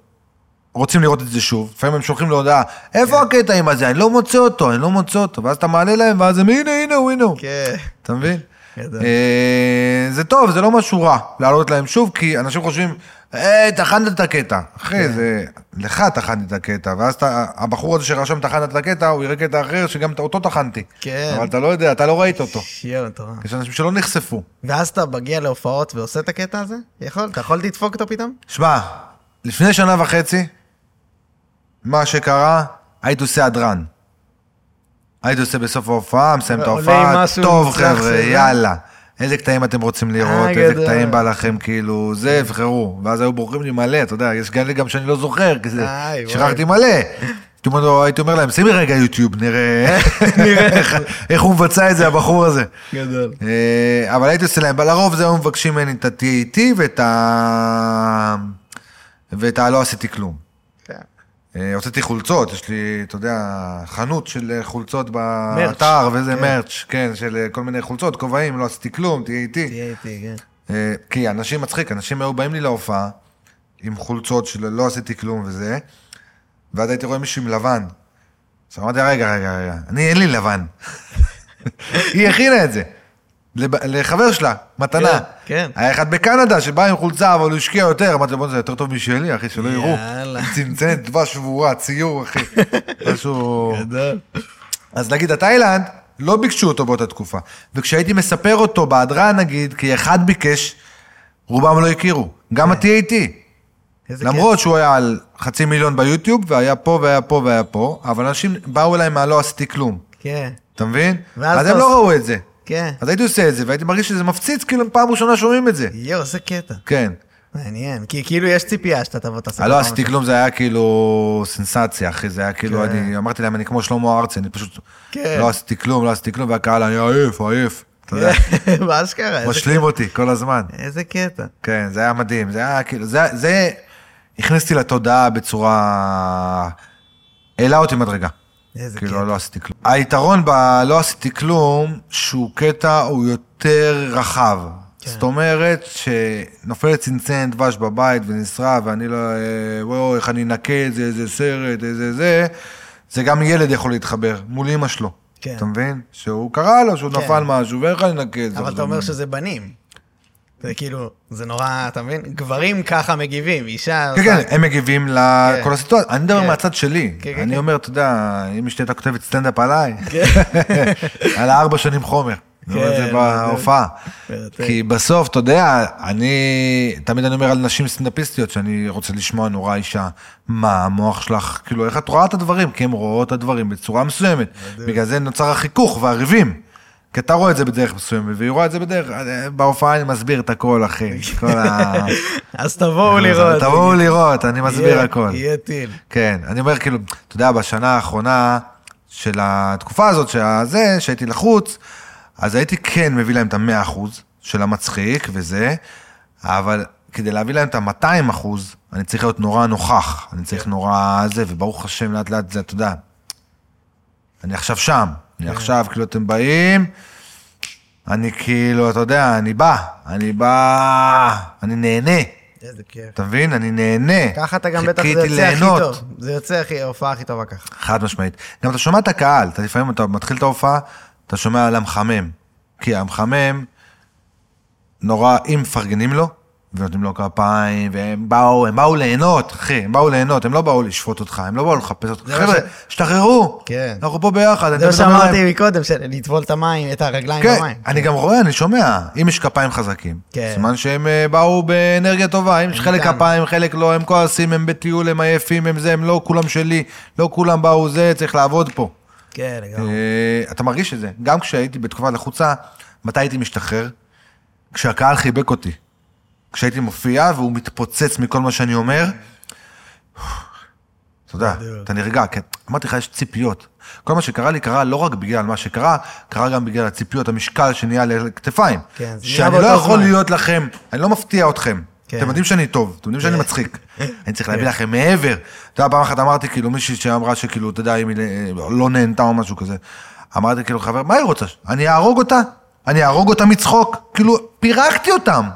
רוצים לראות את זה שוב, לפעמים הם שולחים להודעה, איפה כן. הקטע עם הזה? אני לא מוצא אותו, אני לא מוצא אותו, ואז אתה מעלה להם, ואז הם, הנה, הנה הוא, הנה הוא. כן. אתה מבין? אה, זה טוב, זה לא משהו רע להעלות להם שוב, כי אנשים חושבים, היי, טחנת את הקטע. כן. אחי, זה... לך טחנתי את הקטע, ואז אתה, הבחור הזה שרשם טחנת את הקטע, הוא יראה קטע אחר שגם אותו טחנתי. כן. אבל אתה לא יודע, אתה לא ראית אותו. יואו, מטורף. יש אנשים שלא נחשפו. ואז אתה מגיע להופעות ועושה את הקטע הזה? יכול? אתה יכול לדפוק אותו פתאום? שמע, לפני שנה וחצי, מה שקרה, הייתי עושה הדרן. הייתי עושה בסוף ההופעה, מסיים את ההופעה, טוב חבר'ה, שזה. יאללה. איזה קטעים אתם רוצים לראות, אה, איזה. קטעים בא לכם, כאילו, זה, יבחרו. ואז היו בורחים לי מלא, אתה יודע, יש כאלה גם שאני לא זוכר, כי זה, איי, וואי. שכחתי מלא. הייתי אומר להם, שימי רגע יוטיוב, נראה *laughs* איך- הוא מבצע את זה, הבחור הזה. גדול. אה, אבל הייתי עושה להם, אבל לרוב זה היו מבקשים ממני את ה-TAT ואת ה... ואת ה... לא עשיתי כלום. אה, הוצאתי חולצות, יש לי, אתה יודע, חנות של אה, חולצות באתר, וזה כן. מרץ', כן, של אה, כל מיני חולצות, כובעים, לא עשיתי כלום, תהיה איתי. תהיה איתי, כן. כי אנשים מצחיק, אנשים היו באים לי להופעה עם חולצות של לא עשיתי כלום וזה, ואז הייתי רואה מישהו עם לבן. אז אמרתי, רגע, רגע, רגע, אני אין לי לבן. *laughs* היא הכינה את זה. לחבר שלה, מתנה. כן, כן. היה אחד בקנדה שבא עם חולצה, אבל הוא השקיע יותר, אמרתי לו, בוא, זה יותר טוב משלי, אחי, שלא יראו. יאללה. *laughs* צנצנת דבש שבורה, ציור, אחי. *laughs* משהו... גדול. אז נגיד, התאילנד, לא ביקשו אותו באותה תקופה. וכשהייתי מספר אותו בהדרן, נגיד, כי אחד ביקש, רובם לא הכירו. גם ה-TAT. איזה למרות שהוא היה על חצי מיליון ביוטיוב, והיה פה והיה פה והיה פה, אבל אנשים באו אליי מה לא עשיתי כלום. כן, אתה מבין? אז הם לא עושה- ראו את זה. כן. אז הייתי עושה את זה, והייתי מרגיש שזה מפציץ, כאילו פעם ראשונה שומעים את זה. יואו, איזה קטע. כן. מעניין. כי כאילו יש ציפייה שאתה תבוא תעשה... לא עשיתי. כלום, זה היה כאילו סנסציה, אחי, זה היה כאילו, כן. אני אמרתי להם, אני כמו שלמה ארצי, אני פשוט כן. לא עשיתי כלום, לא עשיתי כלום, והקהל, אני עייף, עייף. אתה יודע, כן, *laughs* באשכרה. איזה משלים אותי כל הזמן. איזה קטע. כן, זה היה מדהים, זה היה כאילו, זה, זה הכניס אותי לתודעה בצורה... העלה אותי מדרגה. איזה כאילו. לא עשיתי כלום. היתרון בלא עשיתי כלום, שהוא קטע, הוא יותר רחב. כן. זאת אומרת, שנופלת צנצנת דבש בבית ונשרף, ואני לא... אה, וואו, איך אני אנקה את זה, איזה סרט, איזה זה, זה גם ילד יכול להתחבר, מול אמא שלו. כן. אתה מבין? שהוא קרא לו, שהוא כן. נפל משהו, ואיך אני אנקה את זה? אבל אתה? אומר שזה בנים. זה כאילו, זה נורא, אתה מבין? גברים ככה מגיבים, אישה... כן, כן, הם מגיבים לכל הסיטואציה. אני מדבר כן. מהצד שלי. כן, כן, אני כן. אומר, אתה יודע, אם אשתי הייתה כותבת סטנדאפ עליי, *laughs* על הארבע שנים חומר. אני אומר את זה כן, בהופעה. כי בסוף, אתה יודע, אני, תמיד אני אומר על נשים סטנדאפיסטיות, שאני רוצה לשמוע נורא אישה, מה המוח שלך, כאילו, איך את רואה את הדברים? כי הן רואות את הדברים בצורה מסוימת. בגלל זה נוצר החיכוך והריבים. כי אתה רואה את זה בדרך מסוימת, והיא רואה את זה בדרך, בהופעה אני מסביר את הכל, אחי. *laughs* כל ה... אז תבואו לראות. תבואו לראות, אני מסביר הכל. יהיה טיל. כן, אני אומר כאילו, אתה יודע, בשנה האחרונה של התקופה הזאת, שזה, שהייתי לחוץ, אז הייתי כן מביא להם את המאה אחוז של המצחיק וזה, אבל כדי להביא להם את המאתיים אחוז, אני צריך להיות נורא נוכח, אני צריך נורא זה, וברוך השם, לאט לאט זה, אתה יודע, אני עכשיו שם, אני עכשיו, כאילו, אתם באים, אני כאילו, אתה יודע, אני בא, אני בא, אני נהנה, איזה כיף. אתה מבין? אני נהנה. ככה אתה גם בטח, זה יוצא הכי ליהנות. טוב. זה יוצא הכי, ההופעה הכי טובה ככה. חד משמעית. גם אתה שומע את הקהל, אתה לפעמים, אתה מתחיל את ההופעה, אתה שומע על המחמם. כי המחמם, נורא, אם מפרגנים לו, ונותנים לו כפיים, והם באו, הם באו ליהנות, אחי, הם באו ליהנות, הם לא באו לשפוט אותך, הם לא באו לחפש אותך. חבר'ה, השתחררו, כן. אנחנו פה ביחד. זה מה שאמרתי מקודם, לטבול את המים, את הרגליים כן, במים. אני גם רואה, אני שומע, אם יש כפיים חזקים, כן. סימן שהם אה, באו באנרגיה טובה, אם יש חלק. כפיים, חלק לא, הם כועסים, הם בטיול, הם עייפים, הם זה, הם לא כולם שלי, לא כולם באו זה, צריך לעבוד פה. כן, לגמרי. אה, אתה מרגיש את זה. גם כשהייתי בתקופה לחוצה, מתי הייתי משתחרר? כשהקהל חיבק אותי. כשהייתי מופיע והוא מתפוצץ מכל מה שאני אומר, אתה יודע. אתה נרגע, כן. אמרתי לך, יש ציפיות. כל מה שקרה לי קרה לא רק בגלל מה שקרה, קרה גם בגלל הציפיות, המשקל שנהיה על הכתפיים. כן, זה נהיה שאני לא באותו יכול זמן. להיות לכם, אני לא מפתיע אתכם. כן. אתם יודעים שאני טוב, אתם יודעים שאני כן. מצחיק. *laughs* אני צריך להביא לכם מעבר. אתה יודע, פעם אחת אמרתי, כאילו, מישהי שאמרה שכאילו, אתה יודע, אם היא לא נהנתה או משהו כזה. אמרתי, כאילו, חבר, מה היא רוצה? אני אהרוג אותה? אני אהרוג אותה מצחוק? כאילו, פירקתי אותם.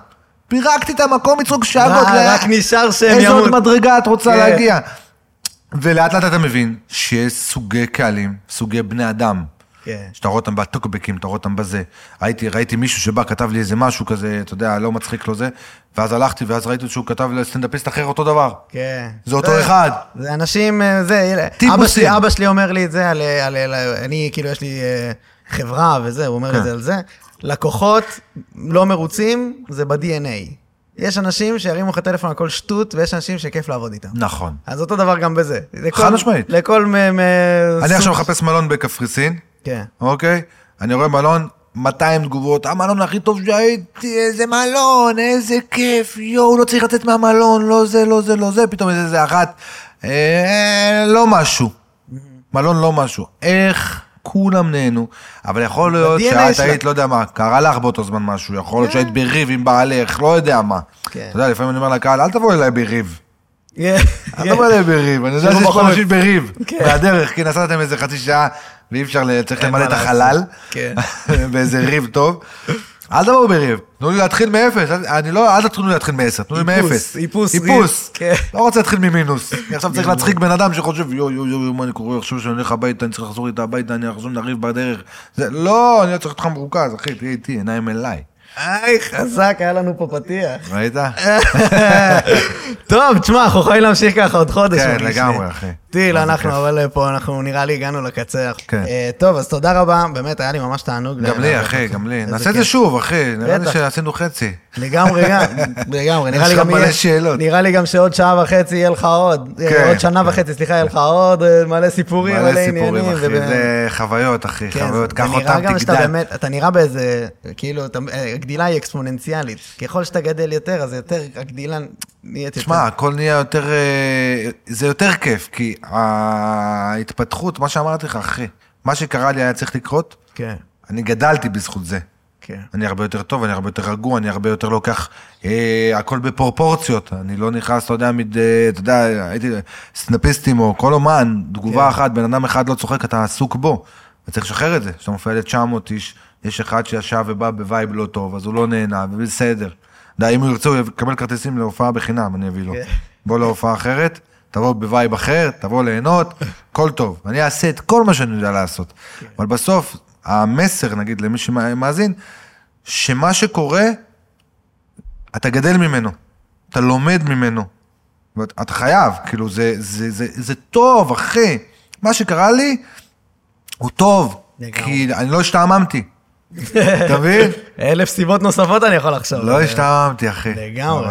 פירקתי את המקום מצחוק שאגות. מה, ל- רק נשאר שהם איזה עוד ימות. מדרגה את רוצה כן. להגיע? ולאט לאט אתה מבין שיש סוגי קהלים, סוגי בני אדם. כן. שאתה רואה אותם בטוקבקים, אתה רואה אותם בזה. ראיתי, ראיתי מישהו שבא, כתב לי איזה משהו כזה, אתה יודע, לא מצחיק לו זה, ואז הלכתי, ואז ראיתי שהוא כתב לסטנדאפיסט אחר אותו דבר. כן. זה אותו אחד. זה אנשים, אה, זה, טיפוסים. אבא שלי, אבא שלי אומר לי את זה, על, על, על, אני, כאילו, יש לי אה, חברה וזה, הוא אומר כן. את זה על זה. לקוחות לא מרוצים, זה ב-DNA. יש אנשים שירימו לך טלפון על כל שטות, ויש אנשים שכיף לעבוד איתם. נכון. אז אותו דבר גם בזה. חד משמעית. לכל מ... מ- אני סוג- עכשיו מחפש מלון בקפריסין, כן. אוקיי? אני רואה מלון, 200 תגובות, המלון הכי טוב שהייתי, איזה מלון, איזה כיף, יואו, לא צריך לצאת מהמלון, לא זה, לא זה, לא זה, פתאום איזה זה אחת, אה, לא משהו. מלון לא משהו. איך כולם נהנו, אבל יכול להיות שאת. היית, לא יודע מה, קרה לך באותו זמן משהו, יכול להיות שהיית בריב עם בעלך, לא יודע מה. כן. אתה יודע, לפעמים אני אומר לקהל, אל תבוא אליי בריב. כן. אל תבוא אליי בריב, אני יודע שיש פה. אנשים בריב, כן. מהדרך, כי נסעתם איזה חצי שעה ואי אפשר, צריך למלא את. החלל, כן. *laughs* באיזה ריב טוב. אל תבואו בריב, תנו לי להתחיל מאפס, אני לא, אל תתנו לי להתחיל מעשר, תנו לי מאפס. איפוס ריב, איפוס. כן. לא רוצה להתחיל ממינוס. עכשיו צריך להצחיק בן אדם שחושב, יואו, יואו, יואו, מה אני קורא, עכשיו שאני הולך הביתה, אני צריך לחזור איתה הביתה, אני עכשיו נריב בדרך. זה, לא, אני לא צריך אותך מרוכז, אחי, תהיה איתי, עיניים אליי. היי, חזק, היה לנו פה פתיח. ראית? *laughs* טוב, תשמע, אנחנו יכולים להמשיך ככה עוד חודש. כן. לגמרי, אחי. טיל, אנחנו. אבל אה, פה, אנחנו נראה לי הגענו לקצה. כן. אה, טוב, אז תודה רבה, באמת, היה לי ממש תענוג. גם לי, אחי. גם לי. נעשה את זה. שוב, אחי, נראה לי. שעשינו חצי. לגמרי, לגמרי. נראה לי גם מלא שאלות. נראה לי גם שעוד שעה וחצי יהיה לך עוד. אה, כן, עוד שנה. וחצי, סליחה, יהיה לך עוד מלא סיפורים, מלא מלא סיפורים, עניינים. אחי, זה חוויות, אחי, כן, חוויות, קח אותם, תגדל. אתה נראה באיזה, כאילו, הגדילה היא אקספוננציאלית. ככל שאתה גדל יותר, אז יותר, הגדילה נהיית יותר. תשמע, הכל נהיה יותר, אה, זה יותר כיף, כי ההתפתחות, מה שאמרתי לך, אחי, מה שקרה לי היה צריך לקרות, כן, אני גדלתי בזכות זה. כן. אני הרבה יותר טוב, אני הרבה יותר רגוע, אני הרבה יותר לוקח אה, הכל בפרופורציות. אני לא נכנס, אתה יודע, מד, אה, אתה יודע, הייתי סטנדאפיסטים או כל אומן, תגובה כן. אחת, בן אדם אחד לא צוחק, אתה עסוק בו. וצריך לשחרר את זה. כשאתה מופיע ל-900 איש, יש אחד שישב ובא ב vibe לא טוב, אז הוא לא נהנה, ובסדר. יודע, אם הוא ירצה, הוא יקבל כרטיסים להופעה בחינם, אני אביא לו. כן. בוא להופעה אחרת, תבוא ב vibe אחר, תבוא ליהנות, הכל טוב. אני אעשה את כל מה שאני יודע לעשות. אבל בסוף, המסר, נגיד, למי שמאזין, שמה שקורה, אתה גדל ממנו, אתה לומד ממנו. אתה חייב, כאילו, זה, זה, זה, זה טוב, אחי. מה שקרה לי, הוא טוב. כי אני לא השתעממתי. *laughs* אתה מבין? אלף סיבות נוספות אני יכול לחשוב. לא השתעממתי, אחי. לגמרי.